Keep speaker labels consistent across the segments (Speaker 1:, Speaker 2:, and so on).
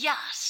Speaker 1: jazz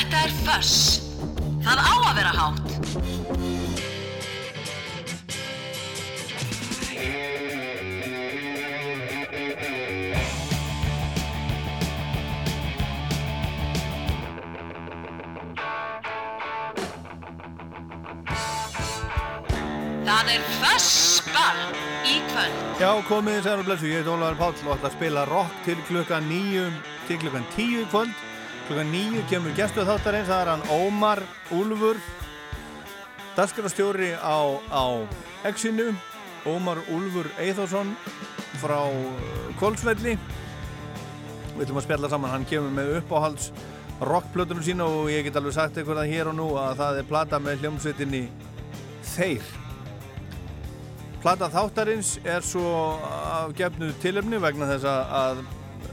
Speaker 1: Þetta er Föss. Það á að vera hátt. Það er Föss ball í kvöld.
Speaker 2: Já, komið þið sér og blessu. Ég heit Ólaður Páll og ætla að spila rock til klukka nýju, til klukkan tíu í kvöld. Klukkan nýju kemur gestuð þáttarins, það er hann Ómar Úlfur, dasgrastjóri á, á Exinu, Ómar Úlfur Eithásson frá Kolsvelli. Við ætlum að spjalla saman, hann kemur með uppáhalds rockplötunum sína og ég get alveg sagt eitthvað hér og nú að það er plata með hljómsveitinni Þeir. Plata þáttarins er svo af gefnu tilöfni vegna þess að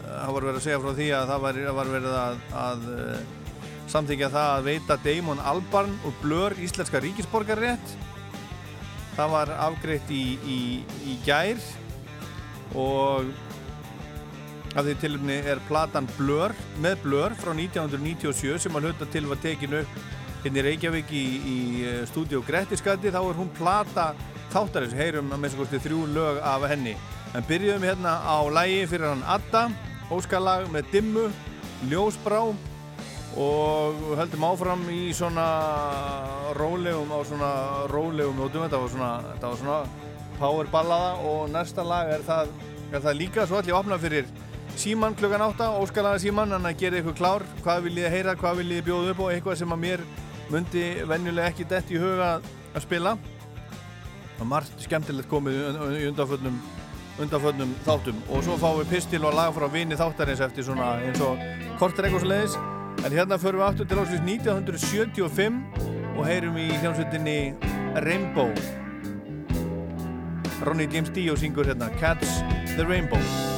Speaker 2: það var verið að segja frá því að það var, var verið að, að uh, samþykja það að veita Damon Albarn og Blur íslenska ríkisborgarrétt. Það var afgreitt í, í, í gær og af því tilumni er platan Blur með Blur frá 1997 sem að hluta til var tekinu hérna í Reykjavík í, í stúdíu Grettiskatti þá er hún plata þáttarins, heyrum að minnst kosti þrjú lög af henni. En byrjuðum hérna á lægi fyrir hann Adda óskalag með dimmu ljósbrá og höldum áfram í svona rólegum á svona rólegum nótum. Þetta var svona, þetta var svona power ballaða og næsta lag er það, er það líka. Svo allir opna fyrir síman klukkan átta, óskalaga síman hann að gera eitthvað klár, hvað vil ég heyra hvað vil ég bjóða upp og eitthvað sem að mér myndi venjulega ekki dett í huga að spila. Og margt skemmtilegt komið í undanföllnum undanföllnum þáttum. Og svo fáum við pistil og lag frá vini þáttarins eftir svona eins og kortir eitthvað svo leiðis en hérna förum við aftur til ásvís 1975 og heyrum í hljómsveitinni Rainbow. Ronny James Dio syngur hérna Catch the Rainbow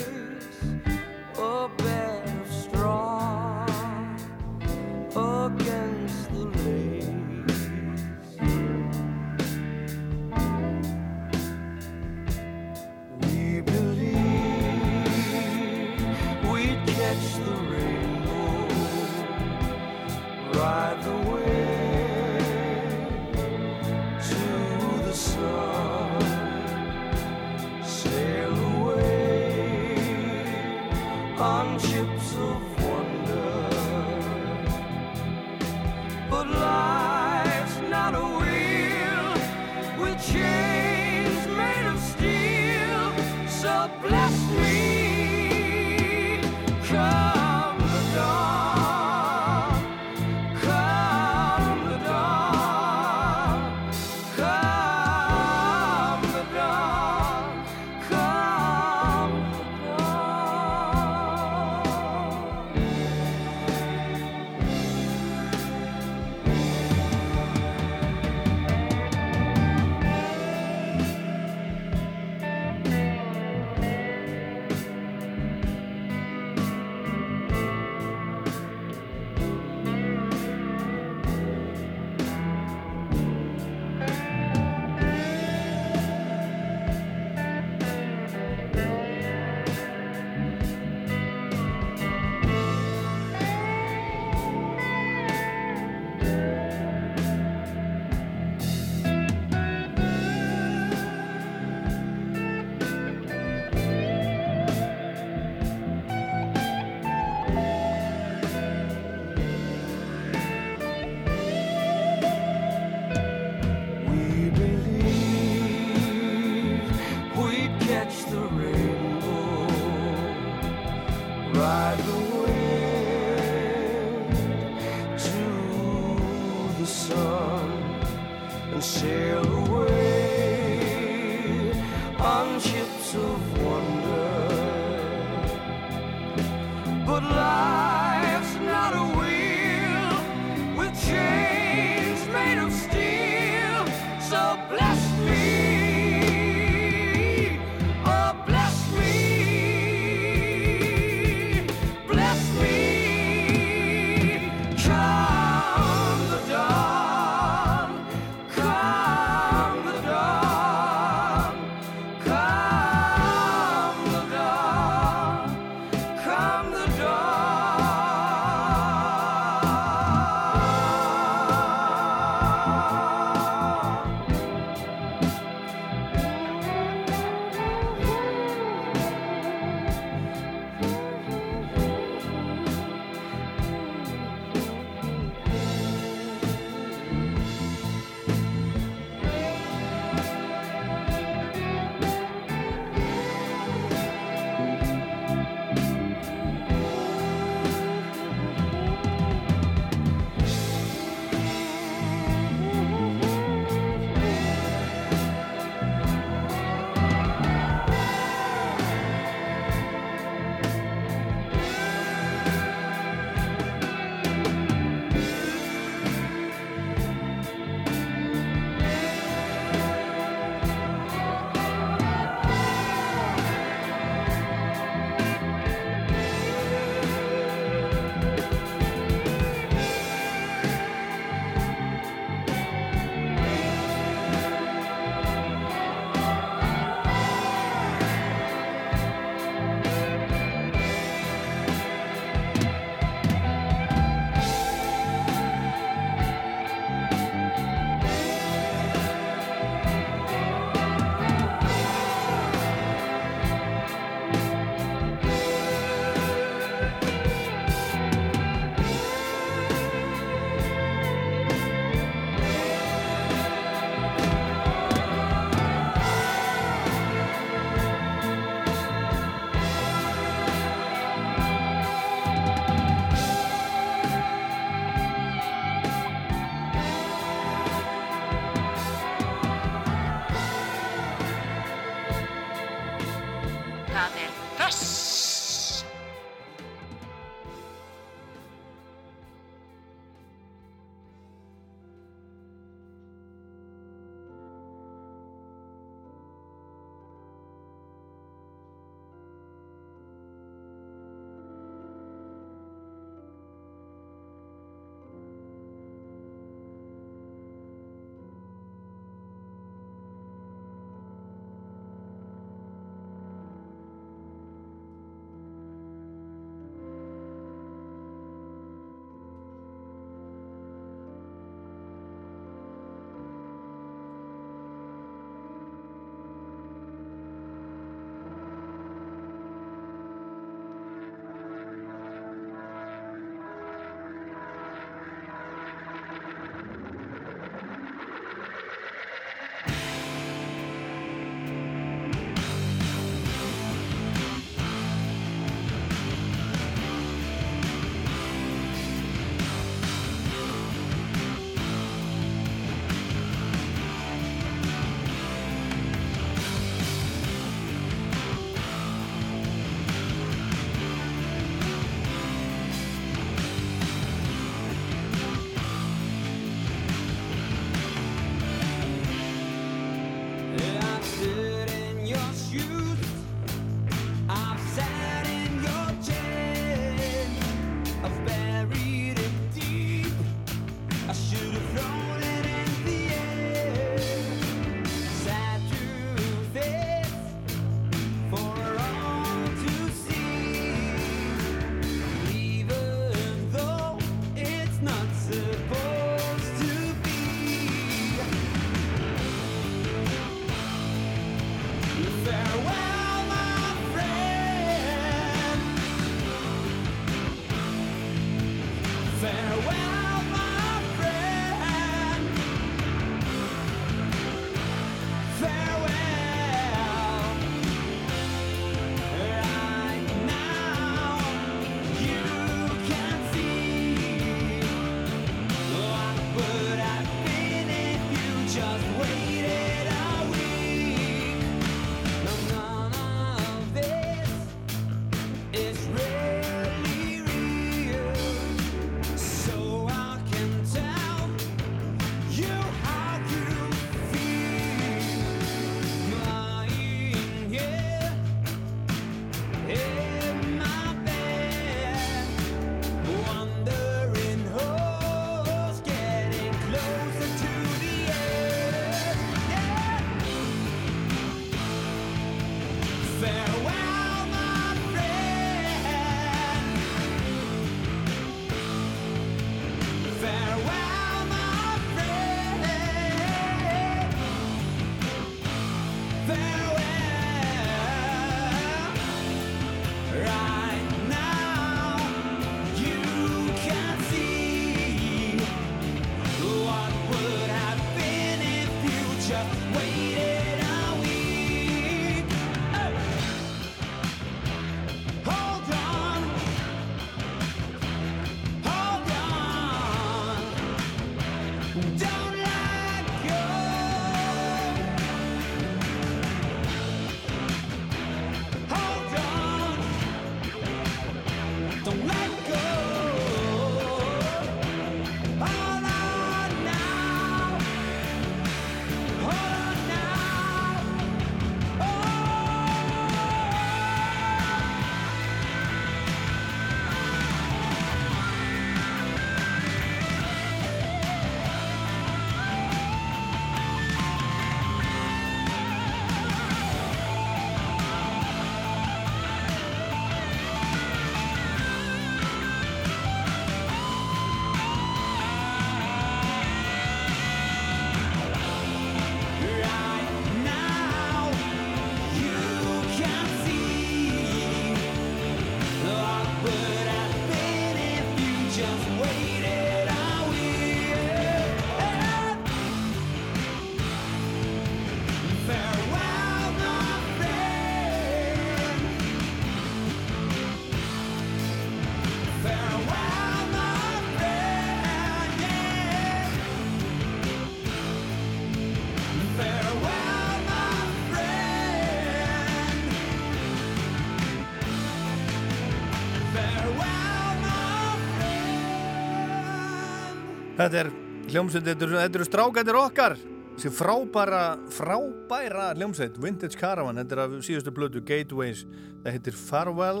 Speaker 2: Þetta er hljómsveit, þetta eru, strákættir okkar. Þessi frábæra, frábæra hljómsveit, Vintage Caravan þetta er af síðustu blödu, Gateways. Það heitir Farewell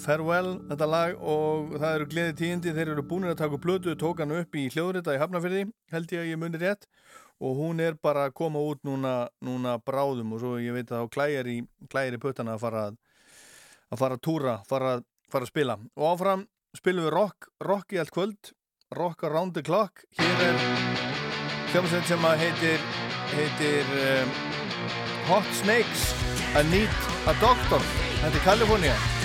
Speaker 2: Farewell, þetta lag og það eru gleði tíindi, þeir eru búin að taka blödu tók hann upp í hljóðrita í Hafnafjörði held ég að ég muni rétt og hún er bara að koma út núna, núna bráðum og svo ég veit að þá klæjar í, klæjar í puttana að fara að, að fara að túra, fara, fara að spila. Og áfram spilum við rock, rock í allt kvöld rock around the clock. Hér er hljómsveit sem að heitir heitir um, Hot Snakes. I Need a Doctor. Þetta er Kalifornia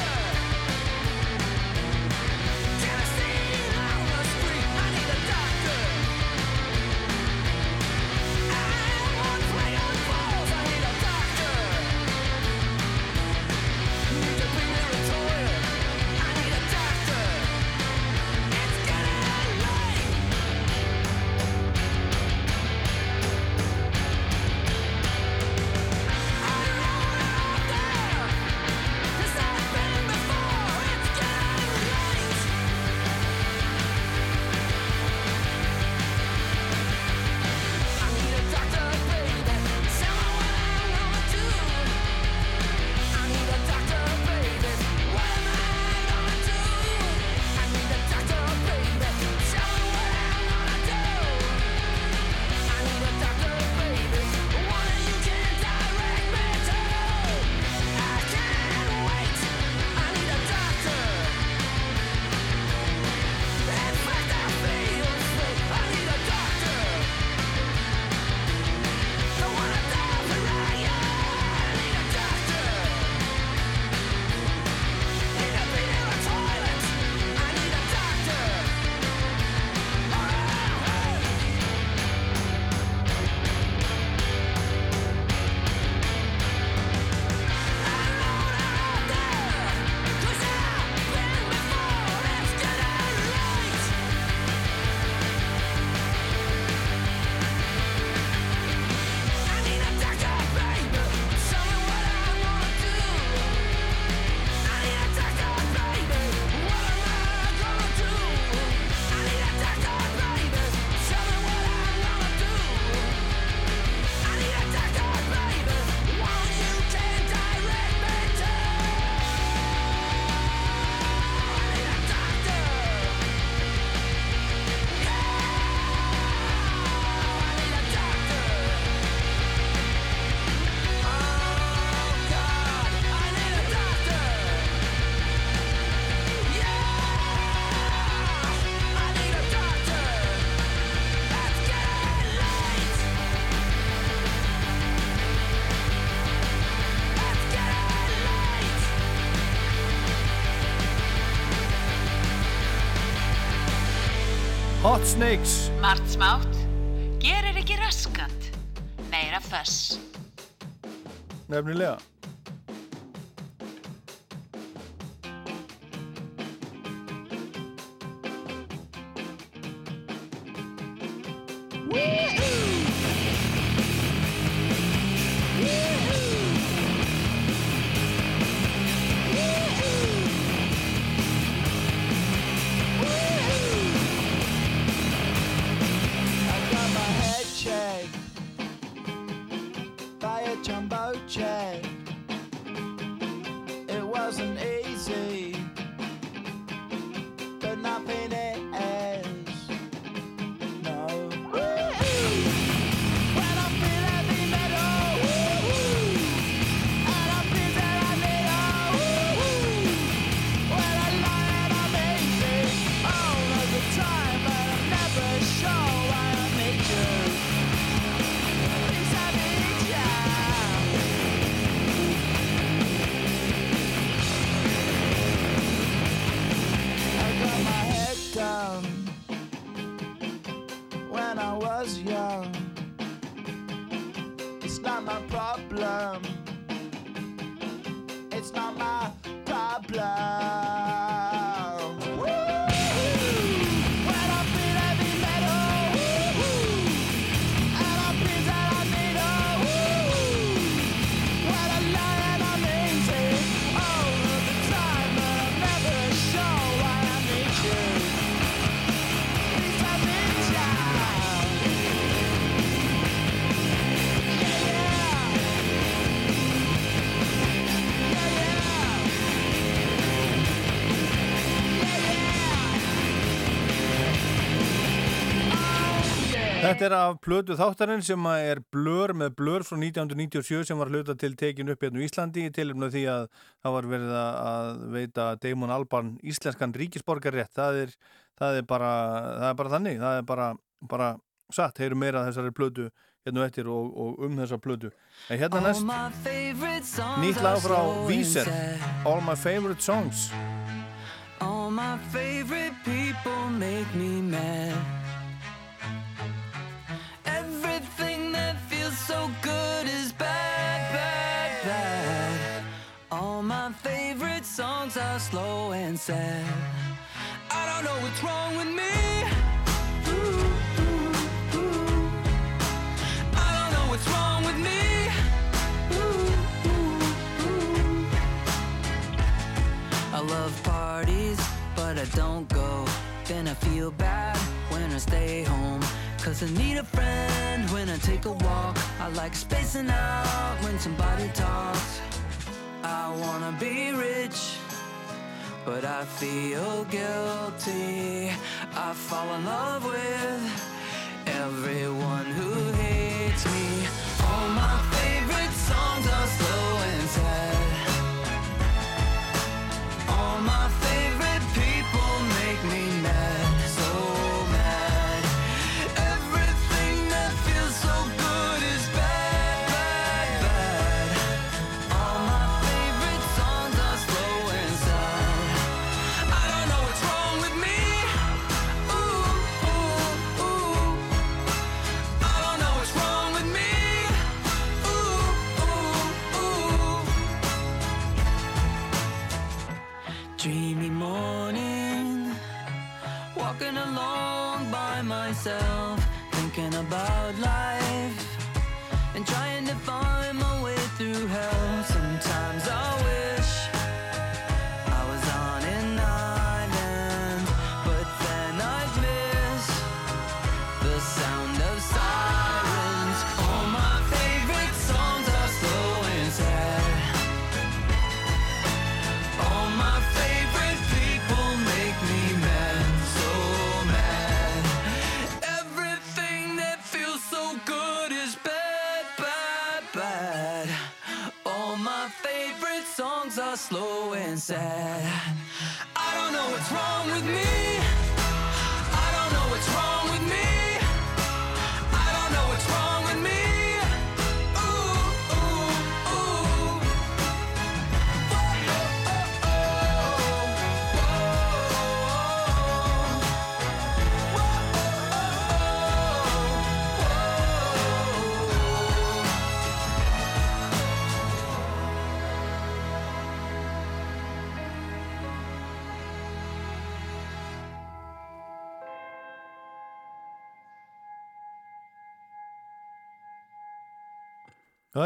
Speaker 2: Hot Snakes.
Speaker 1: Margt smátt, gerir ekki raskat, meira föss.
Speaker 2: nefnilega Þetta er af plötu þáttarinn sem er Blur með Blur frá 1997 sem var hluta til tekin upp hérna í Íslandi í tilumna því að það var verið að veita Damon Albarn íslenskan ríkisborgarrétt. Það er, það er, bara, það er bara þannig, það er bara, bara satt, heyrum meira þessari plötu hérna og eftir og, og um þessa plötu. En hérna næst, nýtt lag frá Víser, All My Favorite Songs.
Speaker 3: All my favorite people make me mad. Songs are slow and sad. I don't know what's wrong with me. I don't know what's wrong with me. I love parties, but I don't go. Then I feel bad when I stay home. Cause I need a friend when I take a walk. I like spacing out when somebody talks. I wanna be rich, but I feel guilty. I fall in love with everyone who hates me. All my favorite songs are slow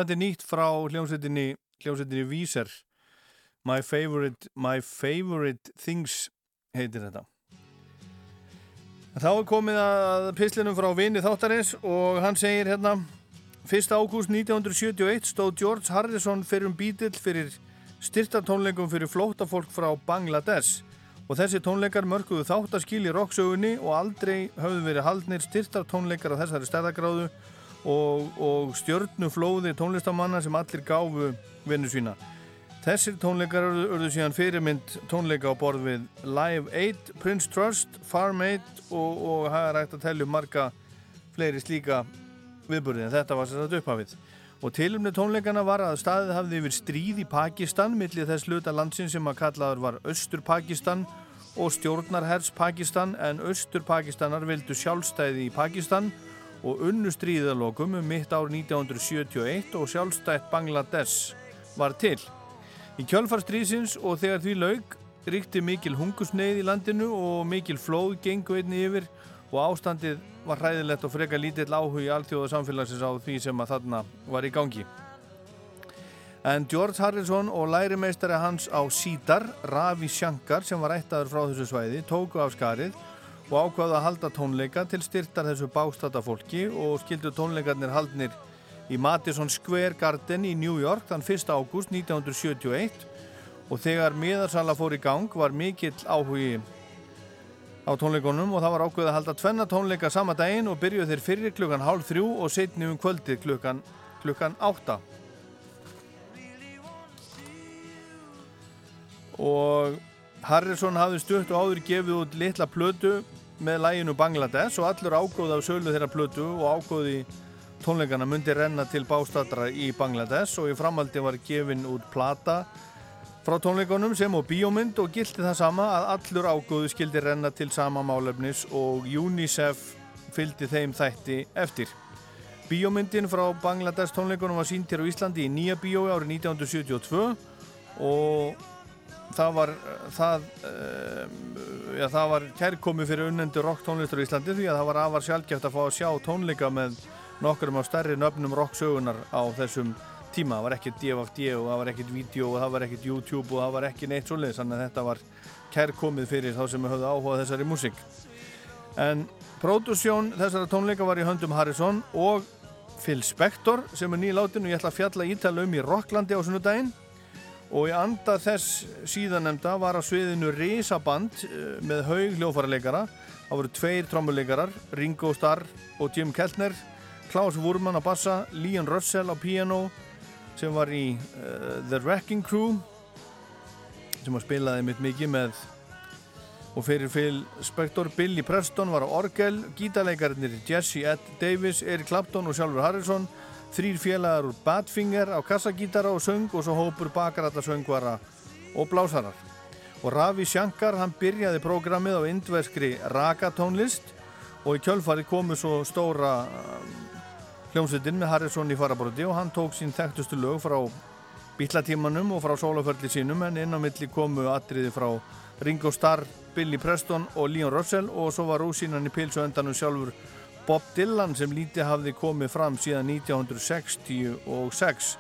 Speaker 2: þetta er nýtt frá hljómsveitinni, hljómsveitinni Víser. My favorite, my favorite things heitir þetta. Þá er komið að pislinum frá vini þáttarins og hann segir hérna 1. ágúst 1971 stóð George Harrison fyrir um bítill fyrir styrtartónleikum fyrir flótafólk frá Bangladesh og þessi tónleikar mörguðu þáttaskil í rocksögunni og aldrei höfðu verið haldnir styrtartónleikar af þessari stærðagráðu og, og stjörnuflóði tónlistamanna sem allir gáfu vinnu sína. Þessir tónleikar urðu síðan fyrirmynd tónleika á borð við Live 8, Prince Trust, Farm 8 og, og það er hægt að tellja um marga fleiri slíka viðburði en þetta var sér þetta upphafið. Og tilumni tónleikana var að staðið hafði yfir stríð í Pakistan millir þess luta landsin sem að kallaður var Östur Pakistan og stjórnarhers Pakistan en Östur Pakistanar vildu sjálfstæði í Pakistan og unnu stríðalokum um mitt ár 1971 og sjálfstætt Bangladesh var til. Í kjölfarstríðsins og þegar því laug ríkti mikil hungusneið í landinu og mikil flóð gengu einni yfir og ástandið var hræðilegt og freka lítill áhug í alþjóða samfélagsins á því sem að þarna var í gangi. En George Harrison og lærimeistari hans á Sídar, Ravi Shankar, sem var ættaður frá þessu svæði, tóku af skarið og ákvaðu að halda tónleika til styrtar þessu bástata fólki og skildu tónleikarnir haldnir í Madison Square Garden í New York þann 1. ágúst 1971 og þegar miðarsala fór í gang var mikill áhugi á tónleikunum og það var ákveðið að halda tvenna tónleika sama daginn og byrjuð þeir fyrir klukkan hálf þrjú og setni um kvöldið klukkan, klukkan átta. Og Harrison hafði stutt og áður gefið út litla plötu með læginu Bangladesh og allur ágóð af sölu þeirra plötu og ágóði tónleikana myndi renna til bástadra í Bangladesh og í framaldi var gefin út plata frá tónleikunum sem og bíómynd og gildi það sama að allur ágóðu skildi renna til sama málefnis og UNICEF fylgdi þeim þætti eftir. Bíómyndin frá Bangladesh tónleikunum var sínt hér á Íslandi í nýja bíói árið 1972 og það var það, um, já, það var kærkomi fyrir unnendur rock tónlistur í Íslandi því að það var afar sjálfgeft að fá að sjá tónleika með nokkurum á stærri nöfnum rock sögunar á þessum tíma, það var ekkert DFD og það var ekkert vídeo og það var ekkert YouTube og það var ekki neitt svolítið, þannig að þetta var kærkomið fyrir þá sem höfðu áhugað þessari músík. En pródusjón þessara tónleika var í höndum Harrison og Phil Spector sem er nýláttinn og ég ætla að fjalla ítala um í Rocklandi á sunnudaginn og í anda þess síðanemda var á sviðinu Risaband eh, með haug hljófarleikara það voru tveir trommuleikarar, Ringo Starr og Jim Keltner Klaus Wurman á bassa, Leon Russell á piano sem var í uh, The Wrecking Crew sem að spilaði mitt mikið með. Og fyrir Phil Spector Billy Preston var á orgel gítarleikarnir Jesse Ed Davis Eric Clapton og sjálfur Harrison þrýr félagar úr Badfinger á kassagítara og söng og svo hópur bakarata söngvara og blásarar. Og Ravi Shankar hann byrjaði prógramið á indverskri ragatónlist og í kjölfari komu svo stóra hljómsveitin með Harrison í faraborti og hann tók sín þekktustu lög frá bílatímanum og frá sólaförli sínum en inn á milli komu atriði frá Ringo Starr, Billy Preston og Leon Russell og svo var rúsínan í pilsu öndanum sjálfur Bob Dylan sem lítið hafði komið fram síðan 1966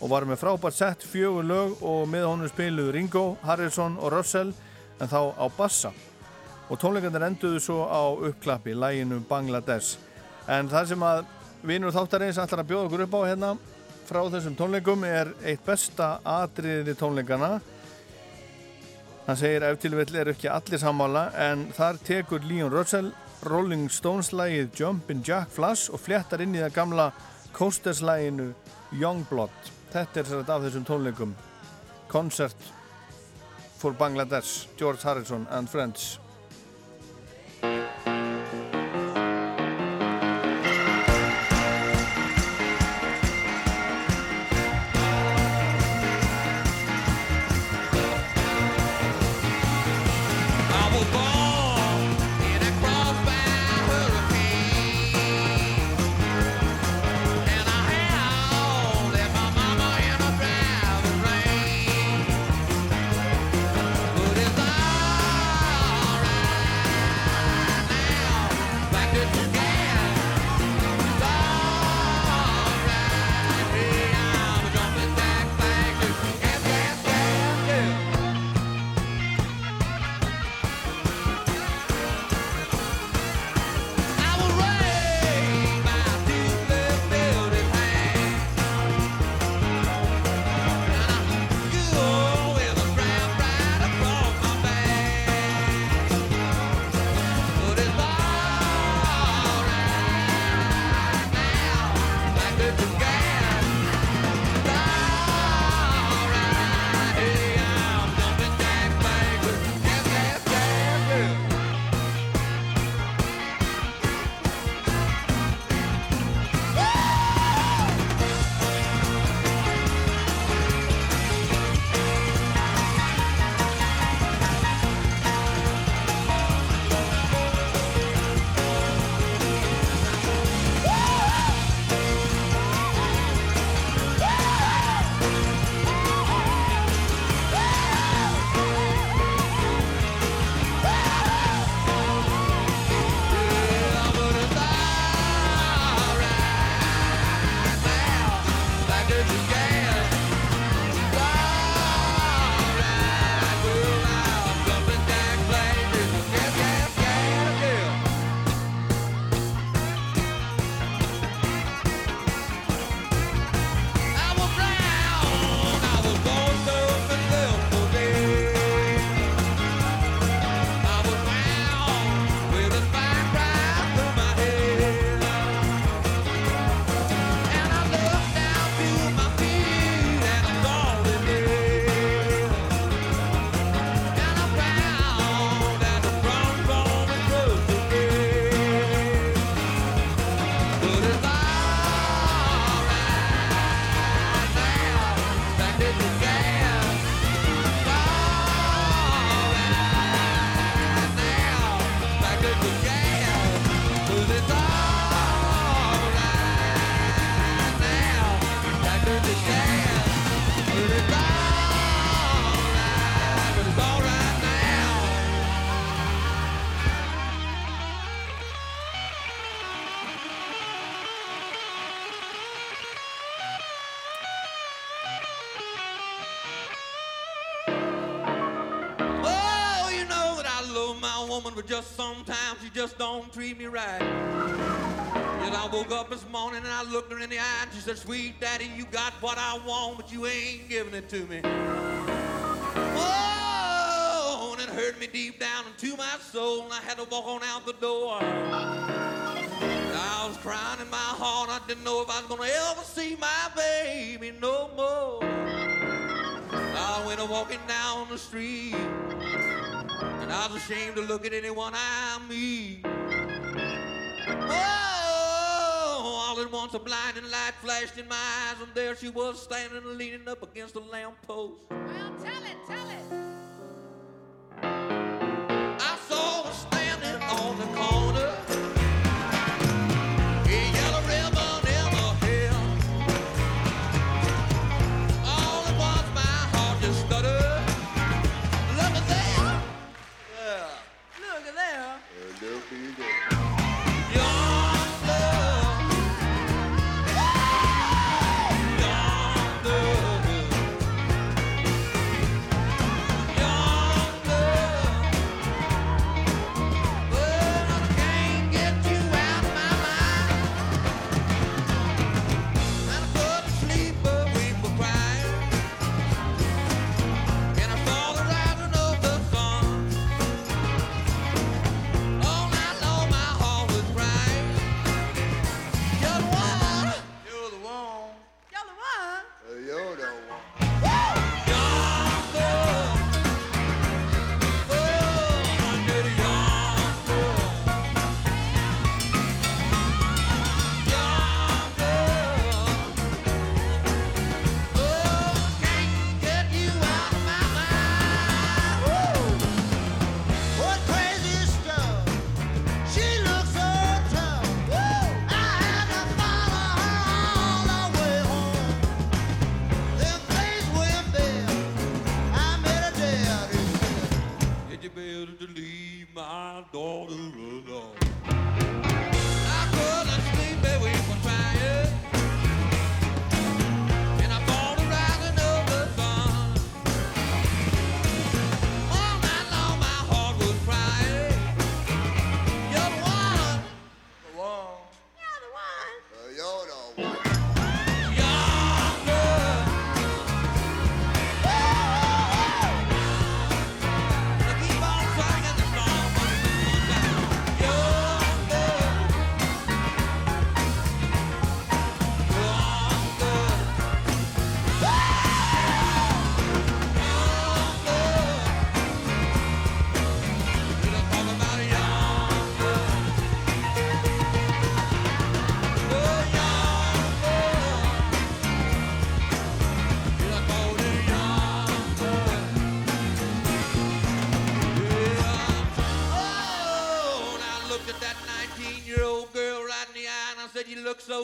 Speaker 2: og var með frábært sett fjögur lög og með honum spiluðu Ringo, Harrison og Russell en þá á bassa. Og tónleikandir enduðu svo á uppklappi læginu Bangladesh. En það sem að Vinur þáttarins ætlar að bjóða okkur upp á hérna frá þessum tónleikum er eitt besta atriði tónleikana hann segir ef tilvill er ekki allir sammála en þar tekur Leon Russell Rolling Stones lægið Jumpin' Jack Flash og fléttar inn í það gamla Coasters læginu Youngblood þetta er sér af þessum tónleikum. Concert for Bangladesh George Harrison and Friends
Speaker 4: just sometimes she just don't treat me right. Yet I woke up this morning and I looked her in the eye and she said, Sweet daddy, you got what I want, but you ain't giving it to me. Oh, and it hurt me deep down into my soul, and I had to walk on out the door. I was crying in my heart, I didn't know if I was gonna ever see my baby no more. I went walking down the street, and I was ashamed to look at anyone I meet. Oh, all at once a blinding light flashed in my eyes, and there she was standing leaning up against a lamppost.
Speaker 5: Well, tell it, tell it.
Speaker 4: I saw her standing on the corner. Young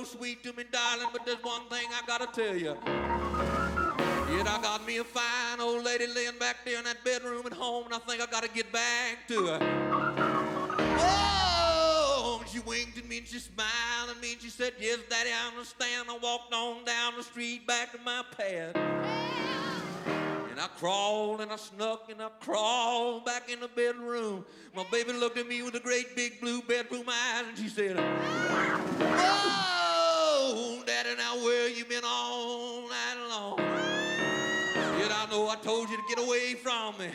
Speaker 4: sweet to me, darling, but there's one thing I gotta tell you. Yet I got me a fine old lady laying back there in that bedroom at home, and I think I gotta get back to her. Oh, and she winked at me and she smiled at me and she said, Yes, Daddy, I understand. I walked on down the street back to my pad. And I crawled and I snuck and I crawled back in the bedroom. My baby looked at me with the great big blue bedroom eyes and she said, oh, Oh, Daddy, now where you been all night long? Yet I know I told you to get away from me.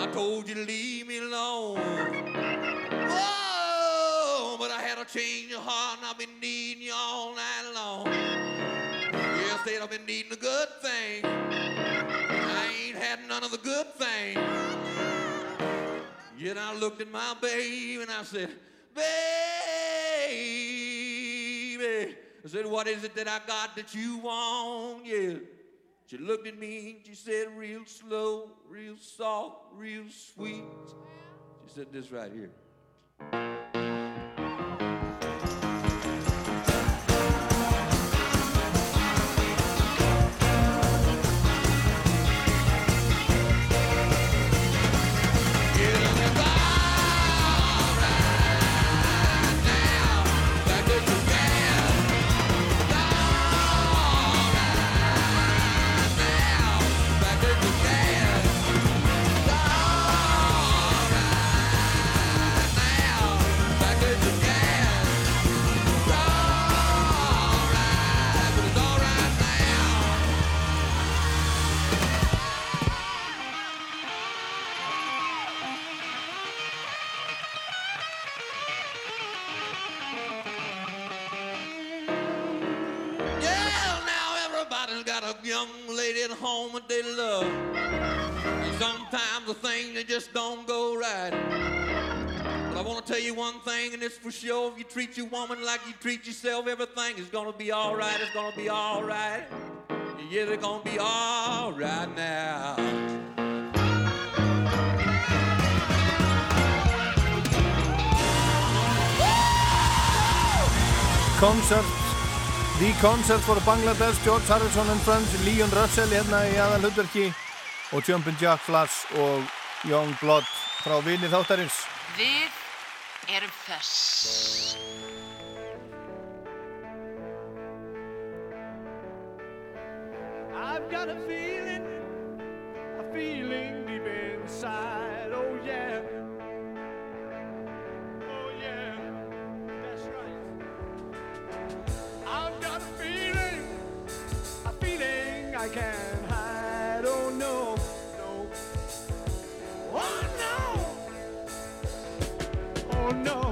Speaker 4: I told you to leave me alone. Whoa, but I had a change of heart and I've been needing you all night long. Yes, said I've been needing a good thing. I ain't had none of the good thing. Yet I looked at my baby and I said, Baby, I said, what is it that I got that you want? Yeah. She looked at me and she said, real slow, real soft, real sweet. She said this right here. It's for sure. If you treat your woman like you treat yourself, everything is gonna be all right. It's gonna be all right. Yeah, it's gonna be all right now.
Speaker 2: Concert The Concert for Bangladesh George Harrison and Friends Leon Russell hérna í aðal hlutverki og Jumpin' Jack Flash og Young Blood frá vini þáttarins
Speaker 6: Við föss.
Speaker 7: I've got a feeling, a feeling deep inside. Oh yeah. Oh yeah. That's right. I've got a feeling, a feeling I can't hide. Oh no, no. Oh no. Oh no.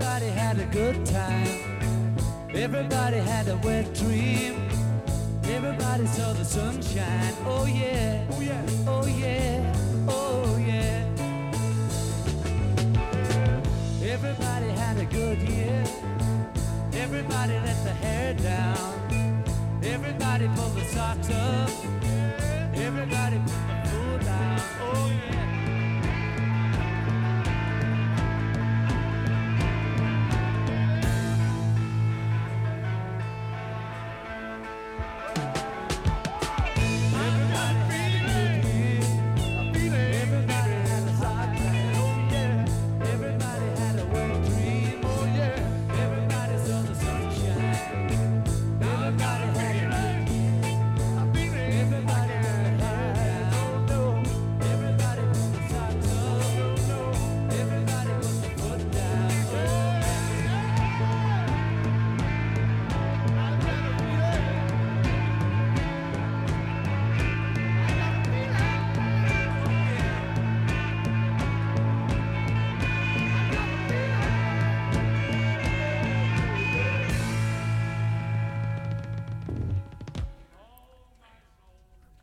Speaker 7: Everybody
Speaker 8: had a good time. Everybody had a wet dream. Everybody saw the sunshine. Oh yeah.
Speaker 7: Oh yeah.
Speaker 8: Oh yeah. Oh yeah. Everybody had a good year. Everybody let the hair down. Everybody pulled the socks up. Everybody put the food down. Oh yeah.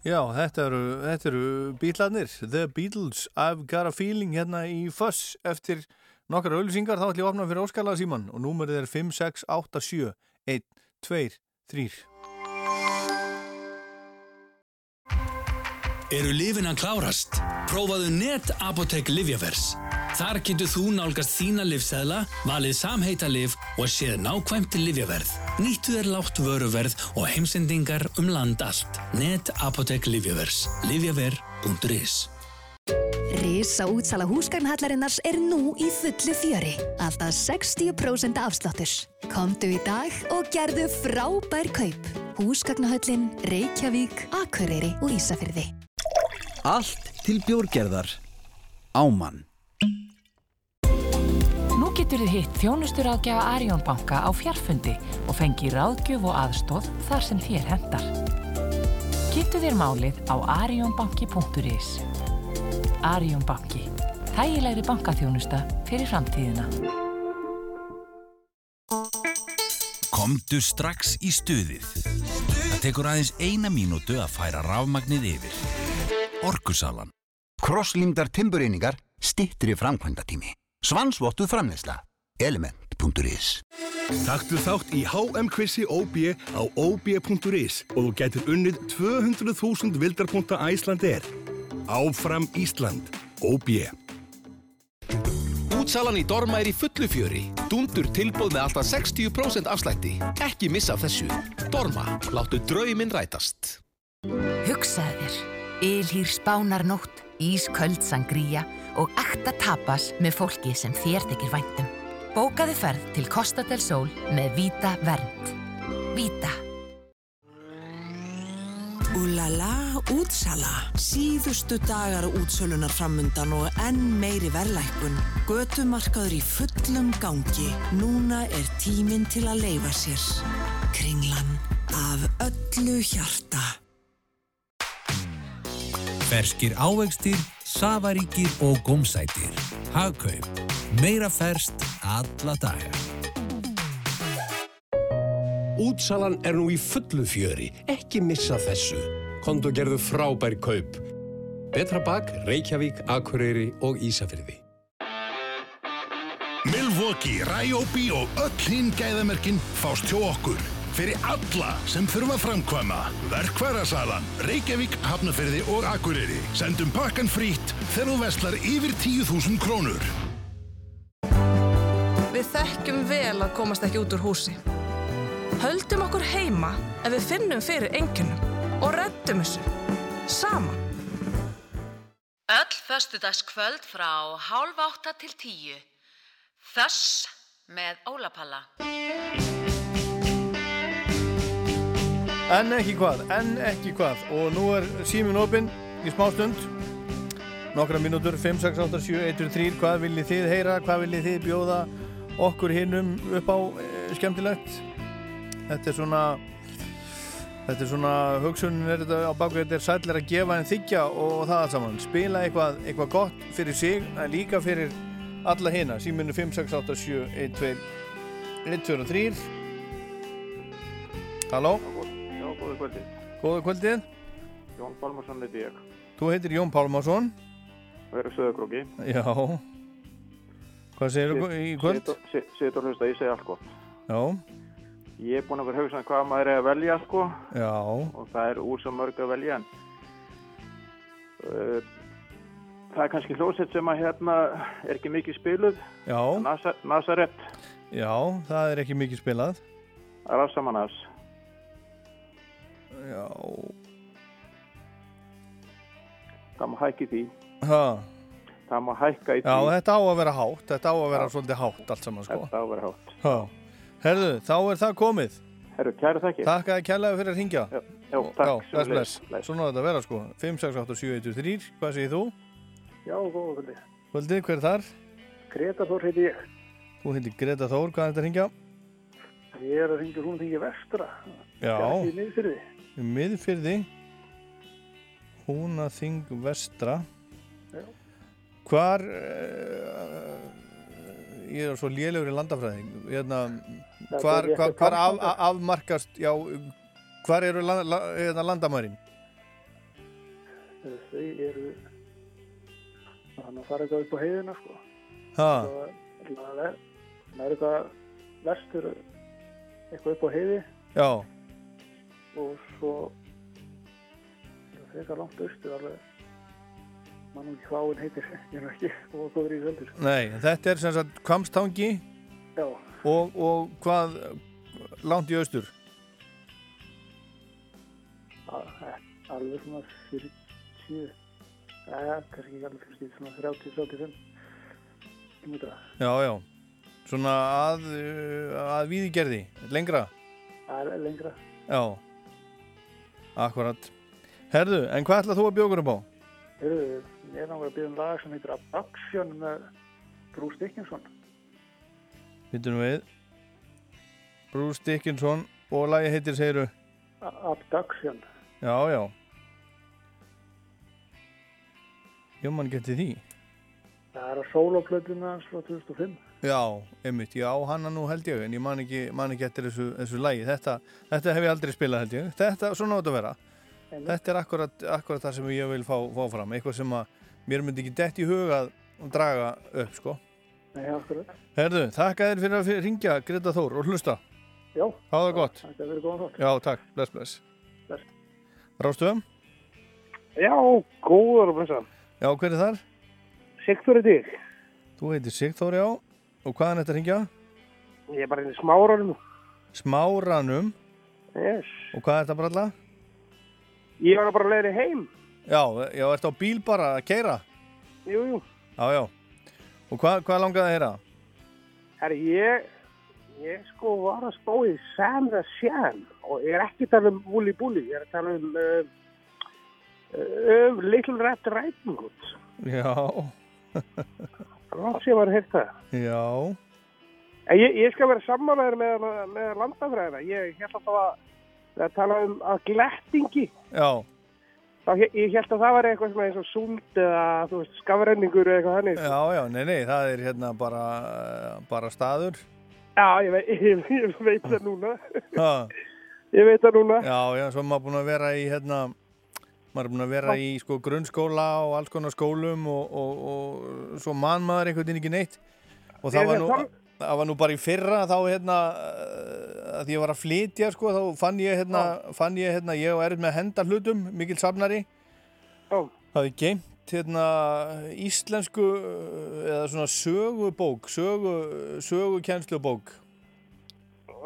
Speaker 2: Já, þetta eru, þetta eru bílarnir The Beatles, I've got a feeling hérna í Fuss eftir nokkar auðlýsingar, þá ætlum ég að opna fyrir Óskala síman og númerið er 5687 1, 2, 3
Speaker 9: Eru lifin að klárast? Prófaðu net Apotek Livjavers. Þar getur þú nálgast þína livseðla, valið samheita liv og séð nákvæmt livjaverð. Nýttu þér látt vöruverð og heimsendingar um land allt. Net Apotek Livjavers. Livjaver.is
Speaker 10: Risa útsala húsgagnhallarinnars er nú í fullu fjöri. Alltaf 60% afsláttur. Komdu í dag og gerðu frábær kaup. Húsgagnahöllin, Reykjavík, Akureyri og Ísafyrði.
Speaker 11: Allt til bjórgerðar. Ámann.
Speaker 12: Getur þið hitt þjónustur ágjafa Arjón banka á fjarfundi og fengi ráðgjöf og aðstóð þar sem þér hendar. Kynntu þér málið á arjónbanki.is. Arjón banki. Þægilegri bankaþjónusta fyrir framtíðina.
Speaker 13: Komdu strax í stuðið. Það tekur aðeins eina mínútu að færa rafmagnið yfir. Orkusalan.
Speaker 14: Krosslímdar timbureiningar stittri framkvæmdatími. Svansvottuð framleysla. Element.is
Speaker 11: Taktu þátt í HM-kvissi OB á OB.is og þú getur unnið 200.000 vildarpunta Æsland er. Áfram Ísland. OB.
Speaker 15: Útsalan í Dorma er í fullu fjöri. Dundur tilbúð með alltaf 60% afslætti. Ekki missa af þessu. Dorma, láttu drauminn rætast.
Speaker 16: Hugsaðu þér, ylhýr spánarnótt, ísköld sangría og ekta tapas með fólki sem þér þykir væntum. Bókaðu ferð til Costa del Sol með Vita Vernd. Vita.
Speaker 17: Úlala, útsala. Síðustu dagar útsölunar framundan og enn meiri verðlækkun. Götumarkaður í fullum gangi. Núna er tíminn til að leifa sér. Kringlan af öllu hjarta.
Speaker 18: Ferskir ávegstir, safaríkir og gómsætir. Hagkaup. Meira ferst alla daga.
Speaker 19: Útsalan er nú í fullu fjöri, ekki missa þessu. Konto gerðu frábær kaup. Betra bak, Reykjavík, Akureyri og Ísafyrði.
Speaker 20: Milwaukee, Ryobi og öll hinn gæðamerkin fást hjá okkur. Fyrir alla sem þurfa að framkvæma. Verkværasalan, Reykjavík, Hafnafyrði og Akureyri. Sendum pakkan frítt þegar þú veslar yfir 10.000 krónur.
Speaker 21: Við þekkjum vel að komast ekki út úr húsi. Höldum okkur heima ef við finnum fyrir enginnum og reddum þessu. Saman.
Speaker 6: Öll föstudagskvöld frá hálf átta til tíu. Þess með Ólapalla.
Speaker 2: En ekki hvað, en ekki hvað. Og nú er símin opinn í smá stund. Nokkra mínútur 5, 6, 8, 7, 1, 3 hvað viljið þið heyra, hvað viljið þið bjóða okkur hinnum upp á e, skemmtilegt? Þetta er svona þetta er svona hugsunin er þetta á baku þetta er sætlir að gefa en þykja og það allt saman. Spila eitthvað, eitthvað gott fyrir sig en líka fyrir alla hina. Síminu 5, 6, 8, 7, 1, 2 1, 2 og 3 Halló
Speaker 22: Já, góðu kvöldið.
Speaker 2: Góða kvöldið
Speaker 22: Jón Pálmarsson heiti ég.
Speaker 2: Þú heitir Jón Pálmarsson
Speaker 22: Og er á Söðakróki.
Speaker 2: Já Hvað segir þú í kvöld?
Speaker 22: Sitt og hlusta, ég segi allt gott.
Speaker 2: Já,
Speaker 22: Ég er búinn að vera hugsa um hvað maður er að velja, sko.
Speaker 2: já,
Speaker 22: Og það er úr svo mörg að velja, en... Uh, það er kannski hljósett sem að hérna er ekki mikið spiluð.
Speaker 2: já
Speaker 22: Nasa, Nazaret,
Speaker 2: Já, það er ekki mikið spilað
Speaker 22: Rassamannas.
Speaker 2: Já
Speaker 22: Það má hækka í því.
Speaker 2: ha.
Speaker 22: Það má hækka í því.
Speaker 2: Já, þetta á að vera hátt Þetta á að vera svolítið hátt allt saman sko.
Speaker 22: Þetta á að vera hátt.
Speaker 2: ha. Herðu, þá er það komið
Speaker 22: Herru, kæra þakki.
Speaker 2: Takk að kærlega fyrir að ringja
Speaker 22: Já, já, takk,
Speaker 2: Já, Svona á þetta að vera sko 5, 6, 8, 7, 1, 3 Hvað segir þú?
Speaker 22: Já, góða kvöldið.
Speaker 2: Kvöldið, hver er þar?
Speaker 22: Greta Þór heiti ég.
Speaker 2: Þú heitir Greta Þór, hvað er þetta að ringja?
Speaker 22: Ég er að ringja hún þingi vestra.
Speaker 2: Já,
Speaker 22: Í miðfyrði.
Speaker 2: Húnaþing vestra
Speaker 22: Já.
Speaker 2: Hvar uh, ég er svo lélegur í landafræðing hérna, hvar, hvar, hvar af, afmarkast já, hvar eru la, la, hérna, landamærin
Speaker 22: Þau eru... Þannig að fara eitthvað upp á heiðina, sko. það er eitthvað vestur, eitthvað upp á heiði
Speaker 2: já,
Speaker 22: og svo það eitthvað langt austur alveg. Mann ekki hvað hún heitir ég er ekki og góður í veldur
Speaker 2: nei þetta er sem sagt Kvamstangi
Speaker 22: Já.
Speaker 2: og, og hvað langt í austur?
Speaker 22: Alveg svona 40 eða kannski ekki alveg 40 svona 30-35 km
Speaker 2: já, já, svona að að víðigerði, lengra?
Speaker 22: Það lengra.
Speaker 2: Já akkurat herðu, en hvað ætlað þú að bjókur upp á?
Speaker 22: Heyrðu, ég er náttúrulega að byrja um lag sem heitir Abduction með Bruce Dickinson
Speaker 2: Vittum við Bruce Dickinson og lagi heitir segiru
Speaker 23: Abduction.
Speaker 2: Já, já Ég man geti því
Speaker 23: Það er að sóloplötuna hans frá 2005.
Speaker 2: Já, einmitt, já, hana nú held ég en ég man ekki, man ekki eftir þessu, þessu lagi þetta, þetta hef ég aldrei spilað held ég þetta, svona átt að vera
Speaker 23: Einmitt.
Speaker 2: þetta er akkurat, akkurat það sem ég vil fá, fá fram eitthvað sem að mér myndi ekki dett í huga að draga upp, sko
Speaker 23: Nei, akkurat.
Speaker 2: Herðu, þakka þér fyrir að ringja Greta Þór og hlusta
Speaker 23: Já.
Speaker 2: Það gott
Speaker 23: Þetta er verið góðan þátt.
Speaker 2: Já, takk, bless, bless
Speaker 23: Bless.
Speaker 2: Rástöðum?
Speaker 24: Já, góður og blessa.
Speaker 2: Já, hver er þar?
Speaker 24: Sigþóri Dýr.
Speaker 2: Þú heitir Sigþór, já og hvaðan þetta ringja?
Speaker 24: Ég er bara inn í smáranum.
Speaker 2: Smáranum
Speaker 24: Yes.
Speaker 2: og hvað er þetta bralla?
Speaker 24: Ég var bara að leiða heim.
Speaker 2: Já, já, ertu á bíl bara að keira?
Speaker 24: Jú, jú.
Speaker 2: Já, já. Og hvað, hvað langaði að heyra?
Speaker 24: Herri, ég, ég sko var að Sam the Sham og ég er ekki að tala um Wooly Bully, ég er að tala um, uh, um Little Red Riding Hood.
Speaker 2: Já,
Speaker 24: Rátt sem var að heyrta það.
Speaker 2: já,
Speaker 24: En ég, ég skal vera sammálaður með, með landafræðina. Ég held að það var að tala um að glettingi.
Speaker 2: já,
Speaker 24: Þá, he- ég held að það var eitthvað sem eins og súld eða veist, skafrenningur eða eitthvað þannig.
Speaker 2: já, já, nei, nei, það er hérna bara, bara staður.
Speaker 24: Já, ég veit, ég, ég veit það núna.
Speaker 2: Ha.
Speaker 24: Ég veit það núna.
Speaker 2: Já, já, svo er maður búin að vera í hérna, maður er búin að vera í sko grunnskóla og alls konar skólum og, og, og svo man maður einhvern veginn ekki neitt. Og það var
Speaker 24: er
Speaker 2: nú,
Speaker 24: sam-
Speaker 2: það var nú bara í fyrra þá hérna, að ég var að flytja sko, þá fann ég hérna, fann ég hérna, ég var erið með að henda hlutum, mikil safnari,
Speaker 24: Já.
Speaker 2: það hefði geimt hérna íslensku eða svona sögubók, sögu,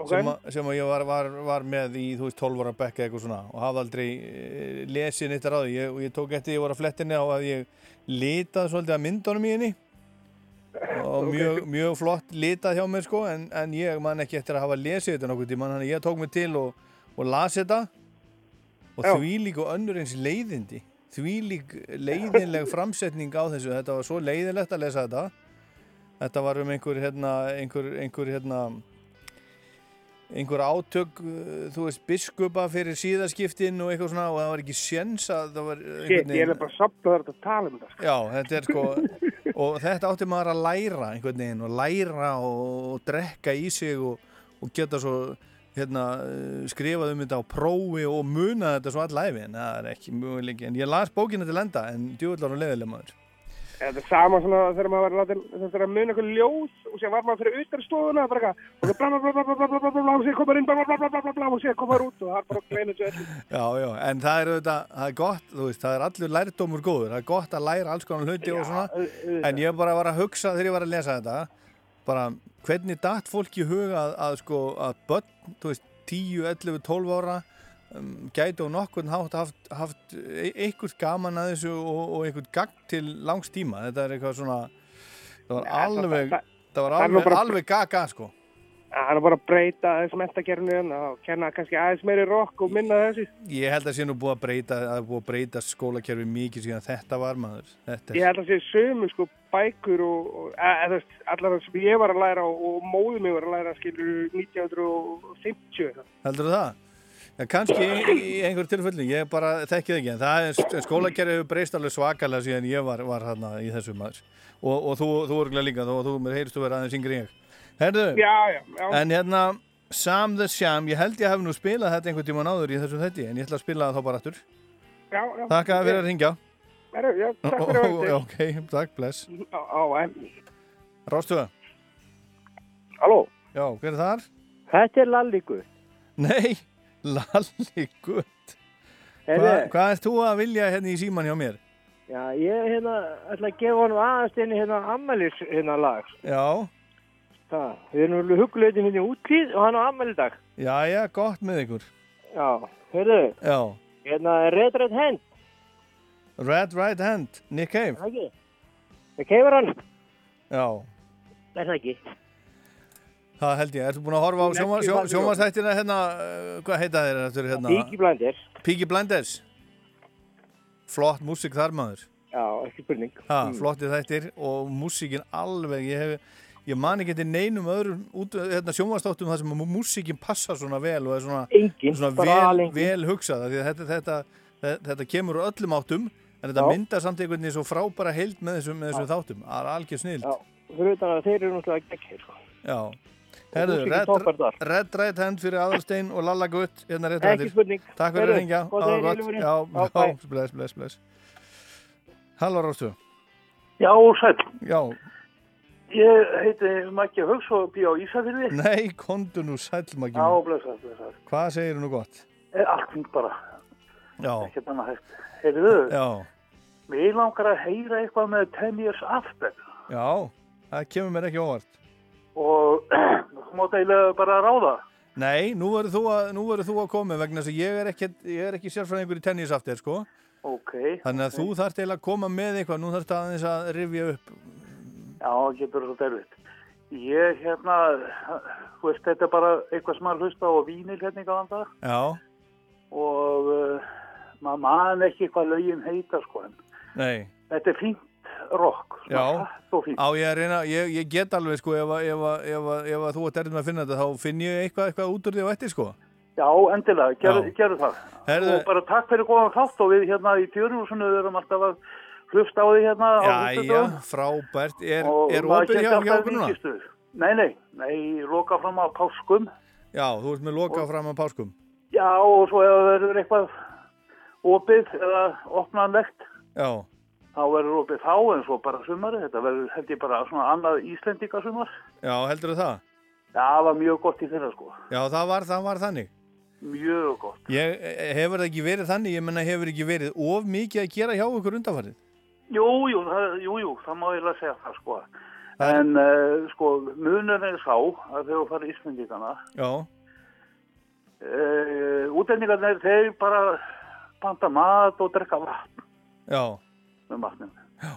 Speaker 2: sögukennslubók sem, að, sem að ég var, var, var með í þú veist 12 ára bekka eitthvað svona og hafði aldrei e, lesið neitt ráði. Ég, og ég tók eftir ég var að flettinni á að ég litað svolítið að myndunum í henni. Og mjög, mjög flott litað hjá mér sko en, en ég man ekki eftir að hafa lesið þetta nokkuð tíma þannig að ég tók mig til og, og las þetta. Og
Speaker 24: Já.
Speaker 2: því líka önnur eins leiðindi. Því lík leiðinleg framsetning á þessu. Þetta var svo leiðilegt að lesa þetta. Þetta var um einhver hérna einhver, einhver hérna einhver átök, uh, þú veist, biskupa fyrir síðaskiptin og eitthvað svona og það var ekki séns að það var
Speaker 24: Shit, ég er bara sapnað þar að tala um þetta. sko.
Speaker 2: Já, þetta er sko og þetta átti maður að læra einhvern veginn og læra og, og drekka í sig og, og geta svo hérna, uh, skrifað um þetta á prófi og muna þetta svo allæfi en það er ekki mjög en ég las bókina til enda en djúvillar og leðileg maður
Speaker 24: þetta er sama svona þegar maður var þegar maður mun eitthvað ljós og sér var maður fyrir auðvitaðstofuna og það bla bla bla bla bla bla og sér komaður inn bla bla bla bla bla og sér komaður út og það er bara gleinu tjöld
Speaker 2: Já, já, en það er auðvitað, það er gott þú veist, það er allur lærdómur góður það er gott að læra alls konar hluti og svona en ég bara var að hugsa þegar ég var að lesa þetta bara hvernig dætt fólki hugað að sko að börn, þú veist, 10, 11, 12 ára gæti og nokkurn hátt haft, haft e- einhvert gaman að þessu og, og einhvert gagn til langs tíma, þetta er eitthvað svona, það var
Speaker 24: Ja, það-
Speaker 2: alveg,
Speaker 24: það-
Speaker 2: það var
Speaker 24: það
Speaker 2: alveg,
Speaker 24: bara-
Speaker 2: alveg gaga, sko.
Speaker 24: Það er bara að breyta þess mentakerfinu hérna og kenna kannski aðeins meiri rock og minna þessu.
Speaker 2: Ég held að sé nú búið að breyta, að það búið að breyta skólakerfi mikið síðan þetta var maður. Þetta
Speaker 24: Ég held að sé sömu sko bækur og, og þú veist, allar það sem ég var að læra og, og móðum mig var að læra skilur 1950 eitthvað.
Speaker 2: Heldur það? Já, kannski í, einhver tilfelli, ég bara þekki það ekki, en það er skólakerfi hefur breyst alveg svakalega síðan ég var, var hérna í þessu maður. Og, og þú, þú örgulega líka, þú, þú mér heyrstu vera aðeins yngri en ég. Herðu,
Speaker 24: Já, já, já.
Speaker 2: en hérna, Sam the Sham, ég held ég hef nú spilað þetta einhvern tíma náður í þessum þetti, en ég ætla að spila það þá bara aftur.
Speaker 24: Já, já.
Speaker 2: Takk að fyrir að ringja.
Speaker 24: Já, takk fyrir að vera
Speaker 2: Ok, takk, bless.
Speaker 24: Á, á, en.
Speaker 2: Rástuða.
Speaker 24: Halló.
Speaker 2: Já, hver er þar?
Speaker 25: Þetta er Lalligu.
Speaker 2: Nei, Lalli gutt. Hva, hvað ert þú að vilja hérna í síman hjá mér?
Speaker 25: Já, ég hérna ætla að gefa honum aðeins inn í hérna ammælis hérna lag.
Speaker 2: Já,
Speaker 25: Það, við erum alveg hugluðin hérna útíð og hann á ammæli dag.
Speaker 2: já, já, gott með ykkur.
Speaker 25: Já, heyrðu,
Speaker 2: Já,
Speaker 25: hérna er Red Red Hand,
Speaker 2: Red Right Hand, Nick Cave.
Speaker 25: það ekki? Það keifur hann,
Speaker 2: Já,
Speaker 25: er það ekki?
Speaker 2: Það held ég. Ertu búin að horfa á
Speaker 25: Hún
Speaker 2: sjóma-
Speaker 25: ekki
Speaker 2: sjó-
Speaker 25: falleg.
Speaker 2: sjónvarstættina hérna, uh, hvað heita þeir eftir hérna?
Speaker 25: Peaky Blinders.
Speaker 2: Peaky Blinders. Flott músík þar maður.
Speaker 25: Já, ekki spurning.
Speaker 2: Ha,
Speaker 25: Mm.
Speaker 2: flotti þættir og músíkin alveg, ég hef, ég man ekki til neinum öðrum hérna, sjónvastáttum þar sem músíkin passa svona vel og er svona,
Speaker 25: Engin,
Speaker 2: svona vel, vel hugsað þetta, þetta, þetta, þetta kemur öllum áttum en þetta
Speaker 25: Já.
Speaker 2: myndar samt einhvern veginn svo frábæra heild með þessum, með þessum þáttum það er algjör snill
Speaker 25: Já, fyrir utan að þeir eru náttúrulega geggir, sko.
Speaker 2: Já. Herðu, Red, Right Hand fyrir Aðalstein og Lalla Gutt hérna rétt
Speaker 25: Ekki
Speaker 2: eftir.
Speaker 25: spurning.
Speaker 2: Takk fyrir að ringja
Speaker 25: að
Speaker 2: var
Speaker 25: heyra í
Speaker 2: gott.
Speaker 25: Úlfurinn.
Speaker 2: Já,
Speaker 25: Já,
Speaker 2: bless, bless, bless Halló Rástu
Speaker 23: Já, sæl.
Speaker 2: Já,
Speaker 23: Ég heiti Maggi Haugs og bý á Ísafirði.
Speaker 2: nei, kondu nú sælmaki
Speaker 23: Já, blessað, blessað.
Speaker 2: Hvað segir nú gott?
Speaker 23: Er allt fint bara.
Speaker 2: Já,
Speaker 23: Ekkert annað hægt. Heyrðu,
Speaker 2: já,
Speaker 23: mér langar að heyra eitthvað með 10 years after
Speaker 2: já Það kemur mér ekki óvart
Speaker 23: og þú mátt eiginlega bara ráða.
Speaker 2: Nei, nú verður þú, að- þú að koma vegna þess að ég er ekki, ekki sérfræðingur í tennisaftir sko
Speaker 23: Ok.
Speaker 2: Þannig að þú þarft eiginlega að koma með eitthvað Nú þarft aðeins að rifja upp
Speaker 23: Já, getur það derfitt. Ég hérna, þú veist, þetta er bara eitthvað sem maður hlusta á vínil hérna í galanda
Speaker 2: Já,
Speaker 23: og uh, maður man ekki hvað lögin heita sko en
Speaker 2: nei
Speaker 23: þetta er fínt rock,
Speaker 2: Já,
Speaker 23: og
Speaker 2: á ég að reyna, ég, ég get alveg sko ef, að- þú ert með að finna þetta þá finn ég eitthvað, eitthvað út úr því á eftir sko
Speaker 23: Já, endilega, gerðu,
Speaker 2: Já.
Speaker 23: gerðu það.
Speaker 2: Herðu-
Speaker 23: Og bara takk fyrir góðan þátt og við hérna í fjörjúsinu erum alltaf að hlusta á því hérna á
Speaker 2: Jæja,
Speaker 23: föstudögum.
Speaker 2: frábært Er,
Speaker 23: Og
Speaker 2: er opið hjá, okkur núna?
Speaker 23: Nei, nei, nei, loka fram á páskum.
Speaker 2: Já, þú ert með loka fram á páskum
Speaker 23: Já, og svo ef það verður eitthvað opið eða opnanlegt,
Speaker 2: Já,
Speaker 23: þá verður opið þá en svo bara sumari. Þetta verður held ég bara svona annað Íslendingasumar.
Speaker 2: já, heldur það?
Speaker 23: Já, það var mjög gott í þeirra sko.
Speaker 2: Já, það var, það var þannig
Speaker 23: Mjög gott.
Speaker 2: Ég eh, hefur það ekki verið þannig, ég menna hefur ekki verið of mikið að gera hjá okkur undanfarið
Speaker 23: Jú, jú, það, jú, jú, það má ég að segja það sko. En uh, sko, munur er sá að þegar þú farið Íslendingana,
Speaker 2: Já,
Speaker 23: uh, útlendingarnir þeir bara panta mat og drekka vatn
Speaker 2: já,
Speaker 23: með matnum. Já.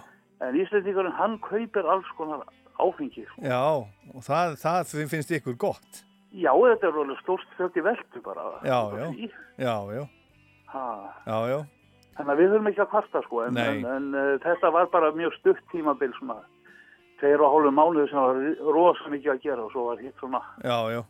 Speaker 23: En Íslendingarinn hann kaupir alls konar áfengi. Sko.
Speaker 2: já og það, það finnst ykkur gott
Speaker 23: Já, þetta er alveg stórst fjöldi veldu bara.
Speaker 2: Já, já, já, já,
Speaker 23: Ha.
Speaker 2: já, já
Speaker 23: Þannig að við höfum ekki að kvarta sko, en, en, en uh, þetta var bara mjög stutt tímabil svona, tveir og hálfu mánuði sem var rosa mikið að gera og svo var hitt svona
Speaker 2: Já, já,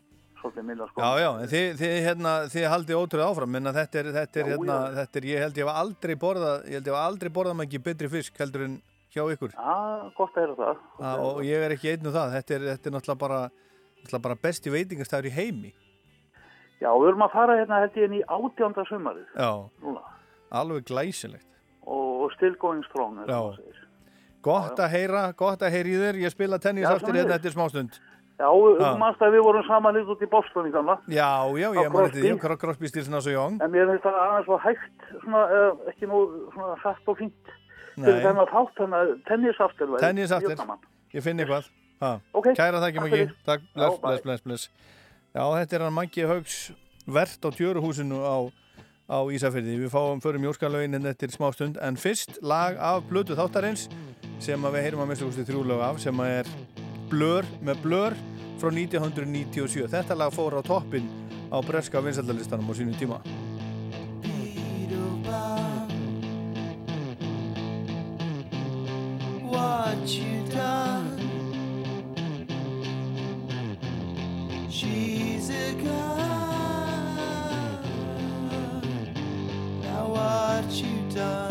Speaker 23: svolítið minna sko.
Speaker 2: já, já, en þið, þið, hérna, þið haldið ótrúið áfram, menna þetta er, þetta er,
Speaker 23: Já,
Speaker 2: hérna,
Speaker 23: já.
Speaker 2: þetta er, ég held ég hef aldrei borðað, ég held ég hef aldrei borðað maður ekki betri fisk heldur en hjá ykkur.
Speaker 23: Já, gott að heyra það.
Speaker 2: Á, og ég er ekki einn um það, þetta er, þetta er náttúrulega bara, náttúrulega bara besti veitingastæður í heimi.
Speaker 23: Já, við erum að fara hérna held ég inn í átjánda sumarið
Speaker 2: Já,
Speaker 23: núna
Speaker 2: alveg glæsilegt.
Speaker 23: og, og still going strong. eins og
Speaker 2: Já.
Speaker 23: maður segir.
Speaker 2: Gott að heyra, gott að heyra í þér, ég spila tennis
Speaker 23: Já,
Speaker 2: aftur hérna eftir smástund.
Speaker 23: Já, þú
Speaker 2: Já.
Speaker 23: mannst að við vorum saman út í Boston í gamla.
Speaker 2: Já, já,
Speaker 23: Á
Speaker 2: ég man eftir því,
Speaker 23: Crosby.
Speaker 2: Crosby, Stilson og svo Young.
Speaker 23: En mér finnst það aðeins svo hægt, svona, uh, ekki nú svona hrætt og fínt.
Speaker 2: Nei.
Speaker 23: Fyrir þennan þátt, þannig að tennisaftur væri
Speaker 2: Tennis
Speaker 23: mjög
Speaker 2: aftur,
Speaker 23: gaman.
Speaker 2: ég finn eitthvað ha.
Speaker 23: Ok,
Speaker 2: Kæra
Speaker 23: takk
Speaker 2: mikið
Speaker 23: fyrir.
Speaker 2: Takk, bless, bless, bless, bless Já, þetta er hann Maggi Haugs vert á tjöruhúsinu á, á Ísafirði Við fáum förum jórskalauginin eftir smá stund en fyrst lag af Blötu þáttarins sem við heyrum að mista úrstu þrjúlög af sem að er Blur með Blur frá 1997 Þetta lag fór á toppin á breska vinsaldalistanum á sínum tíma
Speaker 1: what you done. She's a gun. Now what you done?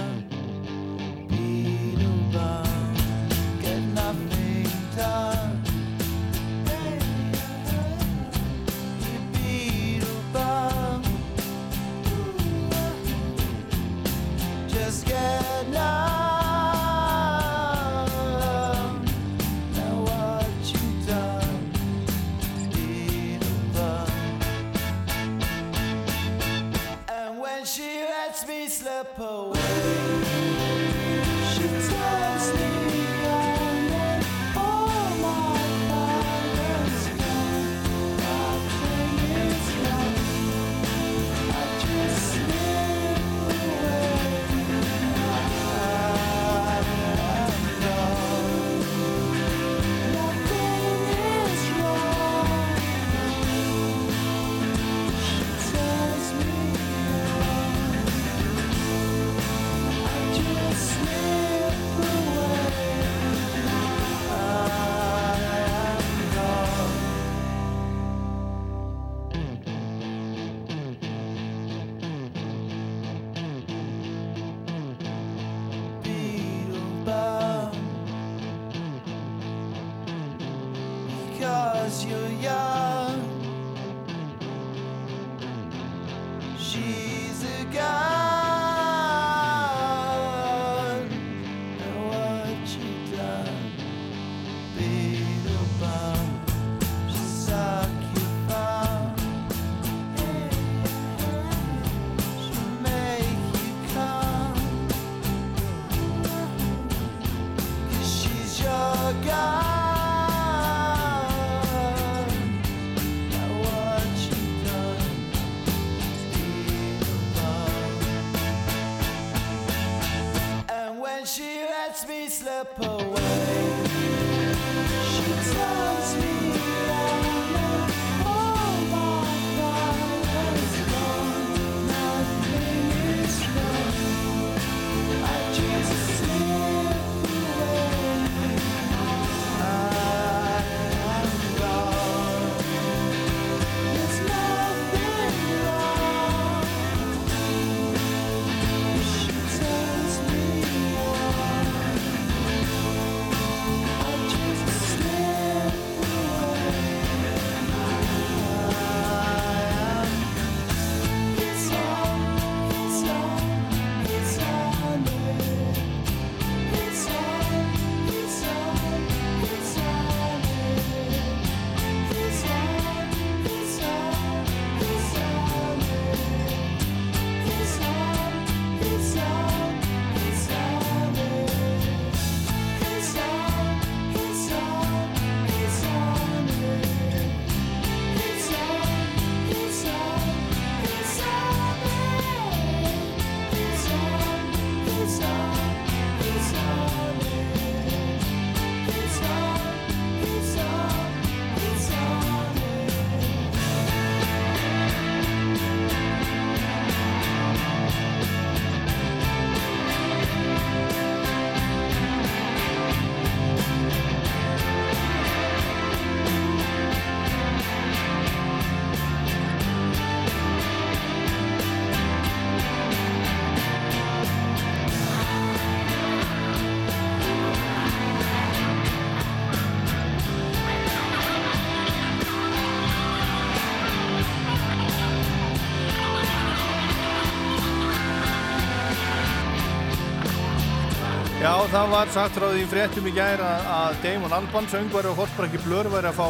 Speaker 2: Það var sagt því í fréttum í gær að, Damon Alban, söngvari og Horsbrakki Blör væri að fá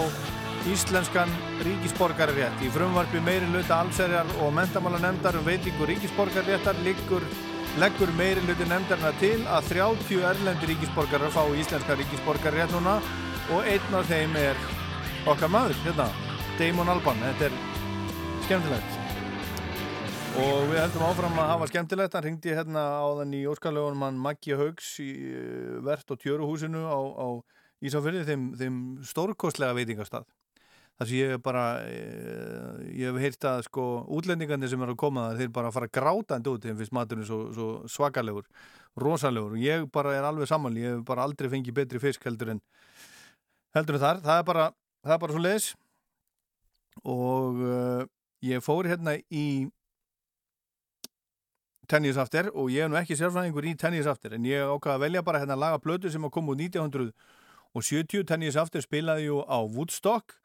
Speaker 2: íslenskan ríkisborgarrétt. Í frumvarpi meiri hluta allserjar og mentamála nefndar um veitingu ríkisborgarréttar liggur, leggur meiri hluti nefndarna til að 30 erlendi ríkisborgarar fá íslenska ríkisborgarrétt núna og einn af þeim er okkar maður, hérna, Damon Alban. Þetta er skemmtilegt. Og við heldum áfram að hafa skemmtilegt. Hann ringdi hérna áðan í Óskarlögunum hann Maggi Haugs í eh, Vert og Tjöruhúsinu á, á Ísafyrði, þeim, þeim stórkostlega veitingastað. Það sem ég bara, eh, ég hef heyrt að sko útlendingarnir sem eru að koma það, þeir bara fara grátandi út þeim fyrst maturinn svo, svo svakalegur, rosalegur. Og ég bara er alveg saman, ég hef bara aldrei fengið betri fisk heldur en, heldur en þar. Það er bara, það er bara svo leiðis. Og uh, ég fór hérna í Tennis After og ég er nú ekki sérfræðingur í Tennis After en ég ákvaði að velja bara hérna laga blödu sem að koma úr 1970 Tennis After spilaði jú á Woodstock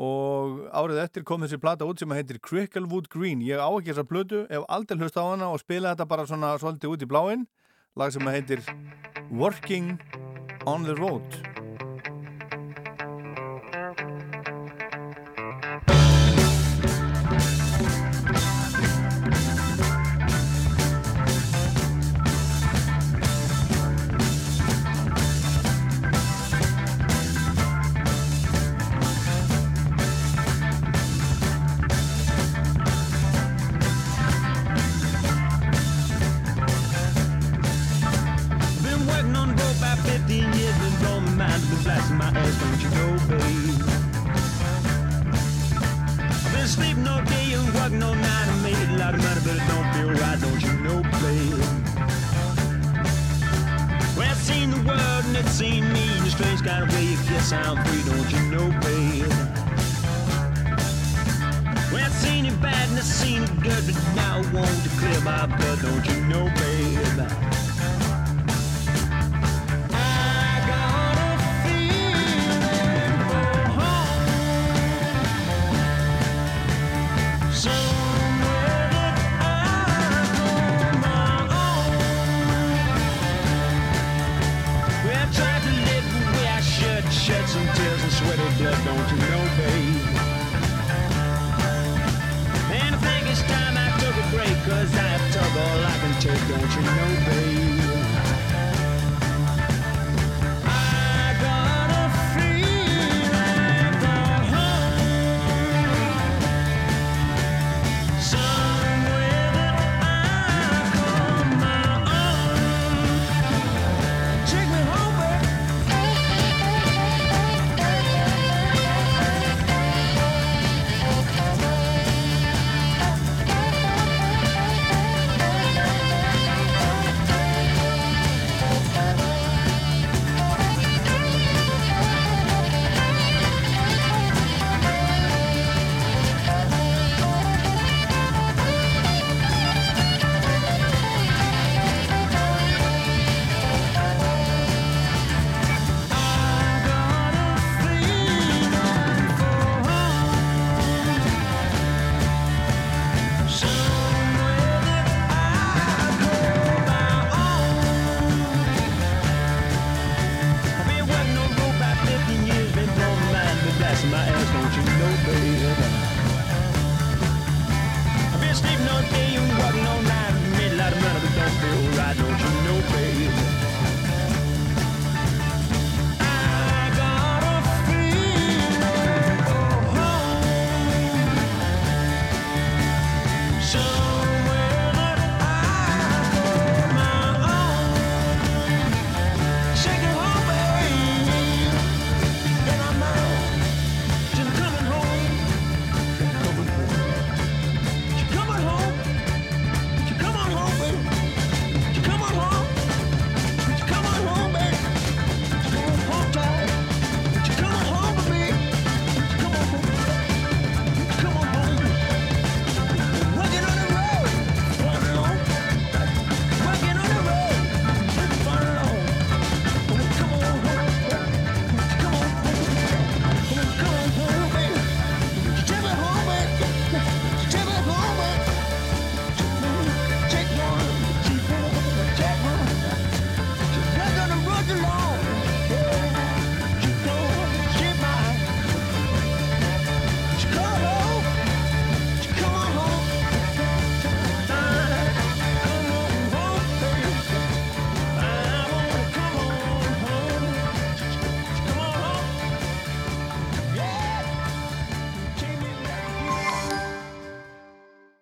Speaker 2: og árið eftir kom þessi plata út sem heitir Cricklewood Green. Ég á ekki þessa blödu, hef aldrei hlust á hana og spilaði þetta bara svona svolítið út í bláinn. Lag sem heitir Working on the Road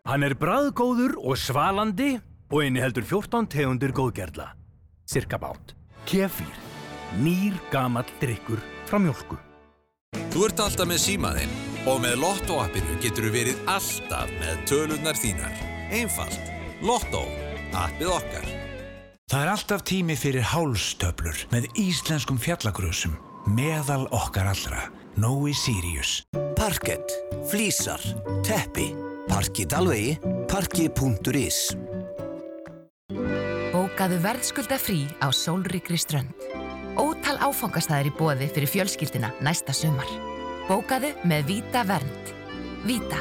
Speaker 26: Hann er bræðgóður og svalandi og inni heldur 14 tegundir góðgerla. Cirka bát. Kefir. Nýr gamall drikkur frá mjölku.
Speaker 27: Þú ert alltaf með símaðinn og með Lotto-appinu getur þú verið alltaf með tölunar þínar. Einfalt. Lotto. Appið okkar.
Speaker 28: Það er alltaf tími fyrir hálstöflur með íslenskum fjallagrösum. Meðal okkar allra. Nói Sirius.
Speaker 29: Parkett, flísar, teppi, parkið alvegi, parki.is
Speaker 17: Bókaðu verðskulda frí á sólríkri strönd. Ótal áfangastæðir í bóði fyrir fjölskyldina næsta sumar. Bókaðu með Víta Vernd. Víta.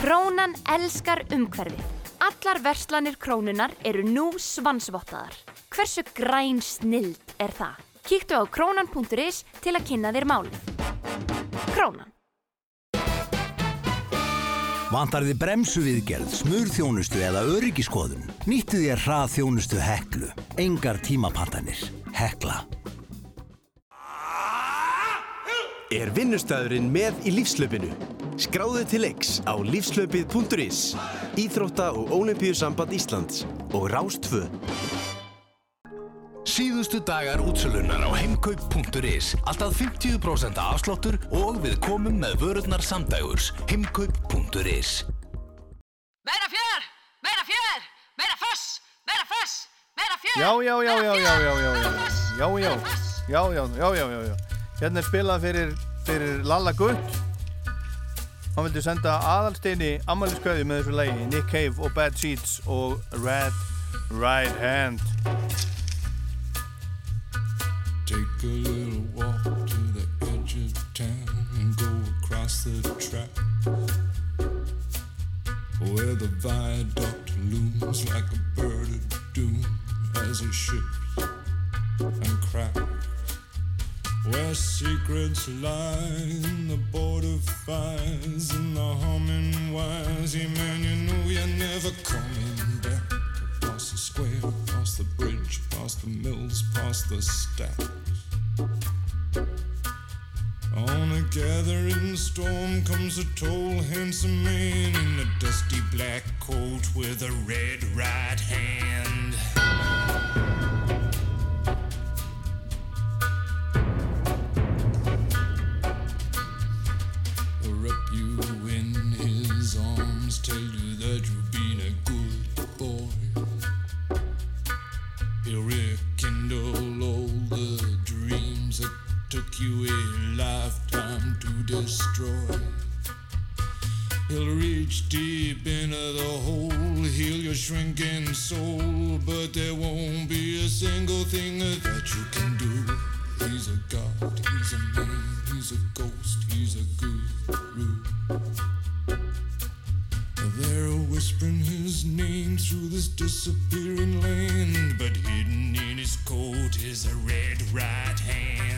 Speaker 30: Krónan elskar umhverfið. Allar verslanir krónunar eru nú svansvottaðar. Hversu græn snild er það? Kíktu á krónan.is til að kynna þér málið. Krónan.
Speaker 13: Vantar þið bremsuviðgerð, smurþjónustu eða öryggiskoðun? Nýttu þér hrað þjónustu heklu. Engar tímapantanir. Hekla.
Speaker 11: Er vinnustæðurinn með í lífslöpinu? Skráðu til leiks á lífslöpið.is Íþrótta og Ólimpíusamband Íslands og Rástfö
Speaker 31: Síðustu dagar útsölunar á heimkaup.is Alltaf 50% afsláttur og við komum með vörurnar samdægurs heimkaup.is
Speaker 6: Meira fjör! Meira fjör! Meira foss! Meira foss! Meira fjör!
Speaker 2: Já, já, já, já, já, já, já, já, já, já, já, já, já, já, já, já. Hérna er spilað fyrir, fyrir Lalla Gutt. Hann vildi senda aðalsteini ammæliskauði með þessu lagi, Nick Cave og Bad Seeds og Red Right Hand.
Speaker 32: Take a little walk to the edge of town and go across the track where the viaduct looms like a bird of doom as it ships and cracks. Where secrets lie in the border fires and the humming wires. Yeah, man, you know you're never coming back. Square, across the bridge, past the mills, past the stacks. On a gathering storm comes a tall, handsome man in a dusty black coat with a red right hand. You a lifetime to destroy. He'll reach deep into the hole, heal your shrinking soul, but there won't be a single thing that you can do. He's a god, he's a man, he's a ghost, he's a guru. They're whispering his name through this disappearing land, but hidden in his coat is a red right hand.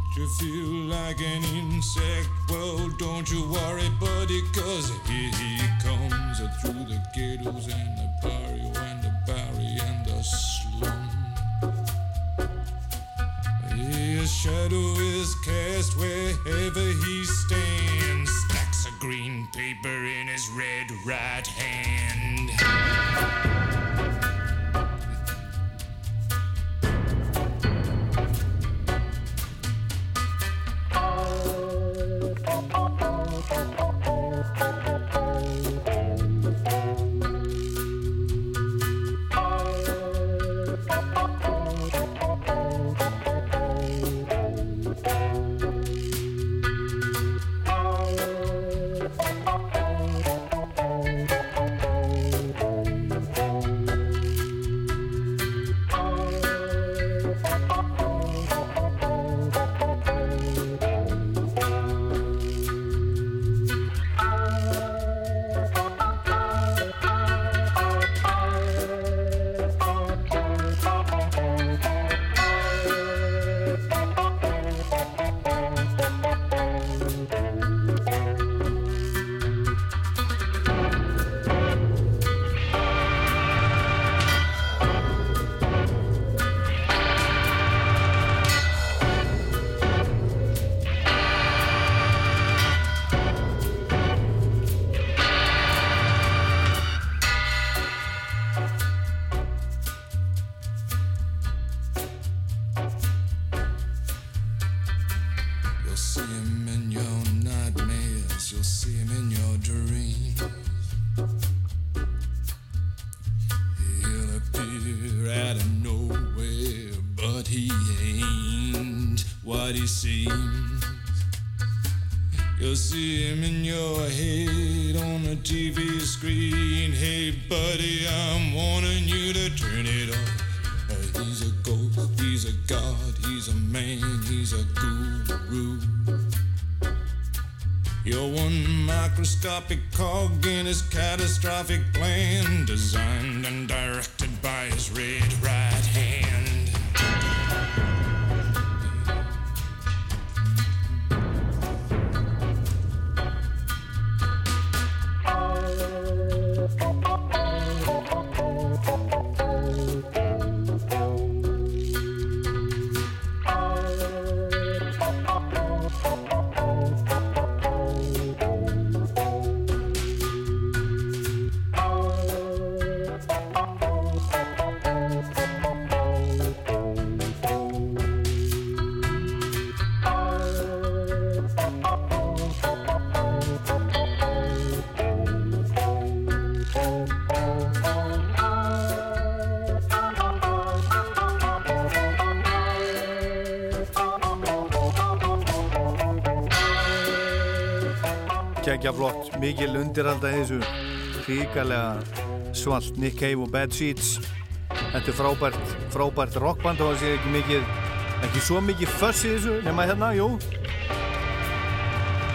Speaker 32: you feel like an insect. Well, don't you worry, buddy, cause here he comes uh, through the ghettos and the barrio and the barry and the slum. His shadow is cast wherever he stands. Stacks of green paper in his red right hand.
Speaker 2: Mikil undirhalda í þessu ríkalega svalt Nick Cave og Bad Seeds Þetta er frábært, frábært rockband og það sé ekki mikið ekki svo mikið fuss í þessu nema hérna, jú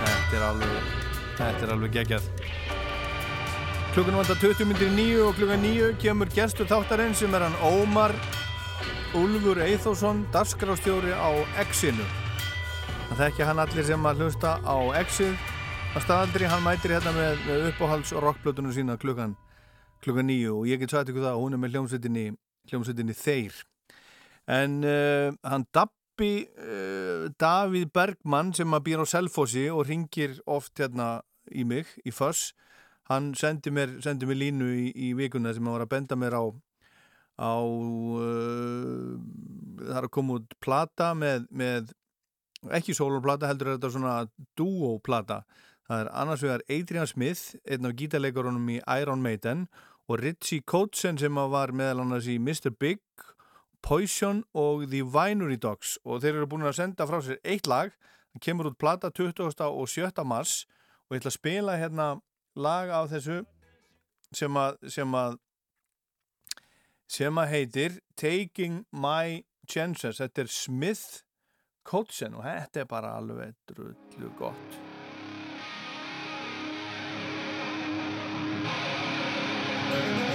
Speaker 2: Þetta er alveg þetta er alveg geggjað Klukkan vandar 20 myndir nýju og klukkan nýju kemur gestur þáttarinn sem er hann Ómar Úlfur Eithósson, darskrástjóri á X-inu. Það þekkja hann allir sem að hlusta á X-ið. Á staðaldri hann mætir hérna með, með uppáhalds og rockblötunum sína klukkan, klukkan nýju og ég get sagt ykkur það að hún er með hljómsveitinni, hljómsveitinni Þeir. En uh, hann Dabbi, uh, Davíð Bergmann sem að býr á Selfossi og ringir oft hérna í mig, í Föss, hann sendi mér, sendi mér línu í, í vikuna sem hann var að benda mér á á uh, það er að koma út plata með, með ekki soloplata heldur er þetta svona duo-plata það er annars vegar Adrian Smith einn af gítarleikarunum í Iron Maiden og Richie Kotzen sem var meðal annars í Mr. Big Poison og The Vinery Dogs og þeir eru búin að senda frá sér eitt lag það kemur út plata 20. og 7. mars og ég ætla að spila hérna lag af þessu sem að, sem að sem að heitir Taking My Chances þetta er Smith Coatzen og þetta er bara alveg drullu gott
Speaker 33: You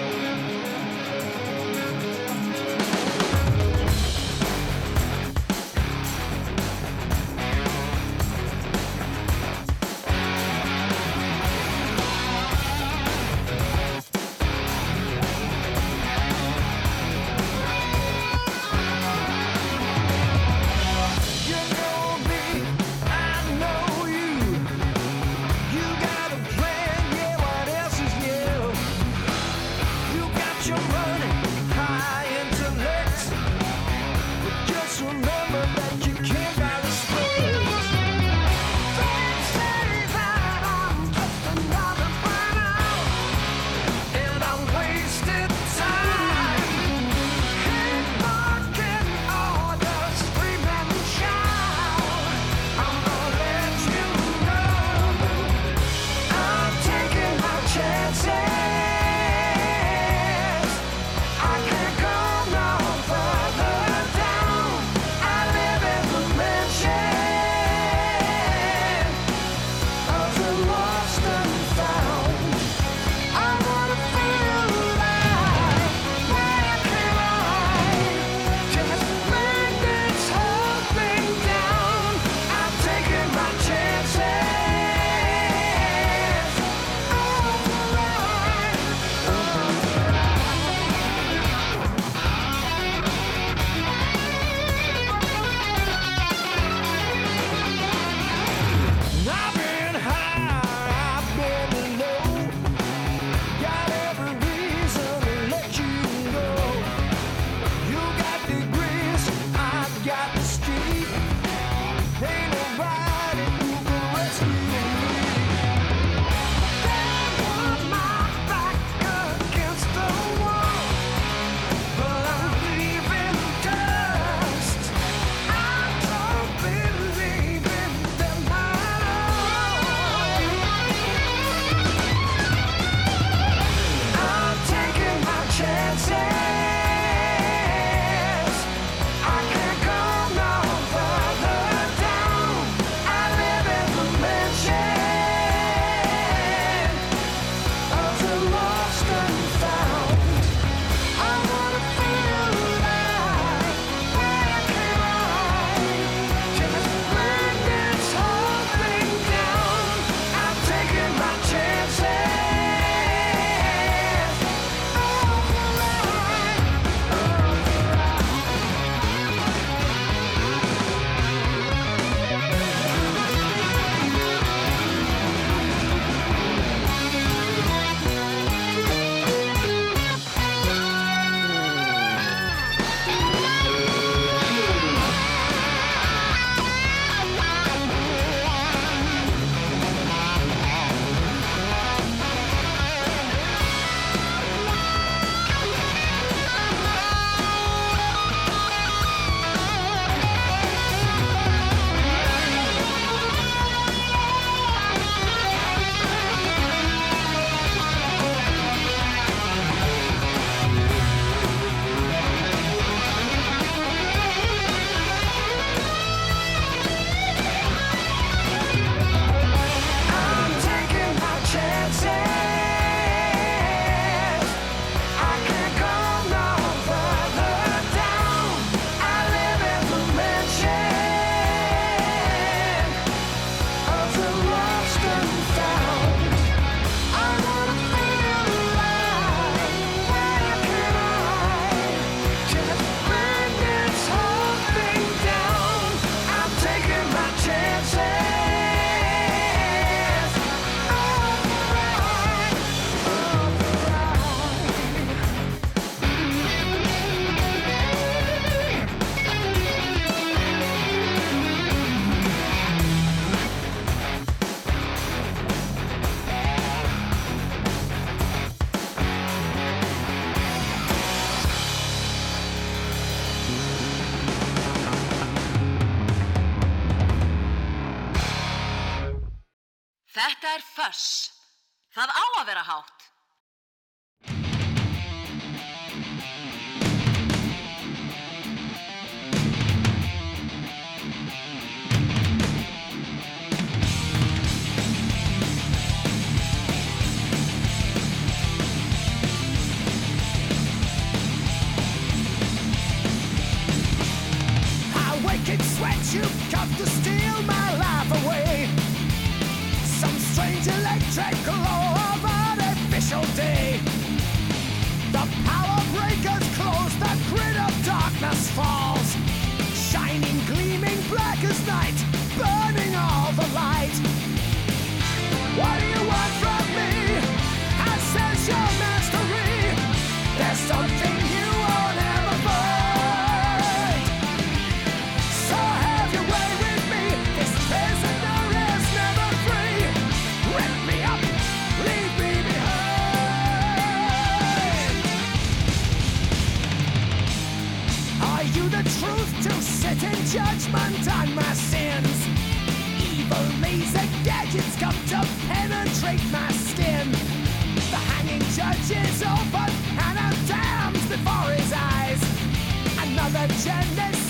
Speaker 33: and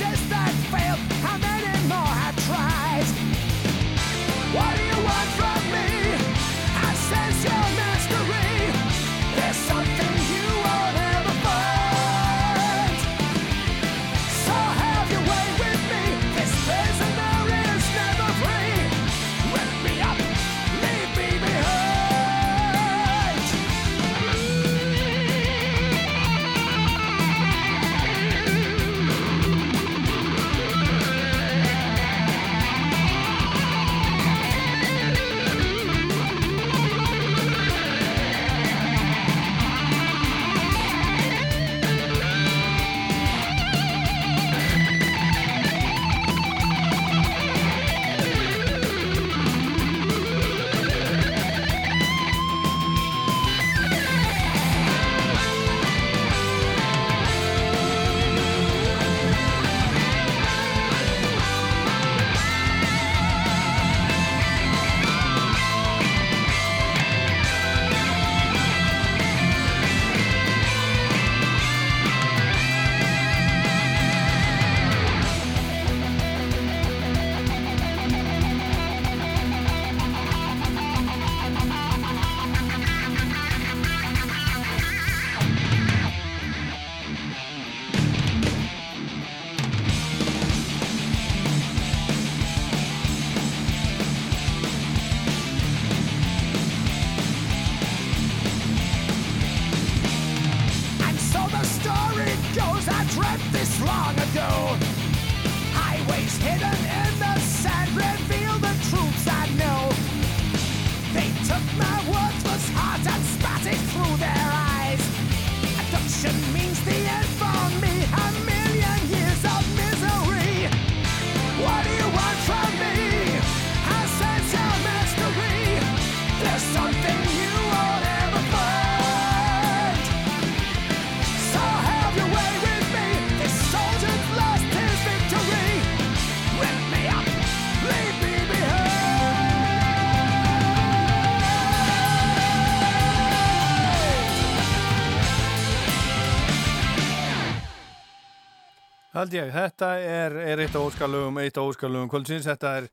Speaker 2: Hald ég, þetta er, er eitt af óskalugum, eitt af óskalugum kvöldsins, þetta er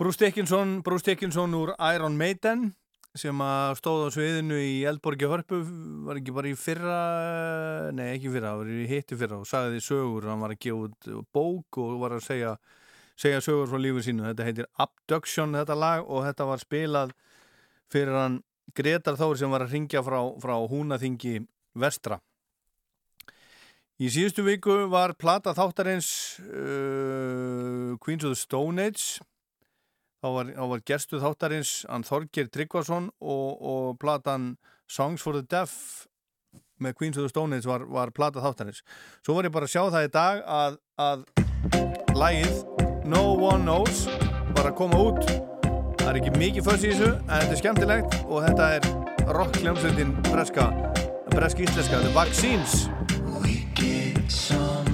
Speaker 2: Bruce Dickinson, Bruce Dickinson úr Iron Maiden sem að stóð á sviðinu í Eldborgi Hörpu, var ekki bara í fyrra, nei ekki fyrra, var í hitti fyrra og sagði því sögur, hann var að gefa út bók og var að segja, segja sögur frá lífu sínu, þetta heitir Abduction þetta lag og þetta var spilað fyrir hann Gretar Þór sem var að ringja frá, frá Húnaþingi Vestra. Í síðustu viku var plata þáttarins uh, Queens of the Stone Age. Þá var, var gerstu þáttarins hann Þorgir Tryggvason og, og platan Songs for the Deaf með Queens of the Stone Age var, var plata þáttarins. Svo var ég bara að sjá það í dag að, að lægið No One Knows var að koma út. Það er ekki mikið föss í þessu en þetta er skemmtilegt og þetta er rockljómsveitin breska bresk íslenska, The Vaccines
Speaker 33: get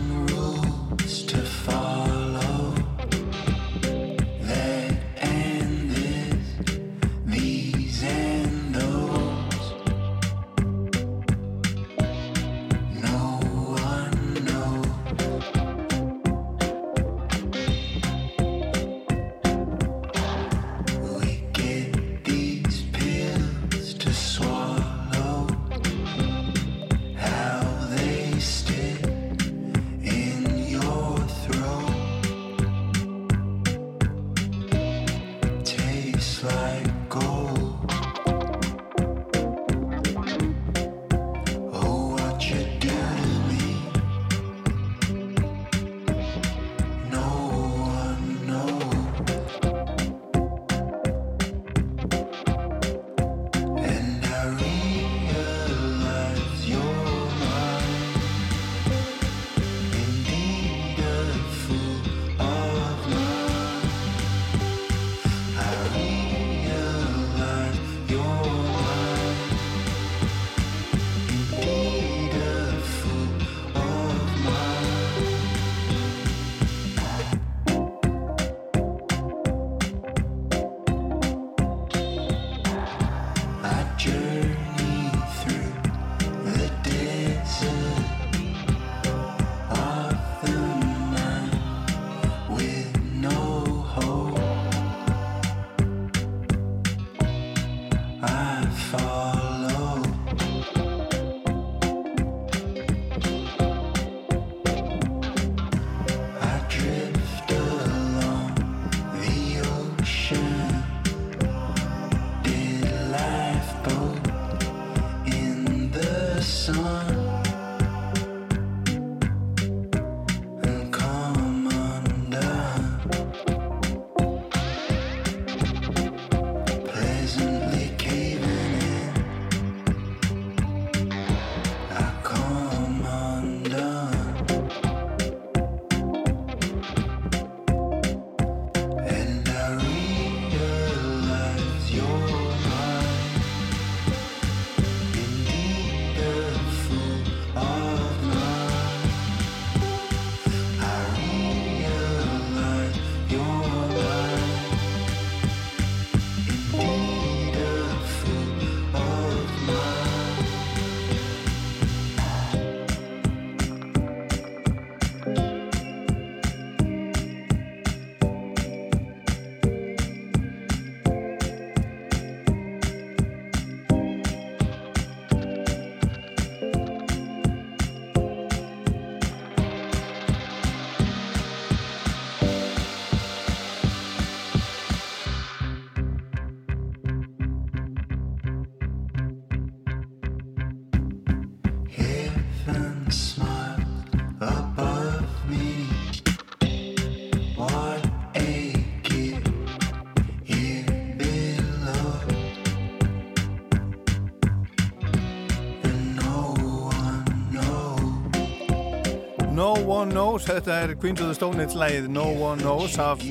Speaker 33: One Knows,
Speaker 2: þetta er Queens of the Stone Age lægið No One Knows af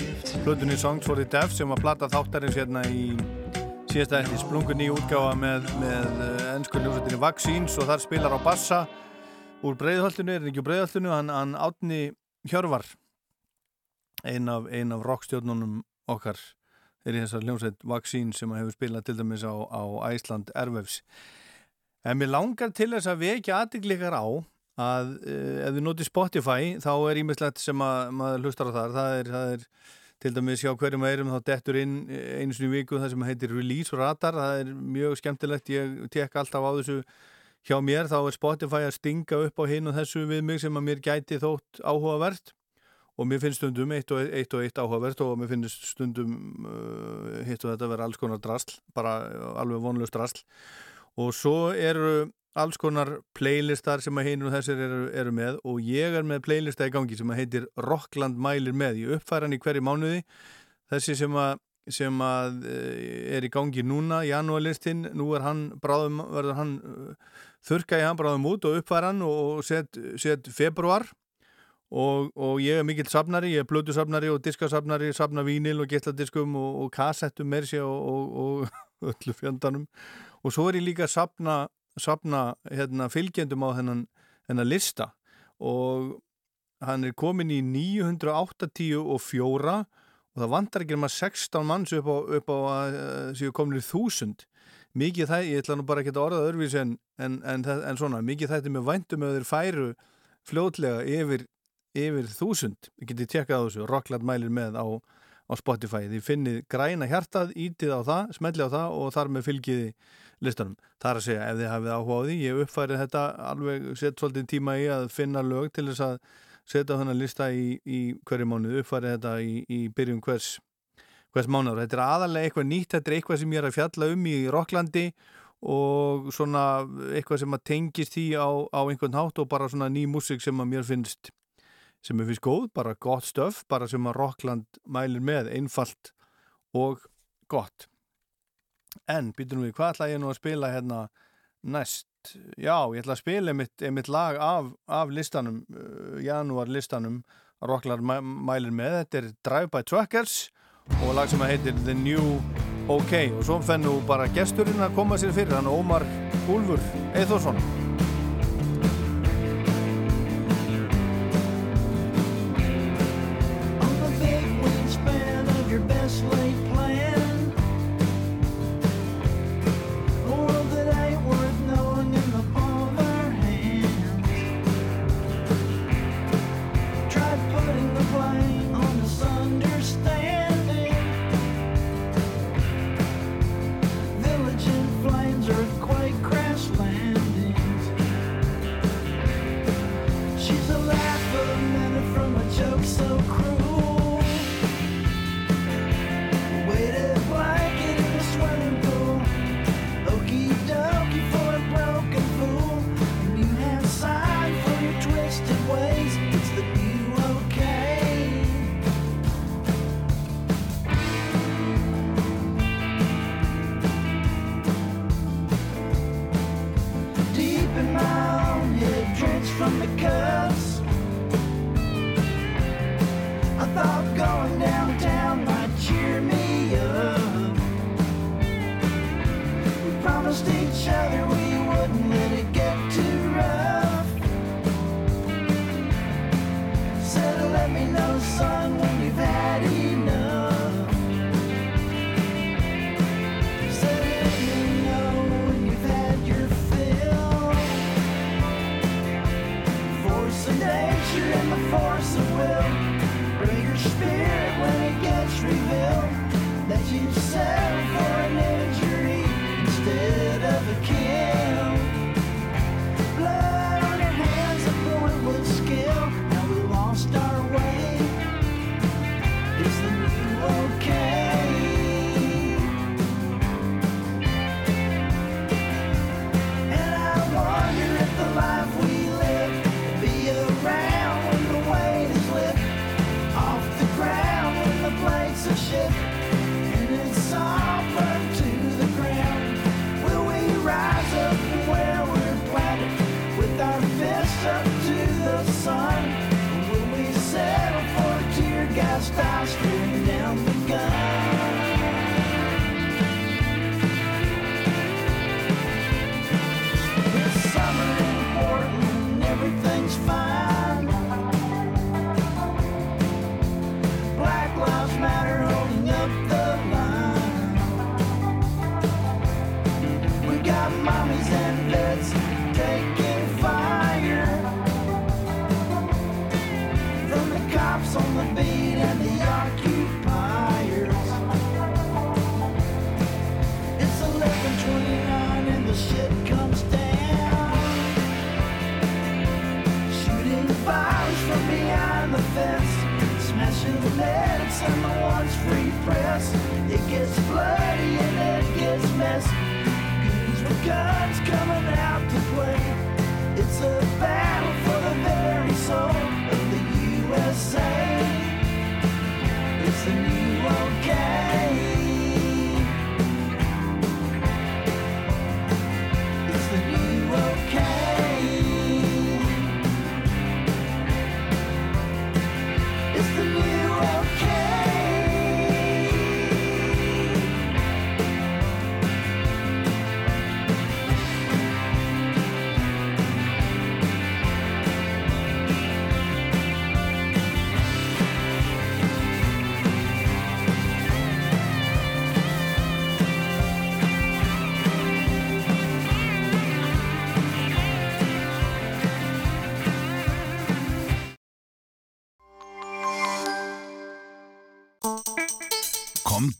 Speaker 2: hlutunni Songs for the Deaf sem var plata þáttarins hérna í síðasta eftir splungu nýju útgáfa með, með ennsku ljósettinni Vaccines og þar spilar á bassa úr breiðhaldinu, er ekki úr breiðhaldinu hann, hann átni Hjörvar ein af, ein af rockstjórnunum okkar er í þessar ljósett Vaccines sem hefur spilað til dæmis á, á Æsland Ervefs en mér langar til þess að vekja aðdeglikar á að uh, ef við notið Spotify þá er ímislegt sem að maður hlustar á þar. Það er, það er til dæmis hjá hverjum eirum þá dettur inn einu sinni viku það sem heitir Release Radar. Það er mjög skemmtilegt, ég tek alltaf á þessu hjá mér, þá er Spotify að stinga upp á hinn og þessu við mig sem að mér gæti þótt áhugavert. Og mér finnst stundum eitt og eitt, eitt áhugavert og mér finnst stundum uh, hitt og þetta vera alls konar drasl bara alveg vonlust drasl. Og svo eru alls konar playlistar sem að hinn og þessir eru, eru með og ég er með playlista í gangi sem að heitir Rockland mælir með, ég uppfæra hann í hverju mánuði. Þessi sem að, sem að eh, er í gangi núna janúarlistin, nú er hann bráðum, verður hann eh, þurka í hann bráðum út og uppfæra hann og set, set februar og, og ég er mikill safnari, ég er blödu-safnari og diskasafnari, safna vínil og getladiskum og, og kassettum og, og, og öllu fjöndanum og svo er ég líka að safna, safna hérna, fylgjendum á þennan, þennan lista. Og hann er komin í 984 og það vantar ekki um að 16 manns upp á, upp á að uh, séu komin í 1000 mikið það, ég ætla nú bara ekki að orða öðruvís en, en, en, en svona, mikið þetta með væntum ef þeir færu fljótlega yfir, yfir 1000 ég geti tjekkað þessu, Rockland mælir með á, á Spotify, þið finnið græna hjartað, ítið á það, smelli á það og þar með fylgiði listanum það er að segja, ef þið hafið áhuga á því ég uppfærið þetta alveg, sett svolítið tíma í að finna lög til þess að setja þennan lista í, í hverju mánuð uppfærið þetta í, í byrjun hvers hvers mánuður. Þetta er aðalega eitthvað nýtt, þetta er eitthvað sem ég er að fjalla um í Rocklandi og svona eitthvað sem að tengist því á, á einhvern hátt og bara svona ný músik sem að mér finnst sem mér finnst góð, bara gott stöf, bara sem að Rockland mælir með, einfalt og gott. En, býtum við, hvað ætla ég nú að spila hérna næst? Já, ég ætla að spila einmitt, einmitt lag af, af listanum, uh, janúar listanum, Rockland mæ, mælir með, þetta er Drive by Truckers og lag sem heitir The New OK. Og svo fenn nú bara gesturinn að koma sér fyrir hann Ómar Úlfur Eithórsson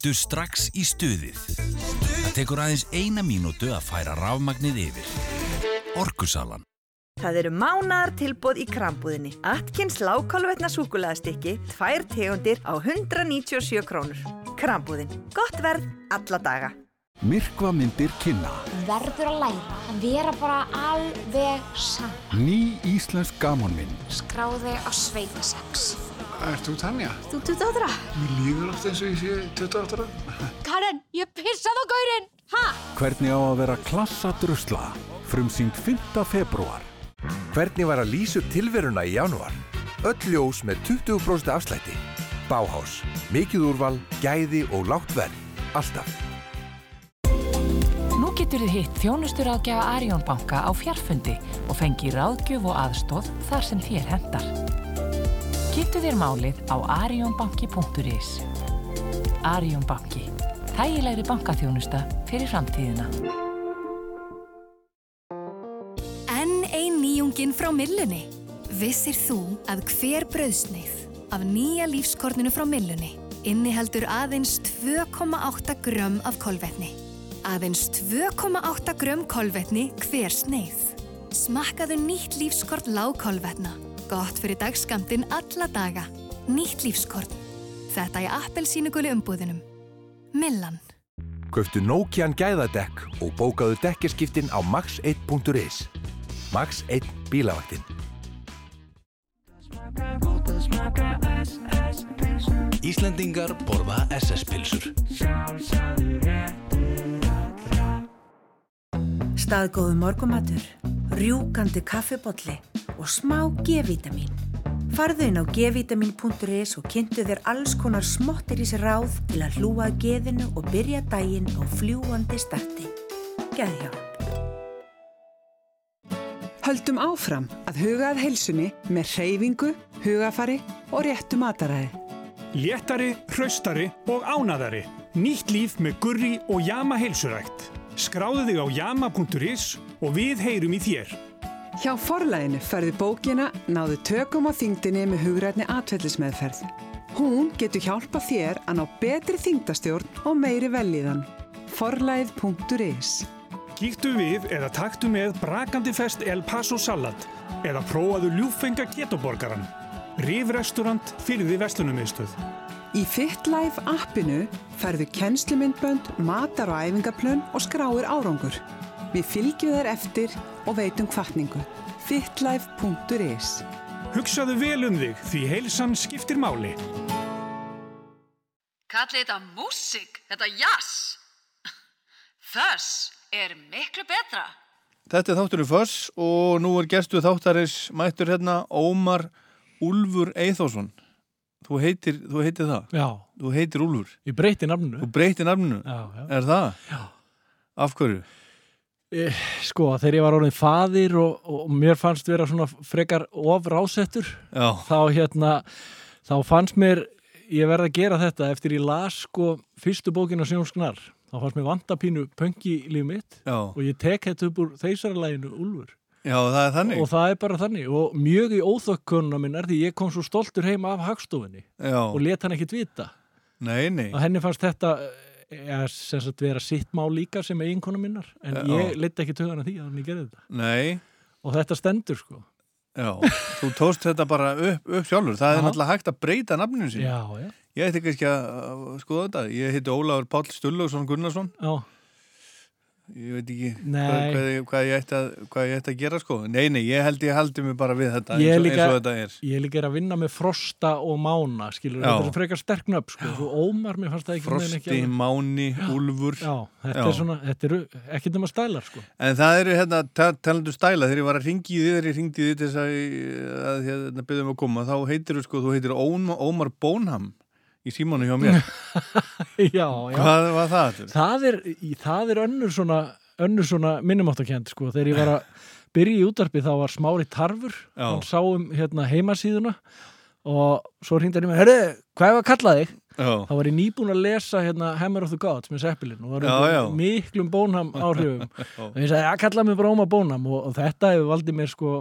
Speaker 13: Komdu strax í stuðið. Það tekur aðeins eina mínútu að færa rafmagnið yfir. Orkusalan.
Speaker 34: Það eru mánar tilbúð í krambúðinni. Atkins lágkálvetna súkulæðastykki, tvær tegundir á 197 krónur. Krambúðin. Gott verð alla daga.
Speaker 35: Myrkva myndir kynna.
Speaker 36: Verður að læra að vera bara alveg saman.
Speaker 35: Ný íslensk gamanmynd.
Speaker 36: Skráði á sveitasex.
Speaker 37: Ert þú Tanja?
Speaker 36: Þú 28?
Speaker 37: Mér líður oft eins og ég sé 28
Speaker 36: Karen, ég pissaði á gaurinn! Ha?
Speaker 35: Hvernig á að vera klassa drusla? Frumsýnd 5. februar.
Speaker 11: Hvernig var að lýsa tilveruna í janúar? Öll ljós með 20% afslætti. Báhás. Mikið úrval, gæði og lágt verð. Alltaf.
Speaker 17: Nú getur þið hitt þjónustur ágjafa Arjón banka á fjarfundi og fengi ráðgjöf og aðstóð þar sem þér hendar. Kynntu þér málið á arjónbanki.is Arjón banki. Þægilegri bankaþjónusta fyrir framtíðina.
Speaker 10: Enn ein nýjungin frá Millunni. Vissir þú að hver brauðsneið af nýja lífskorninu frá Millunni inniheldur aðeins 2,8 grömm af kolvetni. Aðeins 2,8 grömm kolvetni hver sneið. Smakkaðu nýtt lífskort lágkolvetna. Gott fyrir dagskamtinn alla daga. Nýtt lífskort. Þetta í appelsínuguli umbúðinum. Millan.
Speaker 11: Köftu Nokian gæðadekk og bókaðu dekkerskiptin á max1.is. Max 1 bílavaktin.
Speaker 13: Íslendingar borða SS-pilsur.
Speaker 38: Staðgóðu morgumatur, rjúkandi kaffibotli og smá G-vitamin. Farðu inn á gvitamin.is og kynntu þér alls konar smottir í sér ráð til að hlúa að geðinu og byrja daginn á fljúandi starti. Geðhjálp.
Speaker 39: Höldum áfram að huga að heilsunni með hreyfingu, hugafari og réttu mataræði.
Speaker 40: Léttari, hraustari og ánæðari. Nýtt líf með gurri og jama heilsurækt. Skráðu þig á jama.is og við heyrum í þér.
Speaker 39: Hjá forlæginu færðu bókina Náðu tökum á þingdinni með hugrætni atfellismeðferð. Hún getur hjálpa þér að ná betri þingdastjórn og meiri velíðan. Forlægið.is
Speaker 40: Kíktu við eða taktu með brakandi fest El Paso salat eða prófaðu ljúfenga getoborgaran. Rifrestaurant fyrir því vestunumiðstöð.
Speaker 39: Í FitLife appinu færðu kennslumyndbönd, matar og æfingaplön og skráir árangur. Við fylgjum þær eftir og veitum kvartningu. fitlife.is
Speaker 40: Hugsaðu vel um þig því heilsan skiptir máli.
Speaker 1: Kalli þetta músík, þetta jazz. Þess er miklu betra.
Speaker 2: Þetta er þátturinn Föss og nú er gestu þáttarins mættur hérna Ómar Úlfur Eithásson. Þú heitir, þú heitir það?
Speaker 41: Já.
Speaker 2: Þú heitir Úlfur?
Speaker 41: Ég breyti nafninu.
Speaker 2: Þú breyti nafninu?
Speaker 41: Já, já.
Speaker 2: Er það?
Speaker 41: Já.
Speaker 2: Af hverju?
Speaker 41: Eh, Sko, þegar ég var orðin faðir og, og mér fannst vera svona frekar of rásettur,
Speaker 2: Já.
Speaker 41: þá hérna, þá fannst mér, ég verði að gera þetta eftir ég las sko fyrstu bókina Sjónsknar, þá fannst mér vantapínu pöngi líf mitt
Speaker 2: Já.
Speaker 41: og ég tek þetta upp úr þeisarlæginu Úlfur.
Speaker 2: Já, það er þannig.
Speaker 41: Og það er bara þannig og mjög í óþökkunna minn er því ég kom svo stoltur heima af hagstofinni
Speaker 2: Já.
Speaker 41: og let hann ekkit vita.
Speaker 2: Nei, nei.
Speaker 41: Og henni fannst þetta ja, sem sagt vera sitt mál líka sem eiginkona minnar en
Speaker 2: Já.
Speaker 41: ég leitt ekki töðan að því að hann gerði þetta.
Speaker 2: Nei.
Speaker 41: Og þetta stendur sko.
Speaker 2: Já, þú tóst þetta bara upp, upp sjálfur. Það er
Speaker 41: Já.
Speaker 2: náttúrulega hægt að breyta nafninu sín.
Speaker 41: Já.
Speaker 2: Ég ætti ekki að skoða þetta. Ég heiti Ólafur Páll Stullausson Gunnarsson.
Speaker 41: Já.
Speaker 2: Ég veit ekki hvað, hvað, ég- hvað, ég að, hvað ég ætti að gera sko. Nei, nei, ég held ég haldi mig bara við þetta eins og,
Speaker 41: líka,
Speaker 2: eins og þetta er.
Speaker 41: ég líka er að vinna með Frosta og Mána, skilur,
Speaker 2: Já.
Speaker 41: þetta er frekar sterk nöfn, sko, svo Ómar, mér fannst það ekki
Speaker 2: Frosti,
Speaker 41: ekki alveg-
Speaker 2: Máni, Úlfur.
Speaker 41: Já, þetta
Speaker 2: Já.
Speaker 41: er svona, þetta eru ekkert nema stælar, sko.
Speaker 2: En það eru hérna, ta- talandu stæla, þegar ég var að ringi í þið, þegar ég ringdi í þið til þess að, að hérna, byrðum að koma, þá heitir þú sko, þú heitir Ómar Bónham í símónu hjá mér.
Speaker 41: já, já.
Speaker 2: Hvað var það?
Speaker 41: Það er, það er önnur svona, svona minnumáttakend, sko, þegar ég var að byrja í útarpi þá var Smári Tarfur,
Speaker 2: Já.
Speaker 41: hann sá um hérna heimasíðuna og svo hringdi hann í mig, herru, hvað að kalla þig?
Speaker 2: Já.
Speaker 41: þá var ég nýbúin að lesa hérna Hammer of the Gods með Zeppelin og var miklum bónham áhrifum og ég sagði, að kalla mig bara Ómar Bónham og, og þetta hefur valdið mér sko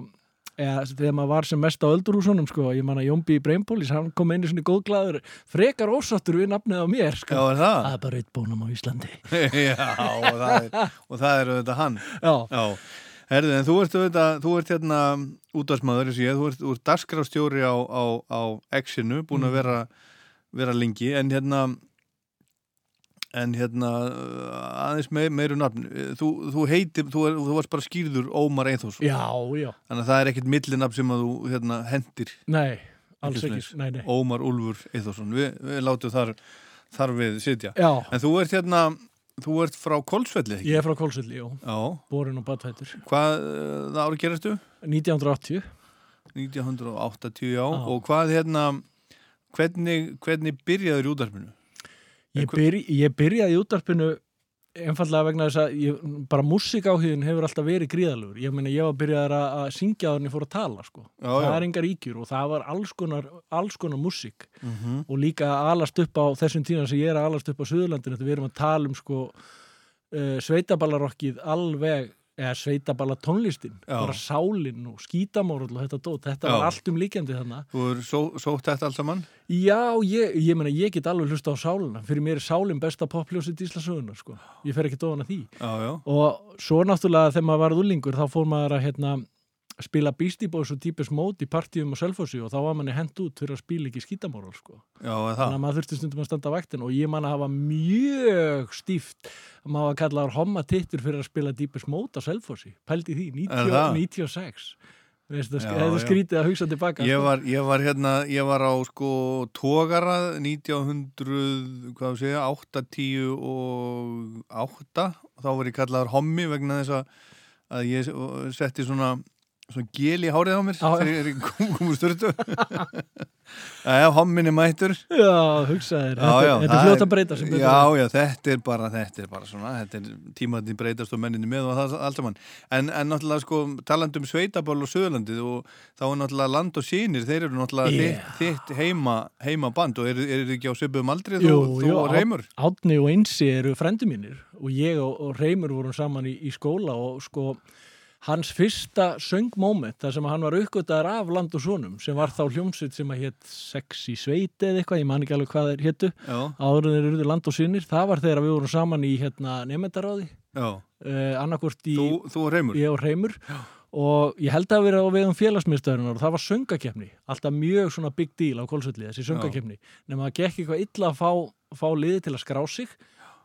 Speaker 41: eða, þegar maður var sem mest á öldurhúsunum sko, ég man að Jómbi Brainpolis, hann kom í svona góðglæður, frekar ósattur við nafnið á mér sko.
Speaker 2: Já, er það?
Speaker 41: Það er bara eitt Bónham á Íslandi
Speaker 2: Já, og það er, og það er auðvitað hann.
Speaker 41: Já.
Speaker 2: Herðu, en þú ert auðvitað, þú ert hérna útvarsmaður, þú ert, þú ert dagskrástjóri á, á, á X-inu, búin að
Speaker 41: Mm.
Speaker 2: vera, vera lengi, en hérna, en hérna, aðeins me, meiru nafn, þú, þú heitir, þú, er, þú varst bara skýrður Ómar Eithússon.
Speaker 41: Já, já.
Speaker 2: Þannig að það er ekkit millinafn sem að þú, hérna, hendir.
Speaker 41: Nei, alls
Speaker 2: Ekki
Speaker 41: nei, nei.
Speaker 2: Ómar Úlfur Eithússon, við, við látum þar, þar við sitja.
Speaker 41: Já.
Speaker 2: En þú ert hérna, þú ert frá Kolsvelli, ekki?
Speaker 41: Ég er frá Kolsvilli, já. Borin og badfættur.
Speaker 2: Hvað uh, ári gerastu?
Speaker 41: 1980.
Speaker 2: 1980, já. Og hvað hérna, hvernig, hvernig byrjaður í útarpinu?
Speaker 41: Ég, byrj, ég byrjaði í útarpinu einfallega vegna þess að ég, bara músikáhugin hefur alltaf verið gríðalugur. Ég meina ég var byrjaður að, að syngja henni fór að tala sko.
Speaker 2: Já,
Speaker 41: það
Speaker 2: já.
Speaker 41: er engar íkjur og það var alls konar, alls konar músík
Speaker 2: Mhm.
Speaker 41: og líka að alast upp á þessum tíma sem ég er að alast upp á Suðurlandinu þetta við erum að tala um sko uh, sveitaballarokkið alveg eða sveitaballa tónlistin
Speaker 2: Já.
Speaker 41: bara sálinn og skítamórull og þetta dót, þetta
Speaker 2: Já.
Speaker 41: var allt um líkjandi þannig
Speaker 2: Þú er só, sótt þetta allt saman?
Speaker 41: Já, ég, ég meina, ég get alveg hlusta á sálina. Fyrir mér er sálin besta popljósið Íslasögunar, sko. Ég fer ekki að því.
Speaker 2: Já, já.
Speaker 41: Og svo náttúrulega þegar maður varð úlingur, þá fór maður að hérna, spila Beastie Boys og Deepest Mode í partíum og selfossi og þá var manni hent út fyrir að spila ekki skítamóral, sko.
Speaker 2: Já, það?
Speaker 41: Þannig að maður þurfti stundum að standa á vaktin og ég man að hafa mjög stíft að maður kallaður homma tittur fyrir að spila Deepest Mode á selfossi. Pældi því, 90,
Speaker 2: Er það?
Speaker 41: 96. Veistu,
Speaker 2: Já,
Speaker 41: það er
Speaker 2: já.
Speaker 41: skrítið að hugsa tilbaka.
Speaker 2: Ég
Speaker 41: sko.
Speaker 2: var, ég var hérna, ég var á sko tógara 1900, hvað þú segja, 8, 10 og 8 þá var ég kallaður hommi vegna þess að, að ég setti svona, svona gel í hárið á mér þegar ég kom, kom úr styrtu Já, hommin er mættur
Speaker 41: Já, hugsaðir. Þetta- er
Speaker 2: það
Speaker 41: fljótt að breyta sem betur
Speaker 2: Já, já, þetta er bara, þetta er bara svona, þetta er tímaðin breytast og menninni með og það allt saman. En, en náttúrulega sko, talandi um sveitabál og söðurlandið og þá er náttúrulega land og sínir, þeir eru náttúrulega
Speaker 41: Yeah.
Speaker 2: þitt, þitt heima, heima band og eru er ekki á söpum aldrei þú,
Speaker 41: Jú,
Speaker 2: þú
Speaker 41: jú,
Speaker 2: og Reymur?
Speaker 41: Át- Átni og Einsi eru frendi mínir og ég og, og Reymur vorum saman í, í skóla og sko hans fyrsta söngmoment þar sem hann var uppgötaður af land og sonum sem var þá hljómsveit sem að hétt Sexy Sveit eða eitthvað, ég man ekki alveg hvað þeir héttu áður en þeir eruðu land og sinir það var þegar við vorum saman í hérna, nefndaráði uh, annarkvort í
Speaker 2: Þú, þú og Reymur?
Speaker 41: ég og Reymur og ég held að vera á vegum félagsmiðstöðunar og það var söngakefni, alltaf mjög svona big deal á kólsvelli, þessi söngakefni nema það gekk eitthvað illa að fá, fá liði til að skrá sig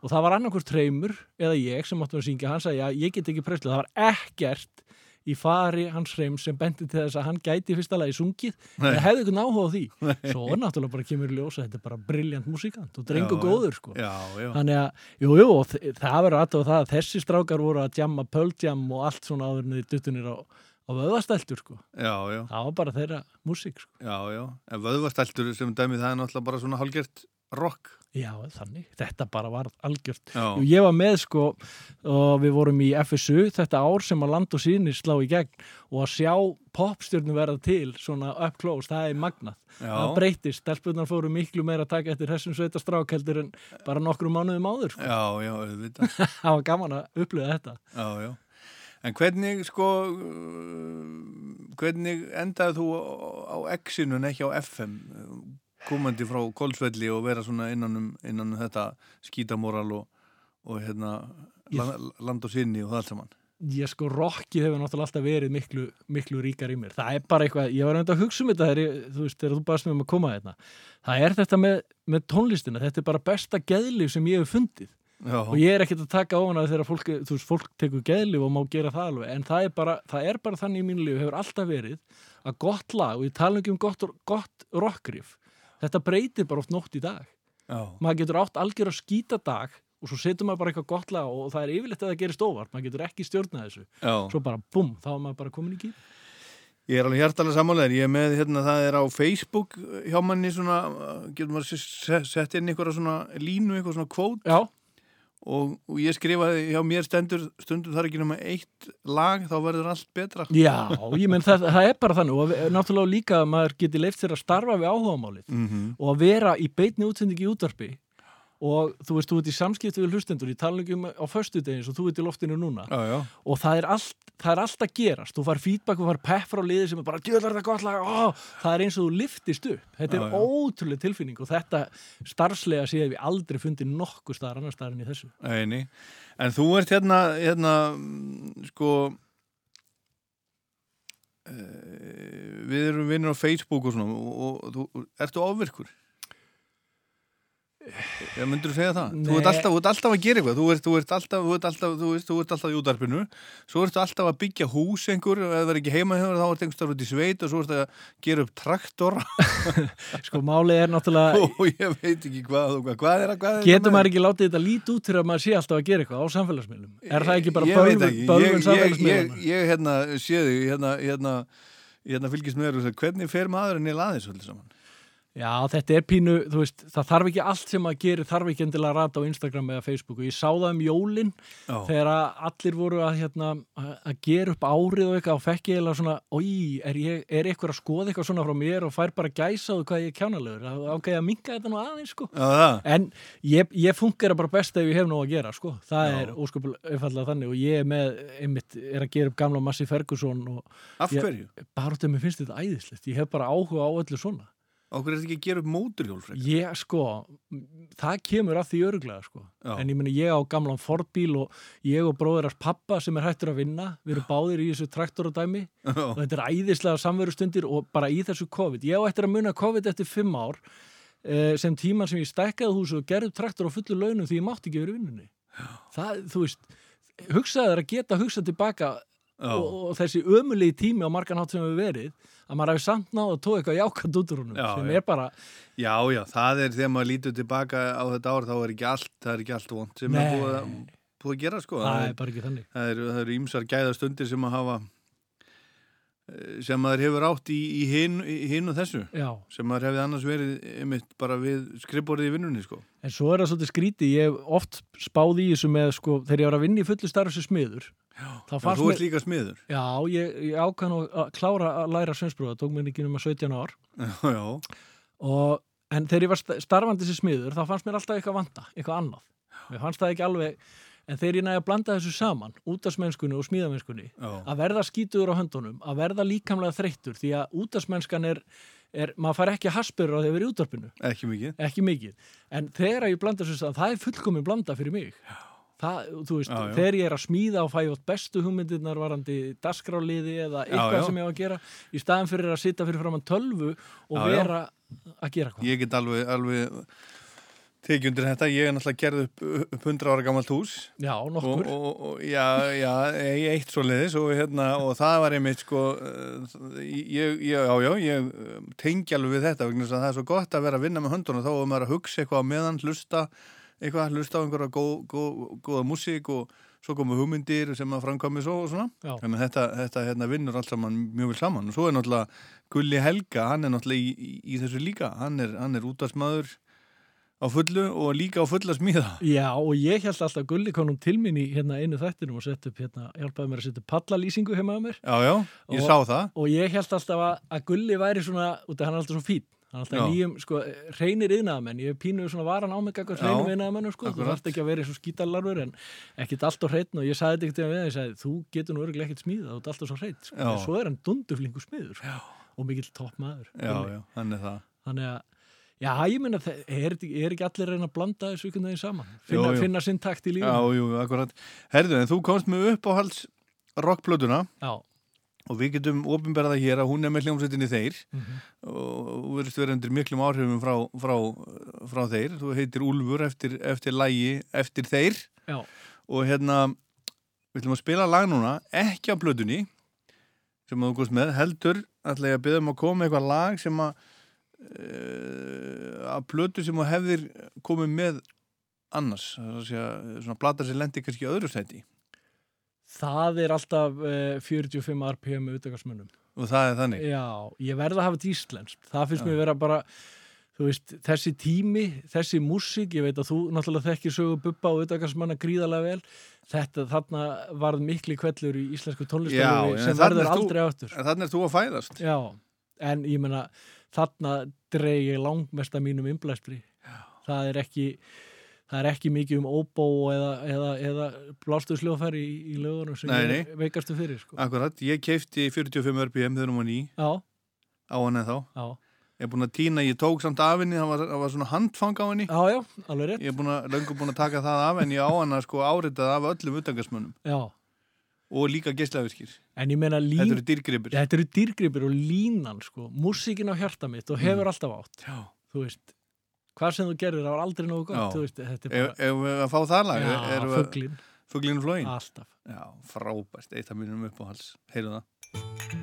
Speaker 41: og það var annarkvort Reymur eða ég sem áttum að syngja, hann sagði að ég get ekki preslu, það var ekkert í fari hans Reyms sem bendi til þess að hann gæti fyrsta lagi sungið
Speaker 2: Nei.
Speaker 41: eða hefði eitthvað áhuga á því
Speaker 2: Nei.
Speaker 41: svo náttúrulega bara kemur í ljósa þetta er bara briljant músikant og drengur
Speaker 2: Já,
Speaker 41: góður sko.
Speaker 2: já, já.
Speaker 41: þannig að, jú, jú, það verður aðtöða það að þessi strákar voru að jamma pöldjam og allt svona áður niður duttunir á, á vöðvastæltur sko.
Speaker 2: Já, já.
Speaker 41: það var bara þeirra músík sko.
Speaker 2: Já, já. En vöðvastæltur sem dæmi það er náttúrulega bara svona hálgert rock.
Speaker 41: Já, þannig, þetta bara var algjört. Jú, ég var með sko og við vorum í FSU þetta ár sem að land og sínir slá í gegn og að sjá popstjörnum verða til svona up close, það er magnað
Speaker 2: Já.
Speaker 41: það breytist, stelpunar fóru miklu meira að taka eftir þessum sveita strákeldur en bara nokkru mánuðum áður sko.
Speaker 2: Já, já, auðvitað.
Speaker 41: það var gaman að upplifa þetta
Speaker 2: Já, já. En hvernig, sko, hvernig endaði þú á á X-inu en ekki á FM komandi frá Kolsvelli og vera svona innan um, innan um þetta skítamóral og, og hérna land, land og sinni og það allt saman?
Speaker 41: ég sko rockið hefur náttúrulega alltaf verið miklu, miklu ríkar í mér, það er bara eitthvað ég var einnig að hugsa um þetta þegar, þú veist, þegar þú baðst mér um að koma hérna, það er þetta með, með tónlistina, þetta er bara besta geðlif sem ég hef fundið.
Speaker 2: Já.
Speaker 41: og ég er ekkert að taka ofan að þegar fólk, fólk tekur geðlif og má gera það alveg, en það er bara, það er bara þannig í mínu lífi, hefur alltaf verið að gott lag, og ég tala um gott, gott rockrif, þetta breytir bara oft nótt í dag
Speaker 2: Já.
Speaker 41: maður getur átt algjör að skýta dag og svo setur maður bara eitthvað gott lag og það er yfirleitt að það gerist óvart, maður getur ekki stjórnað þessu
Speaker 2: Já.
Speaker 41: svo bara bum, þá er maður bara komin í gýr
Speaker 2: Ég er alveg hjartalega sammálaður, ég er með hérna, það er á Facebook hjá manni svona, getur maður sett inn einhverja svona línu, einhverja svona kvót
Speaker 41: Já.
Speaker 2: Og, og ég skrifaði hjá mér stendur stundum þar ekki nema eitt lag, þá verður allt betra.
Speaker 41: Já, ég menn það, það er bara þannig og náttúrulega líka að maður geti leift sér að starfa við áhugamálið
Speaker 2: Mhm.
Speaker 41: og að vera í beitni útsendingi útvarpi og þú veist, þú ert í samskipti við hlustendur, ég tala ekki um á föstudegin svo þú ert í loftinu núna
Speaker 2: Já, já.
Speaker 41: og það er, allt, það er allt að gerast þú far feedback, þú far pepp frá liði sem er bara djöðlar þetta gott lag, ó, það er eins og þú liftist upp, þetta
Speaker 2: Já,
Speaker 41: er ótrúlega tilfinning og þetta starfslega séð við aldrei fundið nokkuð staðar annar staðar en í þessu
Speaker 2: Eini. En þú ert hérna, hérna, sko, uh, við erum vinnir á Facebook og svona og, og þú, ertu ofvirkur? Ég myndur þú segja það? Þú ert,
Speaker 41: Nei.
Speaker 2: alltaf, þú ert alltaf að gera eitthvað, þú ert, þú ert alltaf, þú ert alltaf, þú ert, þú ert alltaf í útarpinu, svo ertu alltaf að byggja hús einhver, ef það er ekki heima hefur, þá ert einhverstað út í sveit og svo ertu að gera upp traktora
Speaker 41: sko málið er náttúrulega
Speaker 2: og ég veit ekki hvað, og hvað, hvað er að, hvað er
Speaker 41: getur maður ekki látið þetta lít út til að maður sé alltaf að gera eitthvað á samfélagsmiðlum? Er það ekki bara
Speaker 2: ekki.
Speaker 41: bölvun
Speaker 2: Ég- ég, ég,
Speaker 41: samfélagsmiðlum
Speaker 2: ég hérna þig hérna, hérna,
Speaker 41: Já, þetta er pínu, þú veist, það þarf ekki allt sem maður gerir, þarf ekki endilega að rata á Instagram eða Facebook og ég sá það um jólin
Speaker 2: Já.
Speaker 41: þegar að allir voru að, hérna, að að gera upp árið og eitthvað og fekk ég eða svona, oi, er, ég, er eitthvað að skoða eitthvað svona frá mér og fær bara gæsa á hvað ég er kjánalegur, ákveði að minka þetta nú aðeins, sko.
Speaker 2: Það.
Speaker 41: En ég, ég funkar bara best ef ég hef nú að gera, sko. Það
Speaker 2: Já.
Speaker 41: er ósköpulega einfallega þannig og ég er með, einmitt, er að gera upp gamla Massi Ferguson og
Speaker 2: Af
Speaker 41: ég-
Speaker 2: hverju?
Speaker 41: Bara út af mér finnst þetta æðislegt, ég hef bara áhuga á öllu svona.
Speaker 2: Okkur er þetta ekki að gera upp móturhjól frekar?
Speaker 41: Ég, sko, það kemur að því öruglega, sko.
Speaker 2: Já.
Speaker 41: En ég meni, ég á gamlan Ford-bíl og ég og bróðirars pappa sem er hættur að vinna, við erum báðir í þessu traktoradæmi og þetta er æðislega samverustundir og bara í þessu COVID. Ég á eftir að muna COVID eftir fimm ár eh, sem tíman sem ég stækkaði húsu og gerði traktor á fullu launum því ég mátti ekki verið vinnunni. Það, þú veist, hugsaði þær að geta hugsað tilbaka. Og, og þessi ömulegi tími á margan hátt sem hefur verið að maður hafi samt náð að tóa eitthvað jákvæmt út úr húnum
Speaker 2: Já,
Speaker 41: sem
Speaker 2: já.
Speaker 41: er bara
Speaker 2: Já, já, það er þegar maður lítur tilbaka á þetta ár, þá er ekki allt, það er ekki allt vond sem
Speaker 41: Nei.
Speaker 2: búið að, búið að gera, sko.
Speaker 41: Það er bara ekki þannig.
Speaker 2: Það eru, ímsar gæðastundir sem að hafa eh, sem maður hefur átt í, í hinn hin og þessu
Speaker 41: Já.
Speaker 2: sem maður hefði annars verið einmitt bara við skrifborðið í vinnunni sko.
Speaker 41: En svo er það svolítið skríti, ég hef oft spáð í þessu með, sko, þegar ég var að vinna í fullu starf sem smiður.
Speaker 2: Já, þú
Speaker 41: mér-
Speaker 2: ert líka smiður.
Speaker 41: Já, ég, ég ákvæðan að klára að læra sveinsbróða, tók mér ekki um að 17 ár.
Speaker 2: Já, já.
Speaker 41: Og, en þegar ég var sta- starfandi sem smiður, þá fannst mér alltaf eitthvað vanta, eitthvað annað. Mér fannst það ekki alveg, en þegar ég næði að blanda þessu saman útasmennskunni og smíðamennskunni
Speaker 2: Já.
Speaker 41: að verða skítuður á höndunum, að verða líkamlega þreyttur því að útasmennskan er, er maður fær ekki haspurur á því að vera í útvarpinu
Speaker 2: Ekki mikið.
Speaker 41: ekki mikið, en þegar ég blanda þessu saman, það er fullkomin blanda fyrir mig það, þú veist,
Speaker 2: Já, já.
Speaker 41: þegar ég er að smíða og fæ átt bestu hugmyndirnar varandi dagskráliði eða eitthvað
Speaker 2: já.
Speaker 41: sem ég á að gera í staðan fyrir að sitja fyrir framann tölvu og vera að gera hvað
Speaker 2: Ég get alveg, alveg tekið undir þetta. Ég er náttúrulega gerð upp, upp 100 ára gammalt hús.
Speaker 41: Já, nokkur.
Speaker 2: Og, og, og já, já, ég eitt svo leiðis og, hérna, og það var einmitt sko, eh, ég, ég, já, já, ég eh, tengi alveg við þetta vegna þess að það er svo gott að vera að vinna með höndunum þá er maður að hugsa eitthvað meðan, hlusta eitthvað, hlusta á einhverja góð, góð, góða músík og svo komu hugmyndir sem að framkvæmi svo og svona.
Speaker 41: Já.
Speaker 2: Þannig að þetta, þetta hérna, vinnur allt saman mjög vel saman og svo er náttúrulega Gulli Helga, hann er náttúrulega í, í, í þessu líka, hann er, hann er útvarsmaður á fullu og líka á fulla smíða.
Speaker 41: Já, og ég held alltaf að Gulli konum til mín í hérna einu þættinum og sett upp hérna, hjálpaði mér að setja pallalýsingu heima á mér.
Speaker 2: Já, já, ég
Speaker 41: Og-
Speaker 2: sá það.
Speaker 41: Og ég held alltaf að, að Gulli væri svona, út af hann er alltaf svo fín, hann er alltaf
Speaker 2: Já.
Speaker 41: nýjum, sko, reynir yðnaðamenn, ég hef pínuð svona varan á
Speaker 2: Já,
Speaker 41: reynum yðnaðamennu, sko, þú
Speaker 2: akkurat.
Speaker 41: þarft ekki að vera svo skítalarfur en ekkit allt og hreitn og ég sagði þetta ekkert við hann, ég sagði, þú getur nú örgulega ekkert smíða, þú ert alltaf svo hreitt, sko,
Speaker 2: Já.
Speaker 41: en svo er hann dunduflingu smiður, sko, og mikill toppmaður.
Speaker 2: Já,
Speaker 41: Gulli.
Speaker 2: já, hann er það.
Speaker 41: Þannig að, já, ég þe- er, er ekki allir reyna að blanda þessu ykkur neginn saman, finna, finna sinn takt í lífinu?
Speaker 2: Já, jú, akkurat. Herðu, en þú komst með uppáhalds rockplötuna
Speaker 41: Já.
Speaker 2: Og við getum ofinberða hér að hún er með hljómsveitinni þeir
Speaker 41: Mhm.
Speaker 2: og þú verðist vera undir miklum áhrifum frá, frá, frá þeir. Þú heitir Úlfur eftir, eftir lægi eftir þeir
Speaker 41: Já.
Speaker 2: og hérna við ætlum að spila lag núna, ekki á plötunni sem þú komst með, heldur ætla ég að byrja um að koma eitthvað lag sem að uh, að plötu sem þú hefðir komið með annars, það er að svona plata sem lendi kannski öðru sæti
Speaker 41: Það er alltaf uh, 45 RPM með utakarsmunum.
Speaker 2: og það er þannig
Speaker 41: Já, ég verð að hafa þetta íslenskt. Það finnst
Speaker 2: Já.
Speaker 41: mér vera bara, veist, þessi tími, þessi músík, ég veit að þú náttúrulega þekkir sögu Bubba og utakarsmanna gríðarlega vel. Þetta, þarna varð mikli kvellur í íslensku tónlistaröfi sem verður aldrei áttur.
Speaker 2: en þannig er þú að fæðast
Speaker 41: Já, en ég menna, þarna dreig ég langmest að mínum innblæstri. Það er ekki... Það er ekki mikið um óbó eða, eða, eða blástuðsljóðfæri í, í lögunum sem
Speaker 2: Nei, nei.
Speaker 41: veikastu fyrir. Sko.
Speaker 2: Akkurat, ég keifti 45 RPM þegar hún var ný
Speaker 41: Já.
Speaker 2: á hann eða þá
Speaker 41: Já.
Speaker 2: Ég er búin að týna, ég tók samt af henni, það var, það var svona handfang á henni
Speaker 41: Já, já, alveg rétt
Speaker 2: Ég er búin að, löngu búin að taka það af en ég á hann að sko áritað af öllum utangarsmönnum
Speaker 41: Já.
Speaker 2: og líka geislavirkir
Speaker 41: En ég meina lín...
Speaker 2: Þetta eru dýrgripir
Speaker 41: Þetta eru dýrgripir og línan, sko. Músíkin á hjarta mitt og hefur
Speaker 2: Mm.
Speaker 41: alltaf átt.
Speaker 2: Já.
Speaker 41: Þú veist, hvað sem þú gerir, það var aldrei nógu gott. Veist, bara...
Speaker 2: ef við að fá það lag
Speaker 41: Já. Fuglinn
Speaker 2: og flóin
Speaker 41: Alltaf.
Speaker 2: Já, frábært, eitt af mínum uppáhals Heyrðu það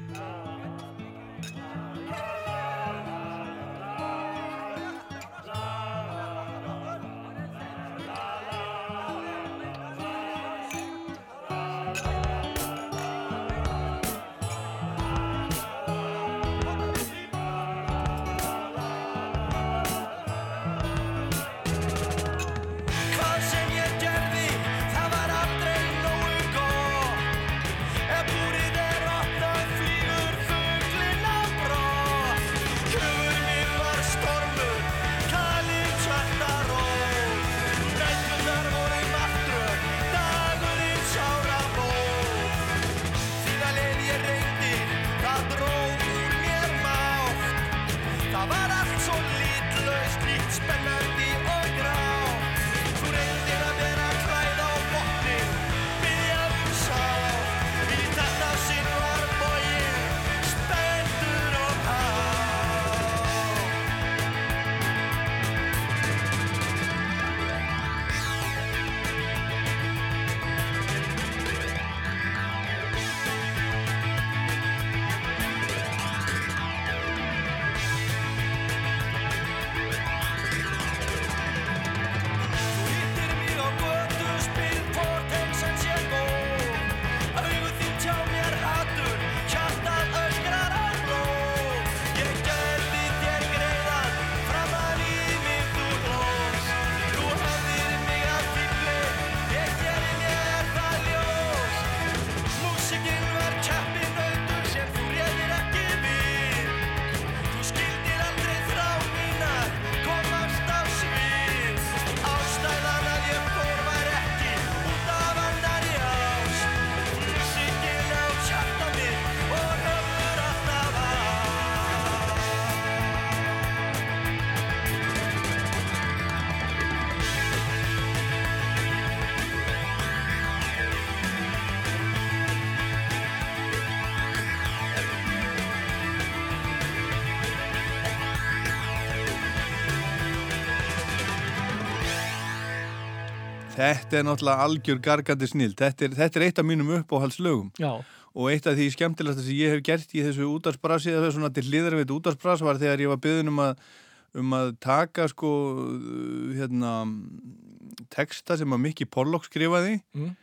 Speaker 2: Þetta er náttúrulega algjör gargandi snill. Þetta er, þetta er eitt af mínum uppáhaldslögum.
Speaker 41: Já.
Speaker 2: Og eitt af því skemmtilegsta sem ég hef gert í þessu útarsbrasi, eða svona til hliðar við útarsbras, var þegar ég var byggðin um að, um að taka sko, hérna, texta sem að Mikki Pollock skrifaði.
Speaker 41: Mm.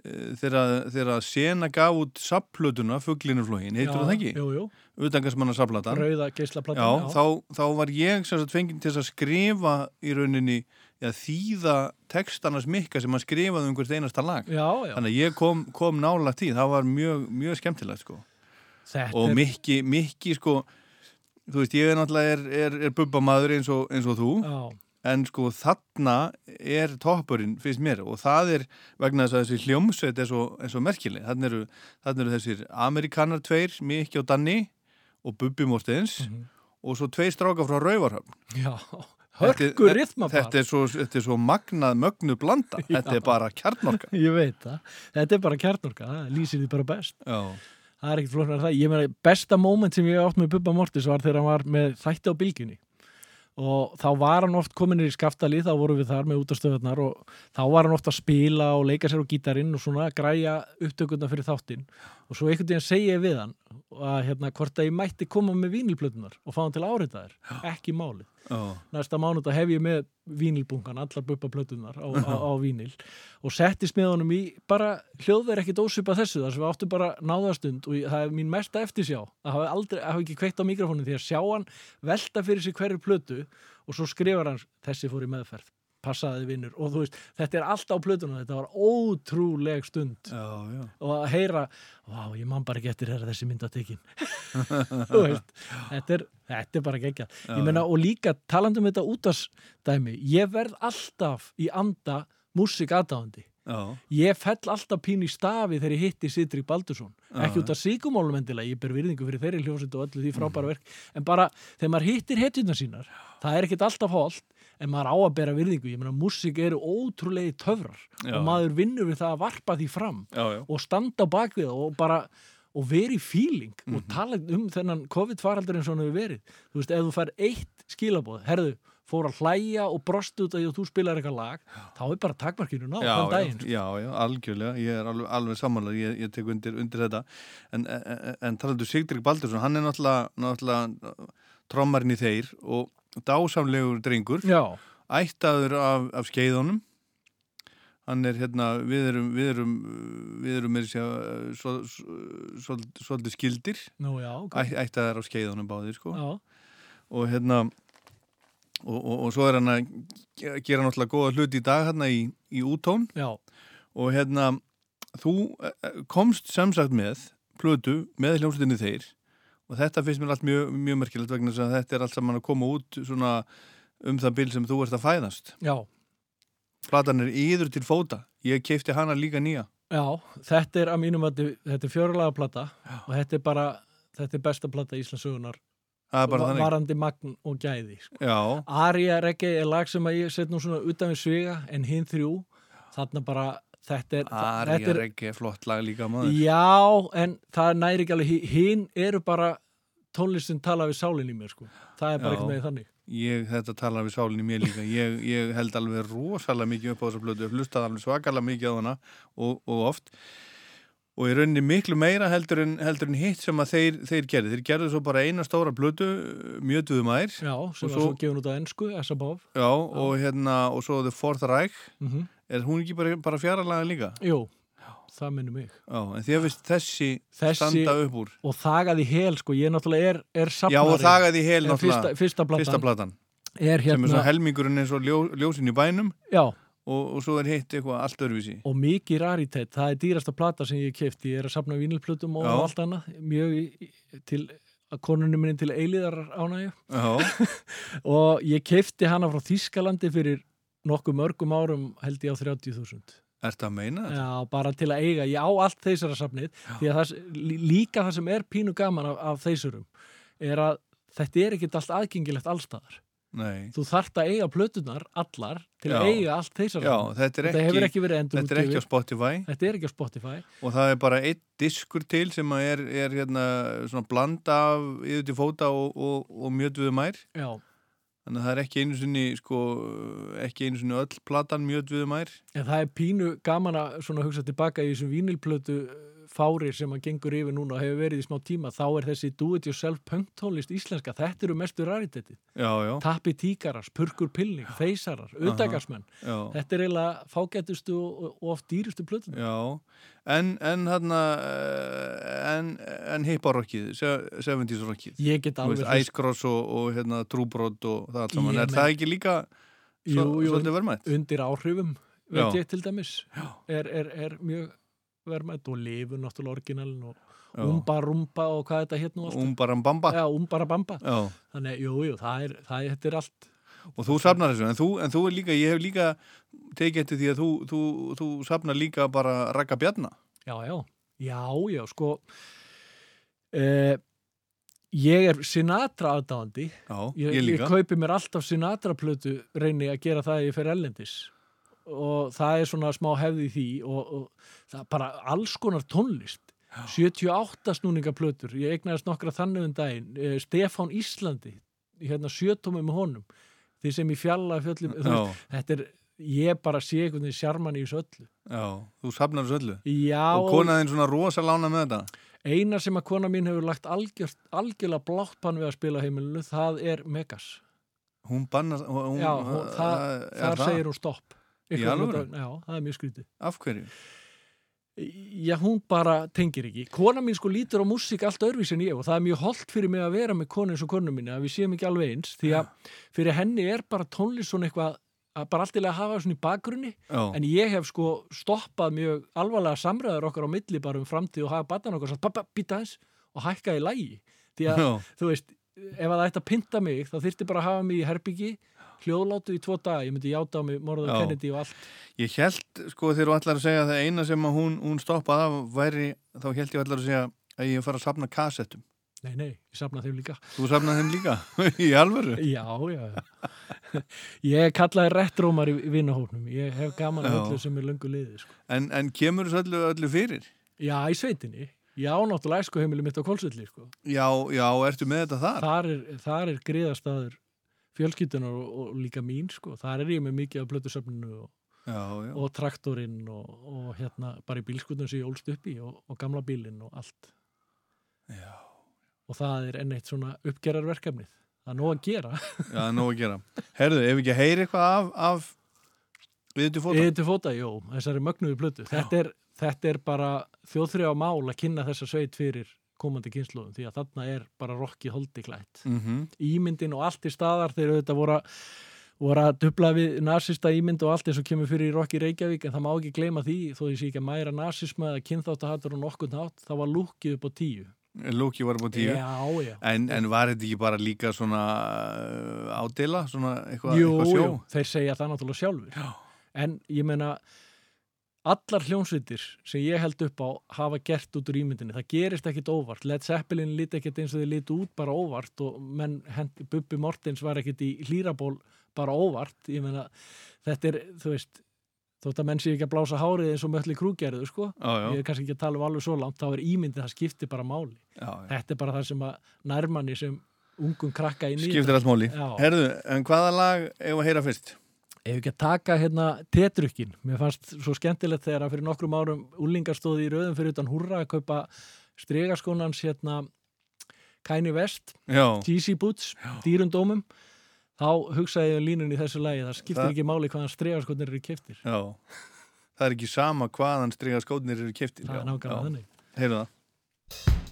Speaker 2: eh, Þegar, þegar Sena gaf út sapplötuna, Fuglinurflógin, heitur það ekki?
Speaker 41: jú, jú.
Speaker 2: Utangarsmanna já. Þá, þá var ég fenginn til að skrifa í rauninni, eða þýða textarnas mikka sem að skrifaði um hvert einasta lag.
Speaker 41: Já, já.
Speaker 2: Þannig að ég kom, kom nála tíð, það var mjög, mjög skemmtilegt sko. Og mikki, mikki sko, þú veist, ég er náttúrulega er, er, er bubbamaður eins eins og þú.
Speaker 41: Já.
Speaker 2: En sko þarna er toppurinn fyrst mér og það er vegna þess að þessi hljómsveit er svo, svo merkileg. Þannig eru, eru þessir Amerikanar tveir, Mikki og Danni og Bubbi Mortens og svo tveir strákar frá Rauvarhöfn.
Speaker 41: Já, Hörku rithma bara.
Speaker 2: Þetta er svo, þetta er svo magnað mögnu blanda. Þetta er bara kjarnorka.
Speaker 41: Ég veit það. Þetta er bara kjarnorka, það lýsir því bara best.
Speaker 2: Já.
Speaker 41: Það er ekkert flóknar það. Ég meina, besta moment sem ég átt með Bubba Mortis var þegar hann var með þætti á bylgjunni. Og þá var hann oft kominir í skaftali, þá vorum við þar með útastöðarnar og þá var hann oft að spila og leika sér á gítarinn og svona græja upptökuna fyrir þáttinn. Og svo einhvern veginn segi ég við hann að hérna hvort að ég mætti koma með vínilplötunar og fá hann til áritaðir, ekki málið.
Speaker 2: Já.
Speaker 41: Næsta mánuð hef ég með vínilbunkan, allar buppa plötunar á, á, á vínil og settist með honum í bara hljóðverð ekkit ósvipa þessu þar sem við áttum bara náðastund og það er mín mesta eftirsjá. Að hafa aldrei, að hafa ekki kveikt á mikrofónu því að sjá hann velta fyrir sig hverju plötu og svo skrifar hann þessi fór í meðferð passaði vinnur og þú veist, þetta er allt á plötuna þetta var ótrúleg stund
Speaker 2: já, já.
Speaker 41: og að heyra vá, ég man bara ekki eftir þessi mynd að tekin þú veist, þetta er, þetta er bara geggjað.
Speaker 2: Já,
Speaker 41: Ég meina, og líka talandi um þetta útastæmi, ég verð alltaf í anda músík aðdáðandi.
Speaker 2: Já.
Speaker 41: Ég fell alltaf pínu í stafi þegar ég hitti Sidrik Baldursson. Ekki út af síkumálum endilega, ég ber virðingu fyrir þeirri hljómsveit og öllu því
Speaker 2: Mhm.
Speaker 41: frábæra verk. En bara þegar maður hittir hetjurnar sínar, það er ekkit alltaf holt, en maður á að bera virðingu. Ég meina, músík eru ótrúlegi töfrar
Speaker 2: Já.
Speaker 41: og maður vinnur við það að varpa því fram
Speaker 2: Já, já.
Speaker 41: og standa á bakvið það og bara og veri í feeling og
Speaker 2: Mhm.
Speaker 41: tala um þennan COVID-faraldur eins og hann hefur verið. Þú veist, ef þú fær eitt skilabóð, herðu, fór að hlæja og brostu út að þú spilar eitthvað lag, þá er bara takmarkinu ná, þann daginn.
Speaker 2: já, já, já, algjörlega, ég er alveg, alveg samanlega, ég, ég tek undir, undir þetta en, en, en talandu Sigdrik Baldursson hann er náttúrulega, náttúrulega trommarinn í þeir og dásamlegur drengur,
Speaker 41: já.
Speaker 2: ættaður af, af skeiðunum. Hann er hérna, við erum við erum, við erum með sér svo, svo, svolítið skildir
Speaker 41: Nú, já, ok.
Speaker 2: Æ, ættaður af skeiðunum báðir sko. Og hérna og, og, og svo er hann að ge- gera náttúrulega góða hluti í dag hérna í, í útón
Speaker 41: Já.
Speaker 2: og hérna þú eh, komst sem sagt með plötu með hljómsveitinni þeir og þetta finnst mér allt mjög, mjög merkilegt vegna þess að þetta er allt saman að koma út svona um það bil sem þú ert að fæðast
Speaker 41: Já.
Speaker 2: platan er yður til fóta ég keipti hana líka nýja
Speaker 41: Já, þetta er að mínum að þetta er fjörlaga plata og þetta er bara, þetta er besta plata
Speaker 2: er bara þannig.
Speaker 41: varandi magn og gæði sko.
Speaker 2: Já.
Speaker 41: Aria Reggae er lag sem að ég set nú svona utan við sviga en hinn þrjú þarna bara þetta er,
Speaker 2: Aria
Speaker 41: þetta er
Speaker 2: Reggae, flott lag líka maður.
Speaker 41: Já, en það næri ekki alveg hi- hinn eru bara tónlistin tala við sálinn í mér sko. það er bara ekki með þannig.
Speaker 2: Ég, þetta talar við sálinni mér líka. Ég, ég held alveg rosalega mikið upp á þessa blödu, ég hlustaði alveg svakalega mikið á hana og, og oft. Og í rauninni miklu meira heldur en, heldur en hitt sem að þeir, þeir gerði þeir gerðu svo bara eina stóra blödu mjötuðum ær
Speaker 41: Já, sem var svo gefin út á ennsku, S-above
Speaker 2: Já, og hérna, og svo The Fourth Reich.
Speaker 41: Mhm.
Speaker 2: Er hún ekki bara, bara fjaralega líka?
Speaker 41: Jú, það minnum mig.
Speaker 2: Já, en því að þessi,
Speaker 41: Þessi
Speaker 2: standa upp úr.
Speaker 41: og þagaði hel sko, ég náttúrulega er, er
Speaker 2: Já, og þagaði hel náttúrulega.
Speaker 41: fyrsta, fyrsta platan, er
Speaker 2: sem er
Speaker 41: hérna
Speaker 2: svo helmingurinn eins og ljó, ljósin í bænum.
Speaker 41: Já.
Speaker 2: og, og svo er hitt eitthvað allt öðruvísi.
Speaker 41: Og mikið raritet, það er dýrasta plata sem ég keft, ég er að safna vínilplutum og
Speaker 2: Já.
Speaker 41: allt annað, mjög til að konunni minni til eilíðar ánægju.
Speaker 2: Já.
Speaker 41: og ég kefti hana frá Þískalandi fyrir nokkuð mörgum árum held ég á 30.000
Speaker 2: Ertu að meina þetta?
Speaker 41: Já, bara til að eiga, ég á allt þeysara safnið því að það, lí- líka það sem er pínu gaman af, af þeysurum er að þetta er ekkert allt aðgengilegt allstaðar
Speaker 2: Nei.
Speaker 41: þú þarft að eiga plötunar allar til að
Speaker 2: Já.
Speaker 41: eiga allt þeysara
Speaker 2: Já, þetta er ekki,
Speaker 41: hefur ekki verið endur
Speaker 2: þetta er ekki
Speaker 41: Þetta er ekki á Spotify.
Speaker 2: Og það er bara einn diskur til sem að er, er hérna svona blanda af yfir til fóta og, og, og mjötuðu mær.
Speaker 41: Já.
Speaker 2: Þannig að það er ekki einu sinni sko, ekki einu sinni öll platan mjög við mær
Speaker 41: En það er pínu gaman að hugsa tilbaka í þessum vínilplötu fári sem að gengur yfir núna og hefur verið í smá tíma, þá er þessi do-it-yourself punktónlist íslenska, þetta eru mestu raritetti.
Speaker 2: Já, já.
Speaker 41: Tappi tíkarar, purkur pilning, feysarar, auðdagarsmenn. Þetta er eiginlega fágætustu og, oft dýrustu plötun.
Speaker 2: Já, en, en hérna en, en hipparokkið 70s rokkið
Speaker 41: Ég get alveg hlust-
Speaker 2: Ice Cross og, og hérna Trúbrot og það allt saman, er það ekki líka
Speaker 41: Jú,
Speaker 2: svo,
Speaker 41: jú,
Speaker 2: svolítið verðmætt?
Speaker 41: undir áhrifum veit ég til dæmis er, er, er mjög verðmætt og lifur náttúrulega orginalin og
Speaker 2: Já.
Speaker 41: umba rumba og hvað þetta allt
Speaker 2: Umbarambamba
Speaker 41: Já, umbarambamba. Þannig, jú, jú, það er, það er, þetta er allt.
Speaker 2: Og þú safnar þessu, en þú, en þú er líka, ég hef líka tekið eftir því að þú, þú, þú safnar líka bara rakka bjarna.
Speaker 41: Já, já, já, já, sko eh, ég er Sinatra aðdáandi.
Speaker 2: Já,
Speaker 41: ég,
Speaker 2: ég
Speaker 41: ég kaupi mér alltaf Sinatra plötu reyni að gera það ef ég fer ellendis og það er svona smá hefði í því og, og það er bara alls konar tónlist 78 snúningaplötur ég egnaðist nokkra þannig um daginn eh, Stefán Íslandi hérna sjötómi með honum því sem í fjalla fjöllum þetta er, ég bara sé einhvern veginn sjarman í þessu öllu
Speaker 2: Já, þú safnar þessu öllu.
Speaker 41: Já,
Speaker 2: Og konaðinn svona rosa lána með þetta.
Speaker 41: Eina sem að kona mín hefur lagt algjört, algjörlega blátt pann við að spila heimilinu, það er Megas.
Speaker 2: Hún banna... Hún,
Speaker 41: Já, hún, það,
Speaker 2: er
Speaker 41: þar
Speaker 2: það?
Speaker 41: segir hún stopp. Já, það er mjög skrítið.
Speaker 2: Af hverju?
Speaker 41: Já, hún bara tengir ekki. Kona mín sko lítur á músík allt öðruvísi en ég og það er mjög holdt fyrir mig að vera með konu eins og konu mín að við séum ekki alveg eins því að fyrir henni er bara tónlist svona eitthvað að bara allt í lagi að hafa svona í bakgrunni
Speaker 2: Já.
Speaker 41: en ég hef sko stoppað mjög alvarlega samræður okkar á milli bara um framtíð og hafa batnan okkar pappa, býta eins og hækka í lægi því að,
Speaker 2: Já.
Speaker 41: þú veist, ef að það ætti að pynta mig þá þyrfti bara að hafa mig í herbyggi hljóðlátu í tvo daga, ég myndi játa á mig morðað
Speaker 2: Já.
Speaker 41: Kennedy og allt
Speaker 2: Ég held, sko, þegar þú ætlar að segja að það eina sem að hún, hún stoppaði af væri, þá held ég ætlar að segja að ég fara að safna kassettum.
Speaker 41: Nei, nei, ég safna þeim líka
Speaker 2: Þú safnaði þeim líka? í alvöru?
Speaker 41: Já, já, já. Ég kallaði rettrómar í vinnahóknum. Ég hef gaman
Speaker 2: Já.
Speaker 41: öllu sem er löngu liðið. Sko.
Speaker 2: En, en kemur þessu öllu, öllu fyrir?
Speaker 41: Já, í sveitinni. Já, náttúrulega æsku heimili mitt á Kolsvelli. Sko.
Speaker 2: Já, já, ertu með þetta þar?
Speaker 41: Þar er, þar er griðastaður fjölskyldunar og, og líka mín. Sko. Þar er ég með mikið af blötusöfninu og, og traktorinn og, og hérna bara í bílskutun sem ég ólst upp í og, og gamla bílinn og allt.
Speaker 2: Já.
Speaker 41: Og það er enn eitt svona uppgerarverkefnið. Það er nóg að gera.
Speaker 2: Já, nóg að gera. Herðu, ef ekki heyri eitthvað af, af við til fóta?
Speaker 41: Við til fóta, jú, þessari mögnuðu plötu. Þetta er, þetta er bara þjóðþrjá mál að kynna þessa sveit fyrir komandi kynsluðum því að þarna er bara rokki holdi klætt.
Speaker 2: Mhm.
Speaker 41: Ímyndin og allt í staðar þegar þetta voru að voru að dubla við nasista ímynd og allt eins og kemur fyrir í Rokki Reykjavík en það má ekki gleyma því þó ég sé ekki að mæra nasisma eða kynþáttahattur og nokkurn hátt, það var lúkið upp á tíu.
Speaker 2: Lúki var upp á tíu
Speaker 41: Já, já.
Speaker 2: En, en var þetta ekki bara líka svona uh, ádela, svona eitthvað,
Speaker 41: jú,
Speaker 2: eitthvað sjó?
Speaker 41: þeir segja það náttúrulega sjálfur Já. en ég meina allar hljónsvitir sem ég held upp á hafa gert út úr ímyndinni það gerist ekkit óvart, Led Zeppelin líti ekkit eins og þið líti út bara óvart og menn, hendi, Bubbi Mortens var ekkit í hlýraból bara óvart ég meina, þetta er, þú veist þótt að menn sé ekki að blása hárið eins og mölli krúgerðu, sko,
Speaker 2: já.
Speaker 41: ég er kannski ekki að tala um alveg svo langt, þá er ímyndin, það skiptir bara máli
Speaker 2: Já, já.
Speaker 41: þetta er bara það sem að nærmanni sem ungum krakka í
Speaker 2: Skiptir
Speaker 41: þetta.
Speaker 2: allt máli. Herðu, en hvaða lag ef
Speaker 41: ekki að taka hérna tetrukkin, mér fannst svo skemmtilegt þegar að fyrir nokkrum árum úlingar stóði í rauðum fyrir utan húrra að kaupa stregaskónans hérna Kanye West. Yeezy Boots, dýrundómum þá hugsaði ég um línun í þessu lagi það skiptir
Speaker 2: Það-
Speaker 41: ekki máli hvaðan stregaskónir eru keftir
Speaker 2: Já. Það er ekki sama hvaðan striga skótnir eru keftir.
Speaker 41: Það er nákvæmlega þannig.
Speaker 2: Heyru það.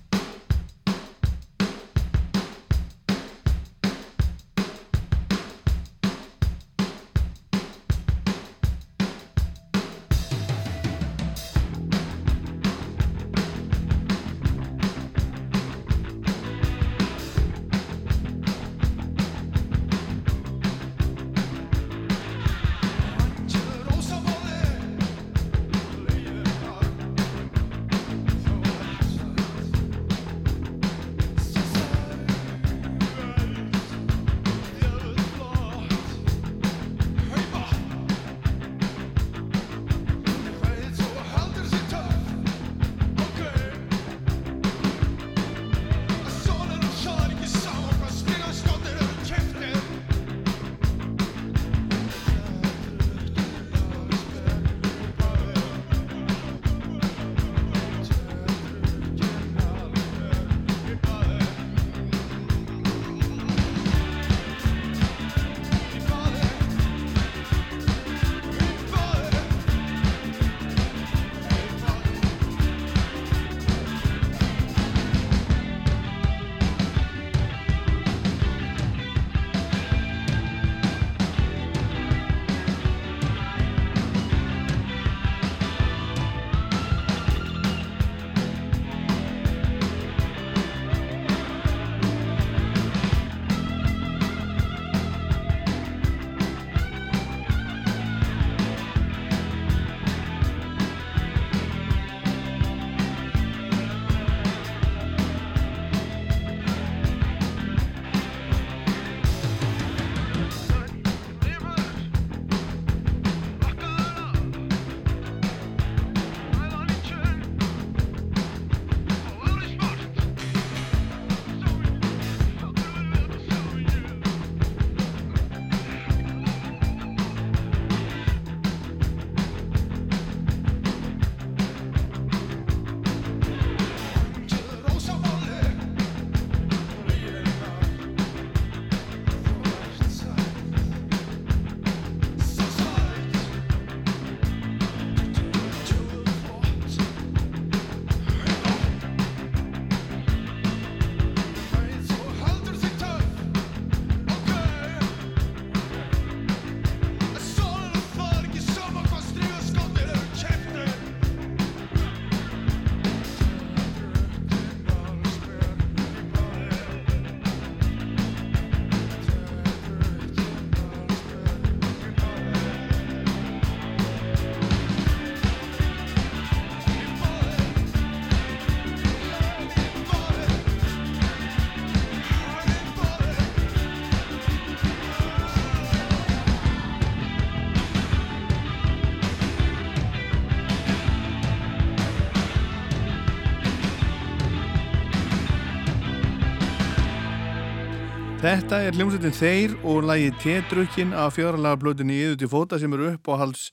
Speaker 2: Þetta er hljómsveitin Þeir og lagi T-drukkin af fjáralaga plötunni Íðu til fóta sem eru upp á hals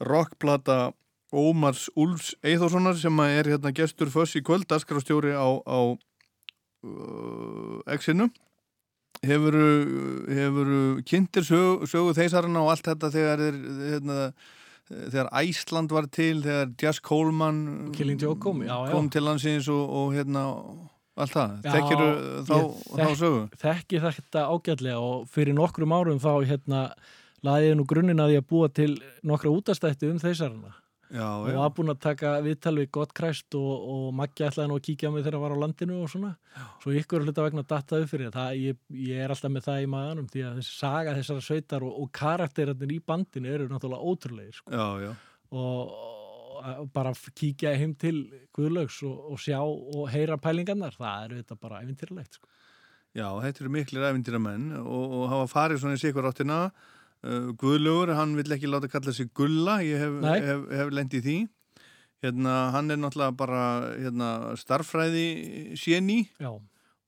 Speaker 2: rockplata Ómars Úlfs Eithórssonar sem er hérna gestur föss í kvöld, askrafstjóri á, á uh, X-inu hefur, hefur kynntir sögu, sögu þeisarana og allt þetta þegar er, hérna, þegar Æsland var til, þegar Jazz Coleman
Speaker 41: Killing Joke kom, já, já.
Speaker 2: kom til landsins og, og hérna allt það,
Speaker 41: Já,
Speaker 2: þekkir þá,
Speaker 41: ég
Speaker 2: þá sögu
Speaker 41: Þekki þetta ágætlega og fyrir nokkrum árum þá hérna laði ég nú grunninn að ég að búa til nokkra útastætti um þeisarana
Speaker 2: Já,
Speaker 41: og
Speaker 2: já.
Speaker 41: var búinn að taka viðtal við gott kræst og, og Maggi ætlaði nú að kíkja á mig þegar hann var á landinu og svona svo ykkur hluta vegna dattaði fyrir það ég, ég er alltaf með það í maðanum því að þessi saga þessara sveitar og, og karakterarnir í bandinu eru náttúrulega ótrúlegir sko.
Speaker 2: Já, já.
Speaker 41: og bara kíkja heim til Guðlaugs og, og sjá og heyra pælingarnar, það er þetta bara eventýrlegt sko.
Speaker 2: Já, þetta eru miklir æfintýramenn og, og hafa farið svona í sikur áttina. Uh, Guðlaugur, hann vill ekki láta kalla sig Gulla, ég hef, hef, hef lent í því. Hérna, hann er náttúrulega bara hérna, starffræði séni
Speaker 41: Já.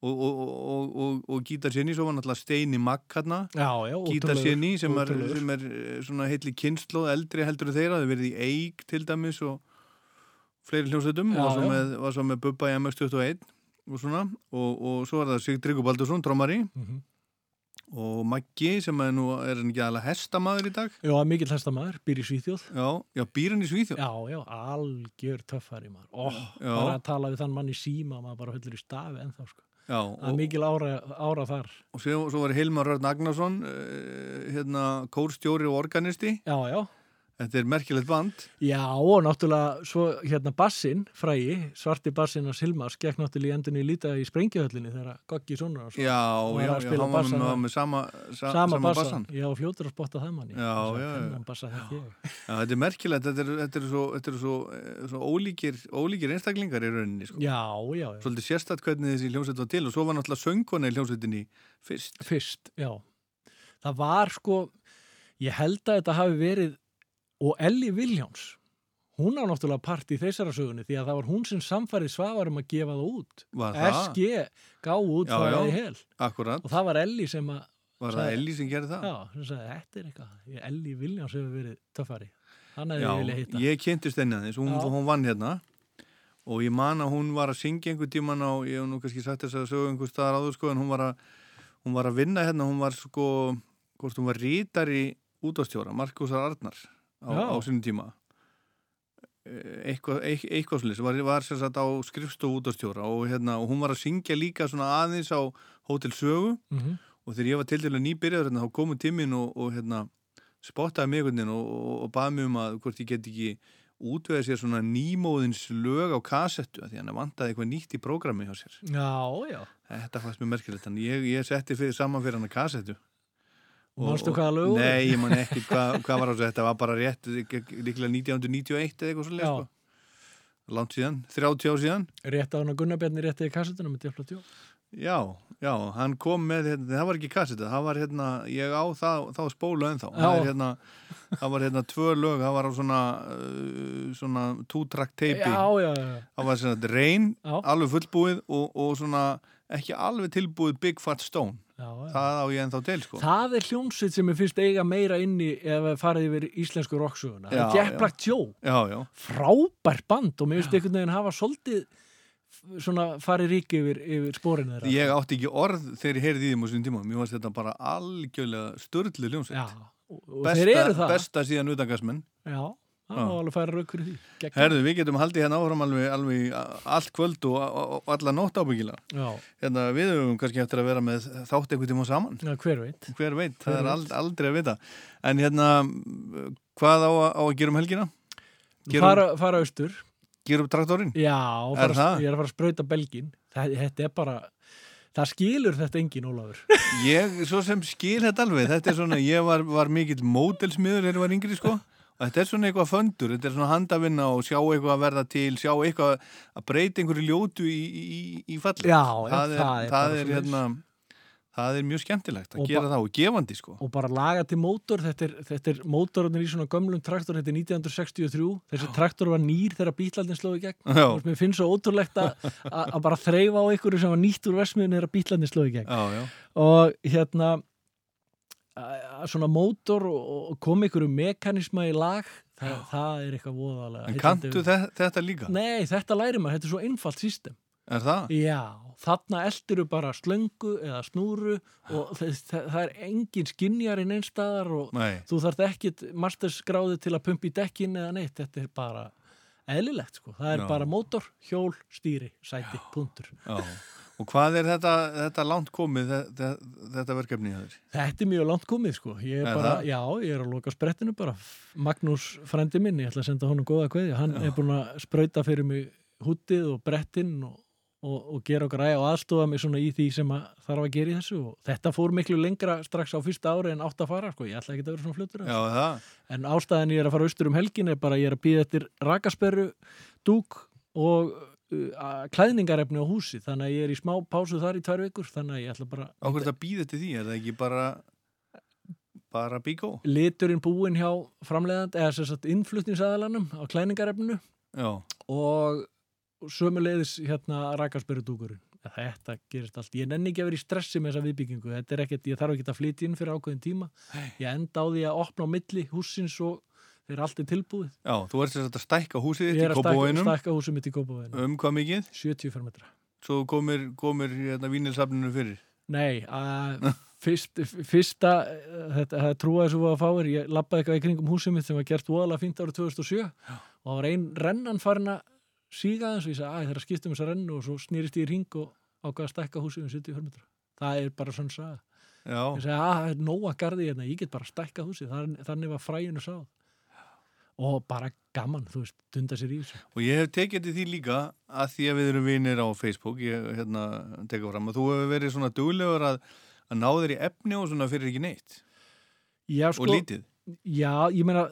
Speaker 2: Og, og, og, og, og gítar séni, svo var náttúrulega Steini Magg hérna,
Speaker 41: Já, já,
Speaker 2: gítar séni
Speaker 41: ótrúlegur,
Speaker 2: sem, er- sem er eh, svona heitli kynnslóð, eldri heldur en þeirra, þau verið í Eik til dæmis og fleiri hljómsveitum og svo
Speaker 41: já.
Speaker 2: með, var svo með Bubba í MS21 og svona og, og svo var það Sigdryggur Baldursson, trómari
Speaker 41: Mhm.
Speaker 2: og Maggi sem er nú er hann ekki aðalega hestamaður í dag
Speaker 41: Já, mikill hestamæður, býr í Svíþjóð
Speaker 2: Já, já býr hann í Svíþjóð
Speaker 41: Já, já, algjör töffari maður
Speaker 2: Já.
Speaker 41: bara að tala við þann mann í síma maður bara höllur í stafi ennþá sko.
Speaker 2: Já,
Speaker 41: Það er mikil ára, ára þar.
Speaker 2: Og svo, svo var Hilmar Rörn Agnarsson uh, hérna kórstjóri og organisti.
Speaker 41: Já, já
Speaker 2: Þetta er merkilegt band
Speaker 41: Já, og náttúrulega svo hérna bassin, frægi, svarti bassin að Silmas gekk náttúrulega í endunni líta í sprengjuhöllinni þegar Goggi Sónar
Speaker 2: Já, já, já, hann var með, með sama, sa,
Speaker 41: sama,
Speaker 2: sama
Speaker 41: bassan.
Speaker 2: bassan
Speaker 41: Já, fljótur að spotta það manni
Speaker 2: Já, já, já.
Speaker 41: Ég
Speaker 2: Já, þetta er merkilegt, þetta eru er svo, er svo, eh, svo ólíkir, ólíkir einstaklingar í rauninni sko.
Speaker 41: Já, já, já.
Speaker 2: Svolítið sérstætt hvernig þessi hljómsveit var til og svo var náttúrulega söngkona í hljómsveitinni fyrst
Speaker 41: Fyrst, já Það var sko, ég held að þetta hafi verið og Ellie Viljáns hún á náttúrulega part í þessara sögunni því að það var hún sem samfærið svavar um að gefa það út.
Speaker 2: Var það?
Speaker 41: SG gá út
Speaker 2: Já,
Speaker 41: það
Speaker 2: já,
Speaker 41: í hel.
Speaker 2: akkurat.
Speaker 41: og það var Ellie sem að
Speaker 2: Var það Ellie sem gerði það?
Speaker 41: Já, sem sagði, þetta er eitthvað Ellie Viljáns hefur verið töffari.
Speaker 2: Já, ég kynntist henni aðeins, hún, hún vann hérna. Og ég man að hún var að syngja einhver tíman á, ég hef nú kannski sagt þess að sögu einhver staðar áður sko, en hún var að, hún var að vinna hérna, hún var sko, hvort hún var rítari útastjóra, Markusar Arnar á, á sínum tíma. Eh, eitthvað, eitthvað, slis, var, var sagt á skrifstofu útastjóra og, hérna, og hún var að syngja líka svona aðeins á Hótel Sögu.
Speaker 41: Mhm.
Speaker 2: og þegar ég var til dælu nýbyrjaður hérna, þá komu tíminn og, og hérna, spottaði mig og, og, baði mig um að hvort ég get ekki útveða sér svona nýmóðins lög á kasettu af því hann vantaði eitthvað nýtt í prógrami hjá sér.
Speaker 41: Já, já.
Speaker 2: Þetta fannst mér merkilegt þannig ég, ég setti fyrir, saman fyrir hann að kasettu Og-
Speaker 41: hvaða lög voru?
Speaker 2: Nei, ég man ekki hvað, hvað var þessu Þetta var bara rétt, líklega 1991 eða eitthvað svo leið
Speaker 41: Já.
Speaker 2: sko. Langt síðan, 30 ár síðan
Speaker 41: Rétt á hann að Gunnarbjarni rétti í kassetuna með Djöfla Djó
Speaker 2: Já, já, hann kom með hérna, það var ekki kasseta, það var hérna ég á það, þá spólu ennþá það,
Speaker 41: Já.
Speaker 2: er, hérna, það var hérna tvö lög það var á svona uh, svona two-track teipi
Speaker 41: Já, já, já.
Speaker 2: það var svona reyn, alveg fullbúið og, og svona ekki alveg tilbúið Big Fat Stone
Speaker 41: Já, já.
Speaker 2: það á ég ennþá til sko.
Speaker 41: Það er hljómsveit sem ég finnst eiga meira inni ef við farið yfir íslensku rocksuguna Það er. Black Joe. Frábært band og mér finnst einhvern veginn hafa svolítið svona farið rík yfir, yfir spórinu þeirra.
Speaker 2: Ég átti ekki orð þegar ég heyrði í á þessum tíma, mér fannst þetta bara algjörlega störðli ljómsveit
Speaker 41: Já, og þeir eru það.
Speaker 2: besta síðan utangasmenn
Speaker 41: Já, það má alveg færa rauk fyrir því Geggjað.
Speaker 2: Herðu, við getum haldið hérna áfram alveg, alveg allt kvöld og, og, og alla nótt ábyggilega.
Speaker 41: Já.
Speaker 2: Hérna, við höfum kannski eftir að vera með þátt einhvern tíma saman.
Speaker 41: Já, hver veit.
Speaker 2: Hver veit, það
Speaker 41: Hver
Speaker 2: er
Speaker 41: veit.
Speaker 2: ald, aldrei að vita. En hérna, hvað á, að- á að gera um helgina?
Speaker 41: Fara, fara austur
Speaker 2: Gera upp traktorinn?
Speaker 41: Já,
Speaker 2: Er
Speaker 41: fara,
Speaker 2: það?
Speaker 41: ég er að fara að sprauta belgin það, Þetta er bara Það skilur þetta engin, Ólafur
Speaker 2: Ég, svo sem skil þetta alveg, þetta er svona, ég var, var mikill módelsmiður þegar ég var yngri, sko. Þetta er svona eitthvað föndur, þetta er svona handavinna og sjá eitthvað að verða til, sjá eitthvað að breyta einhverju ljótu í, í, í falli.
Speaker 41: Já, já,
Speaker 2: það er,
Speaker 41: það er
Speaker 2: það er, hérna, það er mjög skemmtilegt að
Speaker 41: Og
Speaker 2: gera það og gefandi sko
Speaker 41: og bara laga til mótor þetta er, þetta er mótorarnir í svona gömlum traktor þetta er 1963, þessi traktor var nýr þegar bílarnir slóði gegn
Speaker 2: Já.
Speaker 41: og mér finnst svo ótrúlegt að að- bara þreyfa á einhverju sem var nýtt úr versmiðin þegar bílarnir slóði gegn
Speaker 2: já, já.
Speaker 41: og hérna svona mótor og, og kom einhverju mekanisma í lag það, það er eitthvað voðalega
Speaker 2: En kanntu
Speaker 41: við-
Speaker 2: þe- þetta líka?
Speaker 41: Nei, þetta læri maður, þetta er svo einfalt system
Speaker 2: Er það?
Speaker 41: Já, þarna eldiru bara slöngu eða snúru og það, það, það er engin skinjar í neinstæðar og
Speaker 2: Nei.
Speaker 41: þú þarft ekkit masterskráði til að pumpa í dekkin eða neitt, þetta er bara eðlilegt sko, það er
Speaker 2: Já.
Speaker 41: bara mótor, hjól, stýri, sæti, punktur.
Speaker 2: Já. Og hvað er þetta, þetta langt komið, þetta, þetta verkefni hjá þér?
Speaker 41: Þetta er mjög langt komið sko, ég er
Speaker 2: Er
Speaker 41: bara,
Speaker 2: það?
Speaker 41: já, ég er að loka sprettinu bara, Magnús frendi minn, ég ætla að senda honum góða kveði, hann er búin að sprauta fyrir mig hútið og brettinn og, og, og gera okkar æg og aðstofa mig svona í því sem að þarf að gera í þessu og þetta fór miklu lengra strax á fyrsta ári en átt að fara sko, ég ætla ekki að vera svona fljótur að
Speaker 2: Já,
Speaker 41: þessu.
Speaker 2: það.
Speaker 41: en ástæðan ég er að fara austur um helgin er bara ég er að býða eftir rakasperru, dúk og klæðningarefni á húsi, þannig að ég er í smá pásu þar í tvær vikur, þannig að ég ætla bara
Speaker 2: Á hverju þetta býðið til því? Er það ekki bara, bara bíkó?
Speaker 41: liturinn búinn hjá framleiðand eða sem sagt innflutningsaðalanum á klæningarefninu
Speaker 2: Já.
Speaker 41: og sömuleiðis hérna rakarsperudúkurinn þetta gerist allt, ég nenni ekki að vera í stressi með þessa viðbyggingu, þetta er ekkert, ég þarf ekki að flytja inn fyrir ákveðin tíma, ég enda á því að opna á milli húsins og þeir allt er tilbúið
Speaker 2: Já, þú ert að stækka húsið þitt
Speaker 41: ég
Speaker 2: í
Speaker 41: er að stækka,
Speaker 2: Kópavóinum.
Speaker 41: húsið mitt í Kópavóinum
Speaker 2: Um hvað mikið?
Speaker 41: 70 fermetra.
Speaker 2: Svo komir, komir hérna vínilsafninu fyrir.
Speaker 41: Nei, að fyrst, fyrsta þetta, þetta trúaði svo að fáir ég lappaði eitthvað í kringum húsið mitt sem var gert voðalega fínt árið 2007 og það var ein rennan farin að síga þess og ég sagði að það er að skipta um þessa rennu og svo snýrist ég í ring og ákvaða að stækka húsið um 70 fermetra. Það er bara svona saga.
Speaker 2: Já.
Speaker 41: ég segi að það er nóga garði hérna, ég get bara stækka húsið. Þannig, var fræjunu sáð og bara gaman, þú veist, dunda sér í þessu
Speaker 2: Og ég hef tekið til því líka að því að við erum vinir á Facebook, ég hérna teka fram að þú hefur verið svona duglegur að, að ná þér í efni og svona fyrir ekki neitt.
Speaker 41: Já, sko,
Speaker 2: Og lítið.
Speaker 41: Já, ég meina,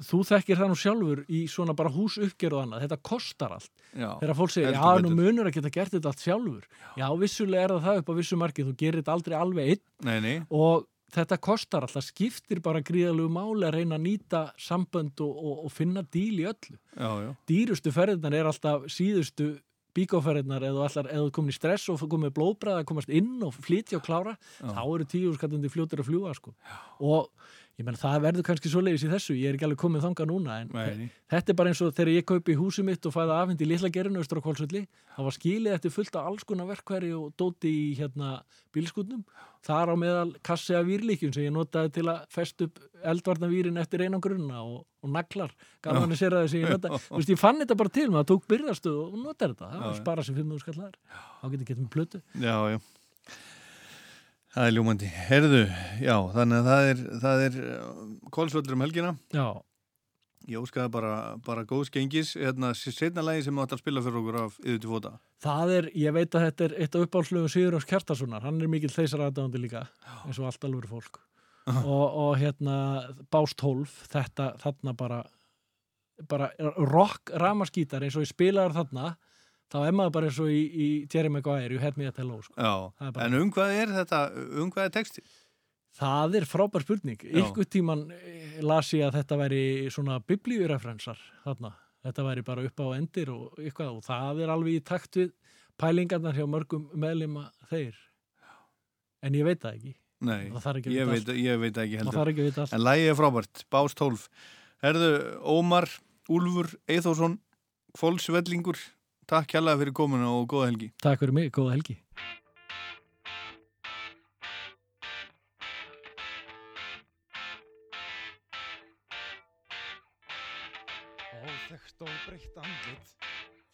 Speaker 41: þú þekkir það nú sjálfur í svona bara hús uppgerð og annað, þetta kostar allt.
Speaker 2: Já,
Speaker 41: Þegar fólk segir, já, nú
Speaker 2: betur.
Speaker 41: munur að geta gert þetta allt sjálfur. Já, vissulega er það það upp á vissu markið, þú gerir þetta aldrei alveg einn
Speaker 2: Nei, nei.
Speaker 41: og þetta kostar alltaf, skiptir bara gríðalegu máli að reyna að nýta sambönd og, og, og finna díl í öllu.
Speaker 2: Já, já.
Speaker 41: Dýrustu ferðirnar er alltaf síðustu bíkóferðirnar eða eða komin í stress og komið blóðbræða, komast inn og flytja og klára,
Speaker 2: Já.
Speaker 41: þá eru tíu skallandi fljótur að fljúa, sko. Og ég menn, það verður kannski svoleiðis í þessu, ég er ekki alveg komið þanga núna, en
Speaker 2: Nei,
Speaker 41: þetta er bara eins og þegar ég kaupi húsið mitt og fæða afhengt í litla gerinu austur á Kvolsvöldi, það var skilið eftir fullt af alls konar verkværi og dóti í hérna bílskutnum, þar á meðal kassi af výrlíkjum sem ég notaði til að fest upp eldvarnavýrin eftir einangrunna og, og naglar, gaman að sér að þessi ég notaði, þú veist, ég fann þetta bara til maður tók byrðastuð og notaði þetta, það var
Speaker 2: Já.
Speaker 41: spara sem 5.000 skallar, þá getur getið með plötu
Speaker 2: Já, já. Það er ljúmandi. Herðu, já, þannig að það er, er kólsvöldur um helgina.
Speaker 41: Já.
Speaker 2: Ég óskaði bara, bara góðs gengis. Hérna, setna lagi sem átt að spila fyrir okkur af yður til fóta.
Speaker 41: Það er, ég veit að þetta er eitt af uppáhaldslögum Sigurjóns Kjartasonar, hann er mikill þeisar aðdáðandi líka, eins og allt alveg fólk. og, og hérna Bás 12, þetta þarna bara, bara rock ramaskítar eins og ég spilaður þarna, þá er maður bara eins og í, í Jerry Maguire, you had me at hello, sko.
Speaker 2: En um hvað er þetta, um hvað er texti?
Speaker 41: Það er frábær spurning. Ykkur tíman eh, las ég að þetta væri svona biblíurefrensar þarna. Þetta væri bara upp á endir og eitthvað og það er alveg í takt við pælingarnar hjá mörgum meðlima þeir. En ég veit það ekki.
Speaker 2: Nei,
Speaker 41: Það ekki
Speaker 2: ég veit, ég veit ekki
Speaker 41: Það
Speaker 2: heldur.
Speaker 41: þarf ekki að vita allt.
Speaker 2: En lagið er frábært, Bás 12. Herðu, Ómar, Úlfur, Eithósson, Fólksvellingur, takk kjærlega fyrir komuna og góða helgi.
Speaker 41: Takk fyrir mig, góða helgi.
Speaker 42: Óþekkt og breytt andlit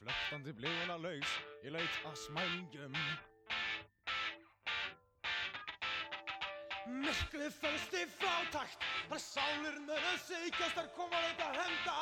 Speaker 42: Flektandi blíðuna laus Ég leit að smælingum Myrkrið fölst í flátakt Þar sálir nöðu síkjast Þar koma þetta henda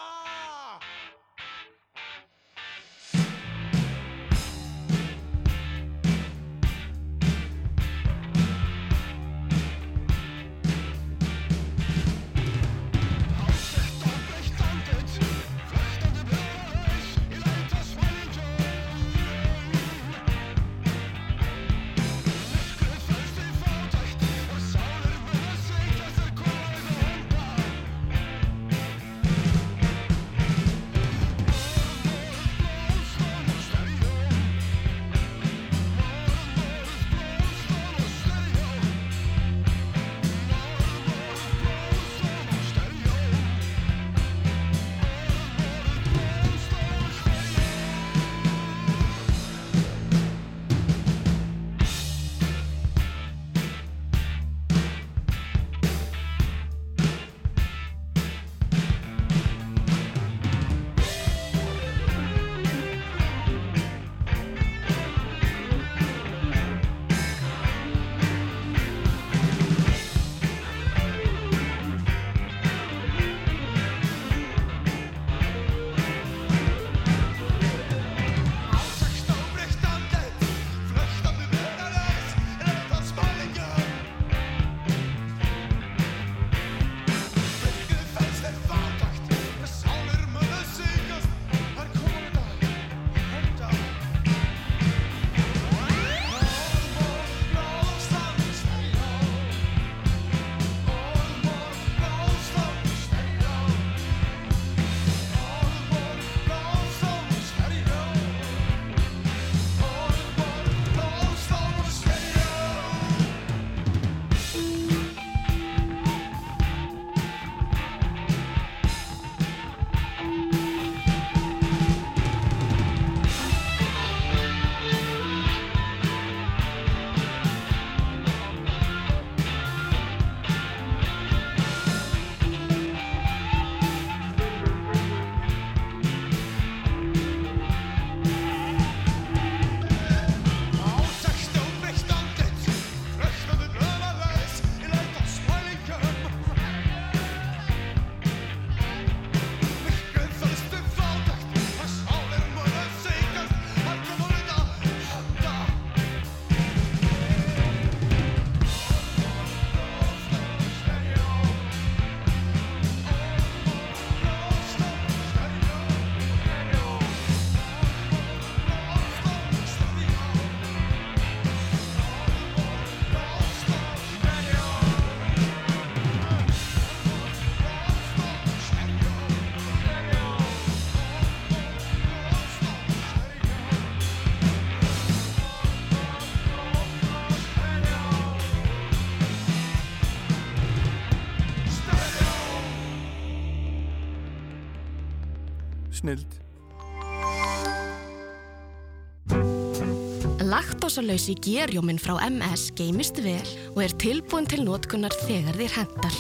Speaker 43: Laktósalausi gerjóminn frá MS geymist vel og er tilbúin til notkunnar þegar þér hendar.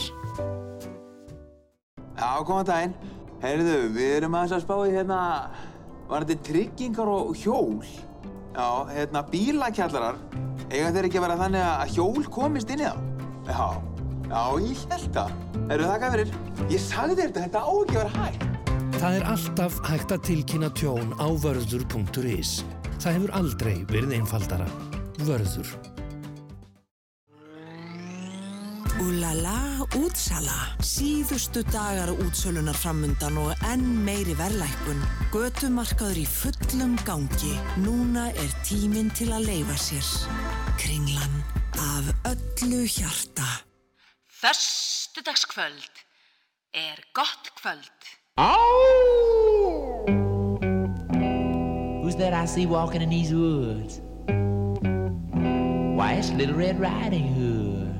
Speaker 44: Já, góðan daginn. Heyrðu, við erum aðeins að spá í hérna, var þetta tryggingar og hjól? Já, hérna, bílakjallarar. Eiga þeir ekki að vera þannig að hjól komist inn í þá? Já, já, ég held það. Heyrðu, þakka fyrir. Ég sagði þér þetta, þetta á ekki að vera hægt.
Speaker 45: Það er alltaf hægt að tilkynna tjón á vörður.is. Það hefur aldrei verið einfaldara. Vörður.
Speaker 6: Úlala, útsala. Síðustu dagar útsölunar framundan og enn meiri verðlækkun. Götumarkaður í fullum gangi. Núna er tíminn til að leifa sér. Kringlan af öllu hjarta.
Speaker 1: Föstudagskvöld er gott kvöld.
Speaker 8: That I see walking in these woods? Why, it's Little Red Riding Hood.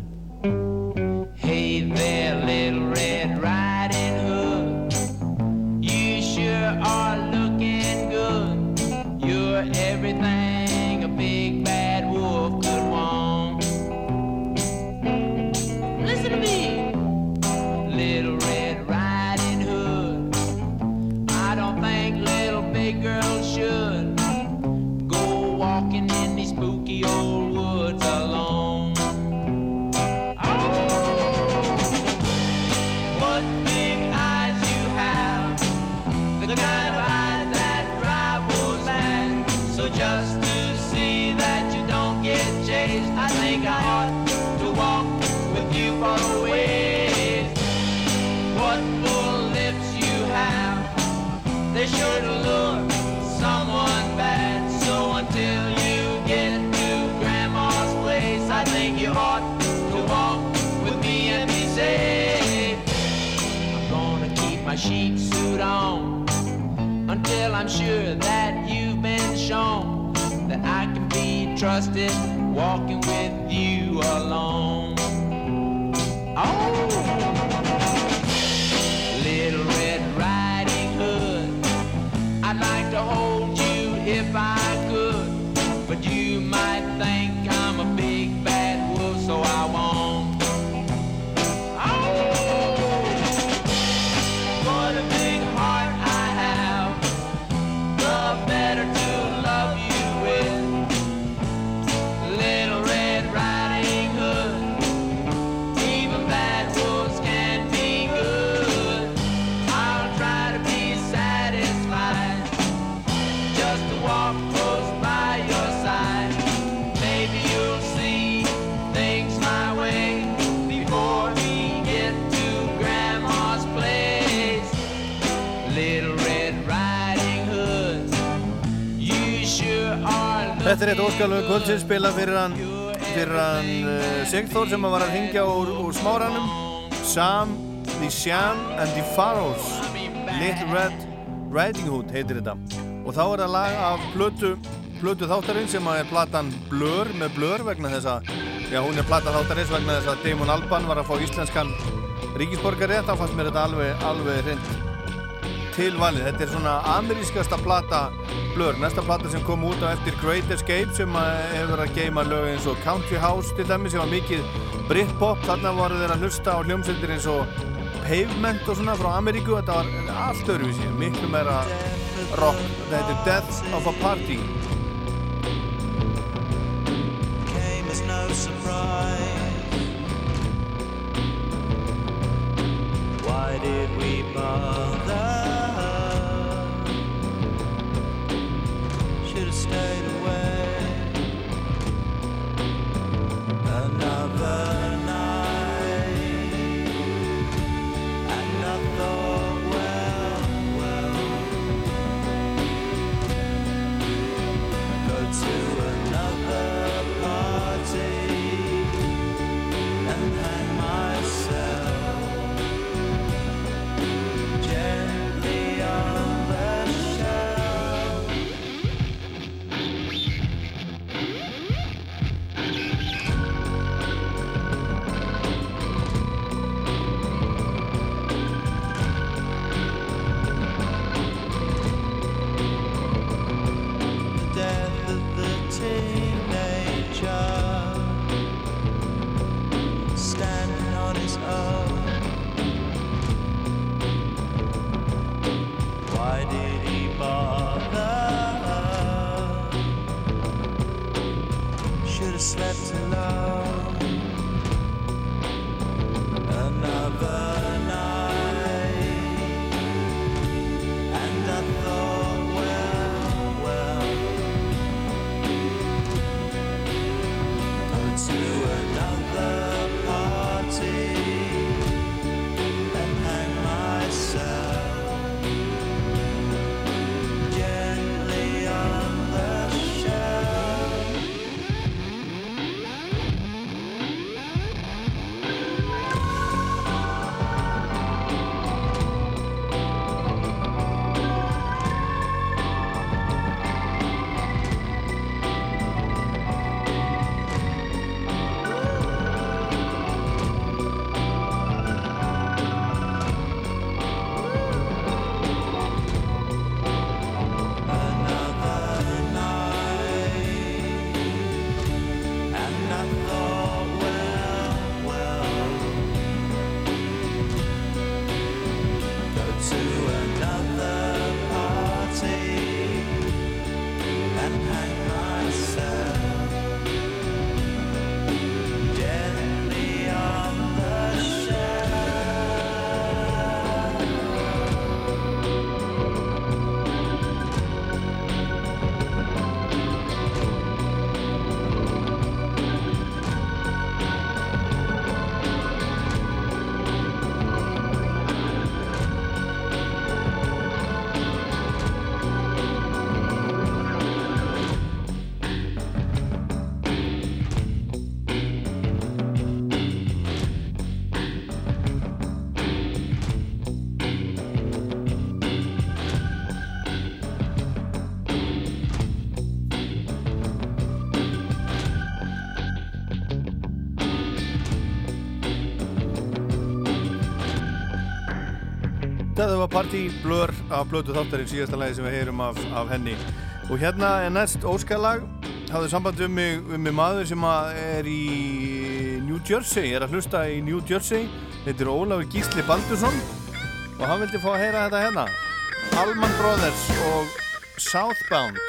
Speaker 8: Hey there, Little Red Riding Hood. You sure are looking good. You're everything
Speaker 2: Óskalögu kvöldsins spila fyrir hann, hann uh, Sigþór sem var að hringja úr, úr smáranum Sam, The Shan and the Pharaohs. Little Red Riding Hood heitir þetta. Og þá er það lag af plötu, plötu þáttarinn sem er platan Blur með Blur vegna þess að já hún er plata þáttarins vegna þess að Damon Alban var að fá íslenskan ríkisborgarrétt. Þá fannst mér þetta alveg, alveg hreint til valið. Þetta er svona amerískasta plata Blur. Næsta plata sem kom út á eftir Great Escape sem hefur að geima lög eins og Country House til dæmi sem var mikið Britpop. Þarna voru þeir að hlusta á hljómsveitir eins og Pavement og svona frá Ameríku. Þetta var allt öðruvísi, miklu meira rock. Þetta heitir Death of a Party.
Speaker 33: Why did we bother? Party
Speaker 2: Blur af blötu þáttarinn síðasta lagi sem við heyrum af, af henni. Og hérna er næst óskalag. Hafði samband um mig, um mig maður sem er í New Jersey er að hlusta í New Jersey. Þetta er Ólafur Gísli Baldursson. Og hann vildi fá að heyra þetta hérna. Allman Brothers og Southbound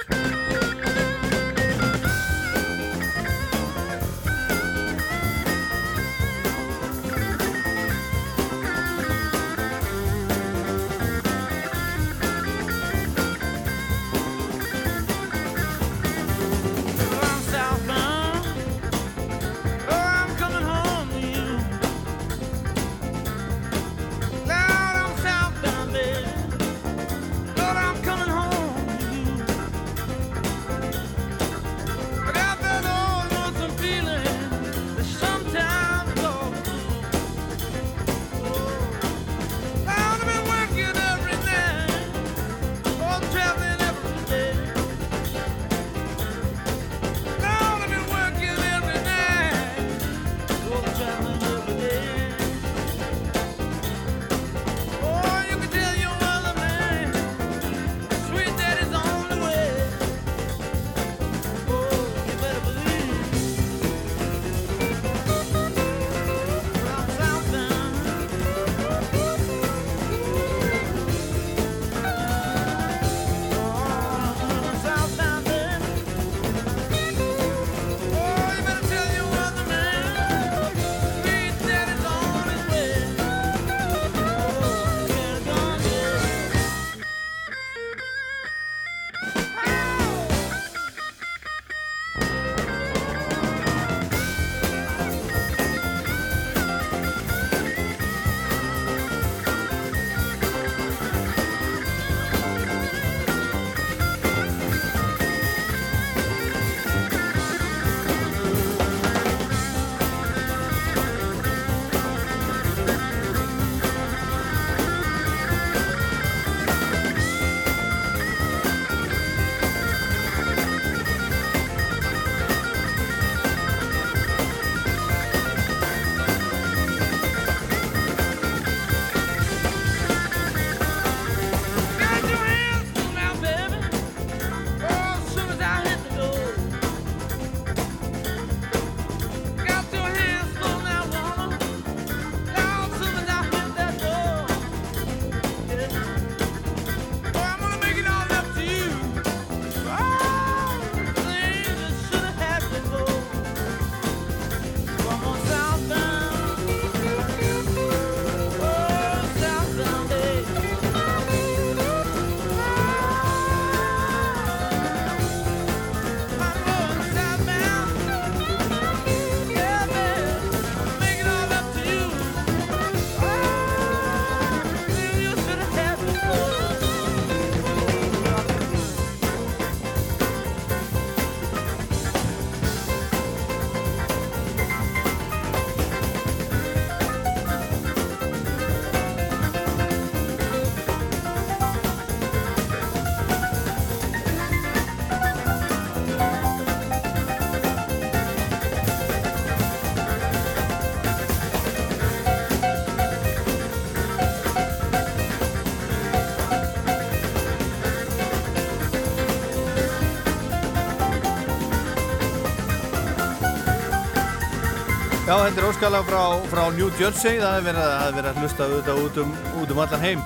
Speaker 2: þetta er óskalag frá, frá New Jersey, það er verið, að- er verið að hlusta auðvitað út um, út um allan heim.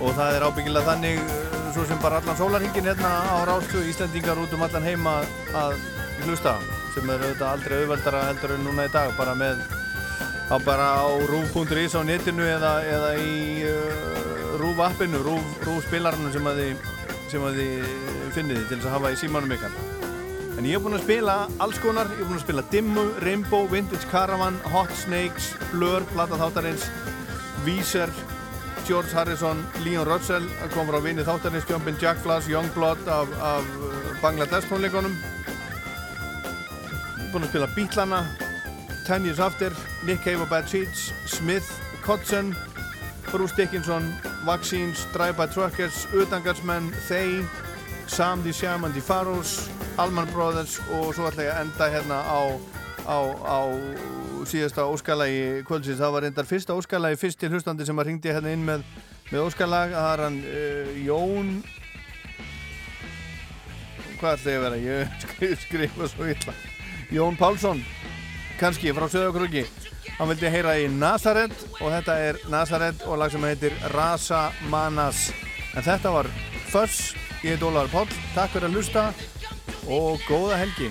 Speaker 2: Og það er ábyggilega þannig uh, svo sem bara allan sólarhingin hérna á rástu Íslandingar út um allan heim að, að hlusta sem er auðvitað aldrei auðveldara heldur en núna í dag bara með á á rúf.is á netinu eða, eða í uh, rúf appinu, rúf, rúf spilarinu sem að þið þið finnið til þess að hafa í símanum ykkar En ég hef búinn að spila alls konar, ég hef búinn að spila Dimmu, Rainbow, Vintage Caravan, Hot Snakes, Blur, Plata Þáttarins, Weezer, George Harrison, Leon Russell, kom frá vinni Þáttarins, Jumpin' Jack Flash, Youngblood af, af uh, Bangladesh tónleikunum. Ég hef búinn að spila Beatlana, Ten Years After, Nick Cave og Bad Seeds, Smith, Kotzen, Bruce Dickinson, Vaccines, Drive by Truckers, Utangarsmenn, They, Sam the Sham and the Pharaohs, Allman Brothers og svo ætla ég að enda hérna á, á, á síðasta óskalagi kvöldsins. Það var reyndar fyrsta óskalagi, fyrst til hlustandi sem að ringdi hérna inn með, með óskalag. Það er hann uh, Jón, hvað ætla ég að vera? Ég skrif, skrifa svo illa. Jón Pálsson, kannski frá Söðakröki. Hann vildi heyra í Nazaret og þetta er Nazaret og lag sem heitir Rasa Manas. En þetta var Fuss, ég heit Ólaður Páll, takk fyrir að hlusta og góða helgi.